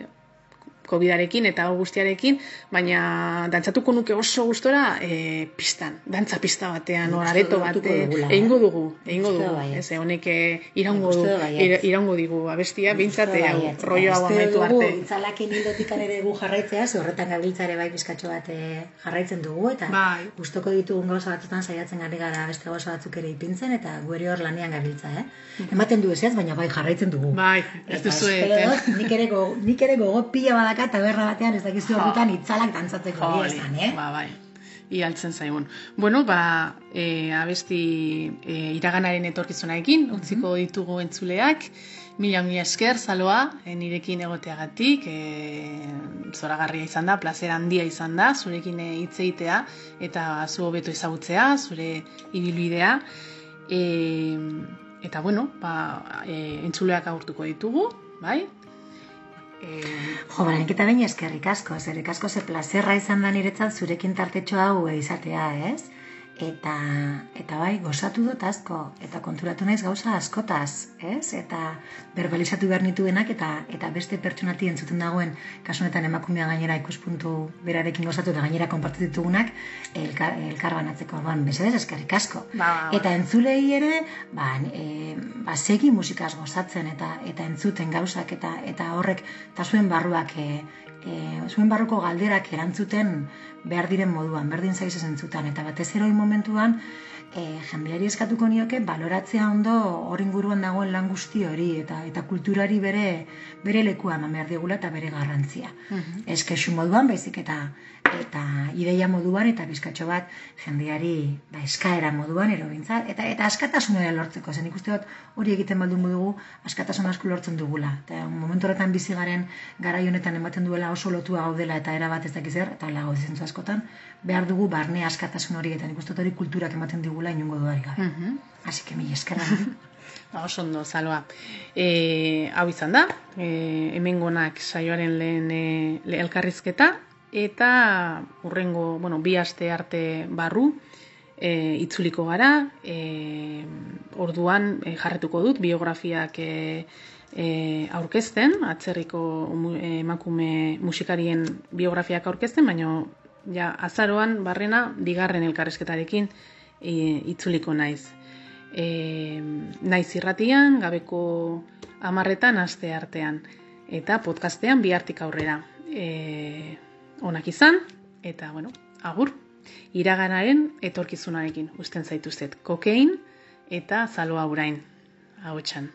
A: Covidarekin eta hau guztiarekin, baina dantzatuko nuke oso gustora e, pistan, dantza pista batean,
B: Nik
A: hor
B: uste
A: areto
B: dut hartuko
A: bate,
B: dugula, eh?
A: egingo dugu, egingo
B: Uste
A: dugu,
B: baietz.
A: ez, honek eh, iraungo du,
B: baietz.
A: ira- iraungo digu abestia, bintzat,
B: Uste
A: hau, rollo hau amaitu
B: dugu,
A: arte.
B: Itzalakin hildotikan ere gu jarraitzea, ze horretan gabiltza ere bai bizkatxo bat eh, jarraitzen dugu, eta
A: Bai.
B: gustoko ditugun gauza batzutan saiatzen ari gara beste gauza batzuk ere ipintzen, eta gu ere hor lanean gabiltza, eh? Ematen du ez ez, baina bai jarraitzen dugu.
A: Bai, ez duzu
B: dut, nik ere, go, nik ere gogo pila badaka taberna batean ez dakizu horretan itzalak dantzatzeko hori
A: Hori,
B: esan, eh?
A: ba, bai. Ialtzen zaigun. Bueno, ba, e, abesti e, iraganaren etorkizunaekin, utziko ditugu entzuleak, mila mila esker, zaloa, e, nirekin egoteagatik, e, zoragarria izan da, plazer handia izan da, zurekin e, hitz egitea, eta zu hobeto ezagutzea, zure ibilbidea. E, eta, bueno, ba, e, entzuleak agurtuko ditugu, bai?
B: Jo, bara, nik eta baina eskerrik asko, zerrik asko ze plazerra izan da niretzat zurekin tartetxo hau izatea, ez? Eta, eta bai, gozatu dut asko, eta konturatu naiz gauza askotaz, ez? Eta berbalizatu behar nituenak, eta, eta beste pertsonati entzuten dagoen, kasu honetan emakumea gainera ikuspuntu berarekin gozatu eta gainera konpartitu ditugunak, elkar, elkar banatzeko, orduan, mesedez eskerrik asko.
A: Ba, ba.
B: Eta entzulei ere, ba, e, ba segi musikaz gozatzen eta eta entzuten gauzak eta eta horrek eta zuen barruak e, e, zuen barruko galderak erantzuten behar diren moduan, berdin zaiz ez entzutan eta batez ere momentuan e, jendeari eskatuko nioke baloratzea ondo hor inguruan dagoen lan guzti hori eta eta kulturari bere bere lekua eman behar digula eta bere garrantzia.
A: Mhm.
B: Ez kexu moduan baizik eta eta ideia moduan eta bizkatxo bat jendeari ba, eskaera moduan ero behintzat, eta eta askatasun ere lortzeko, zen ikuste dut hori egiten baldin dugu askatasun asko lortzen dugula. Eta momentu horretan bizi garen garai honetan ematen duela oso lotua gaudela eta era bat ez dakiz zer, eta lago zentzu askotan, behar dugu barne askatasun hori eta nik uste dut hori kulturak ematen digula inungo duari gabe.
A: Mhm.
B: Así que mila eskerra.
A: Ba, oso ondo, zaloa. E, hau izan da, e, hemengonak saioaren lehen e, le- elkarrizketa, eta urrengo, bueno, bi aste arte barru, e, itzuliko gara, e, orduan e, jarretuko dut biografiak e, e, aurkezten, atzerriko e, emakume musikarien biografiak aurkezten, baina ja, azaroan barrena bigarren elkarrizketarekin e, itzuliko naiz e, naiz irratian, gabeko amarretan aste artean. Eta podcastean bihartik aurrera. E, onak izan, eta bueno, agur, iraganaren etorkizunarekin, usten zaituztet, kokein eta zaloa urain, hau txan.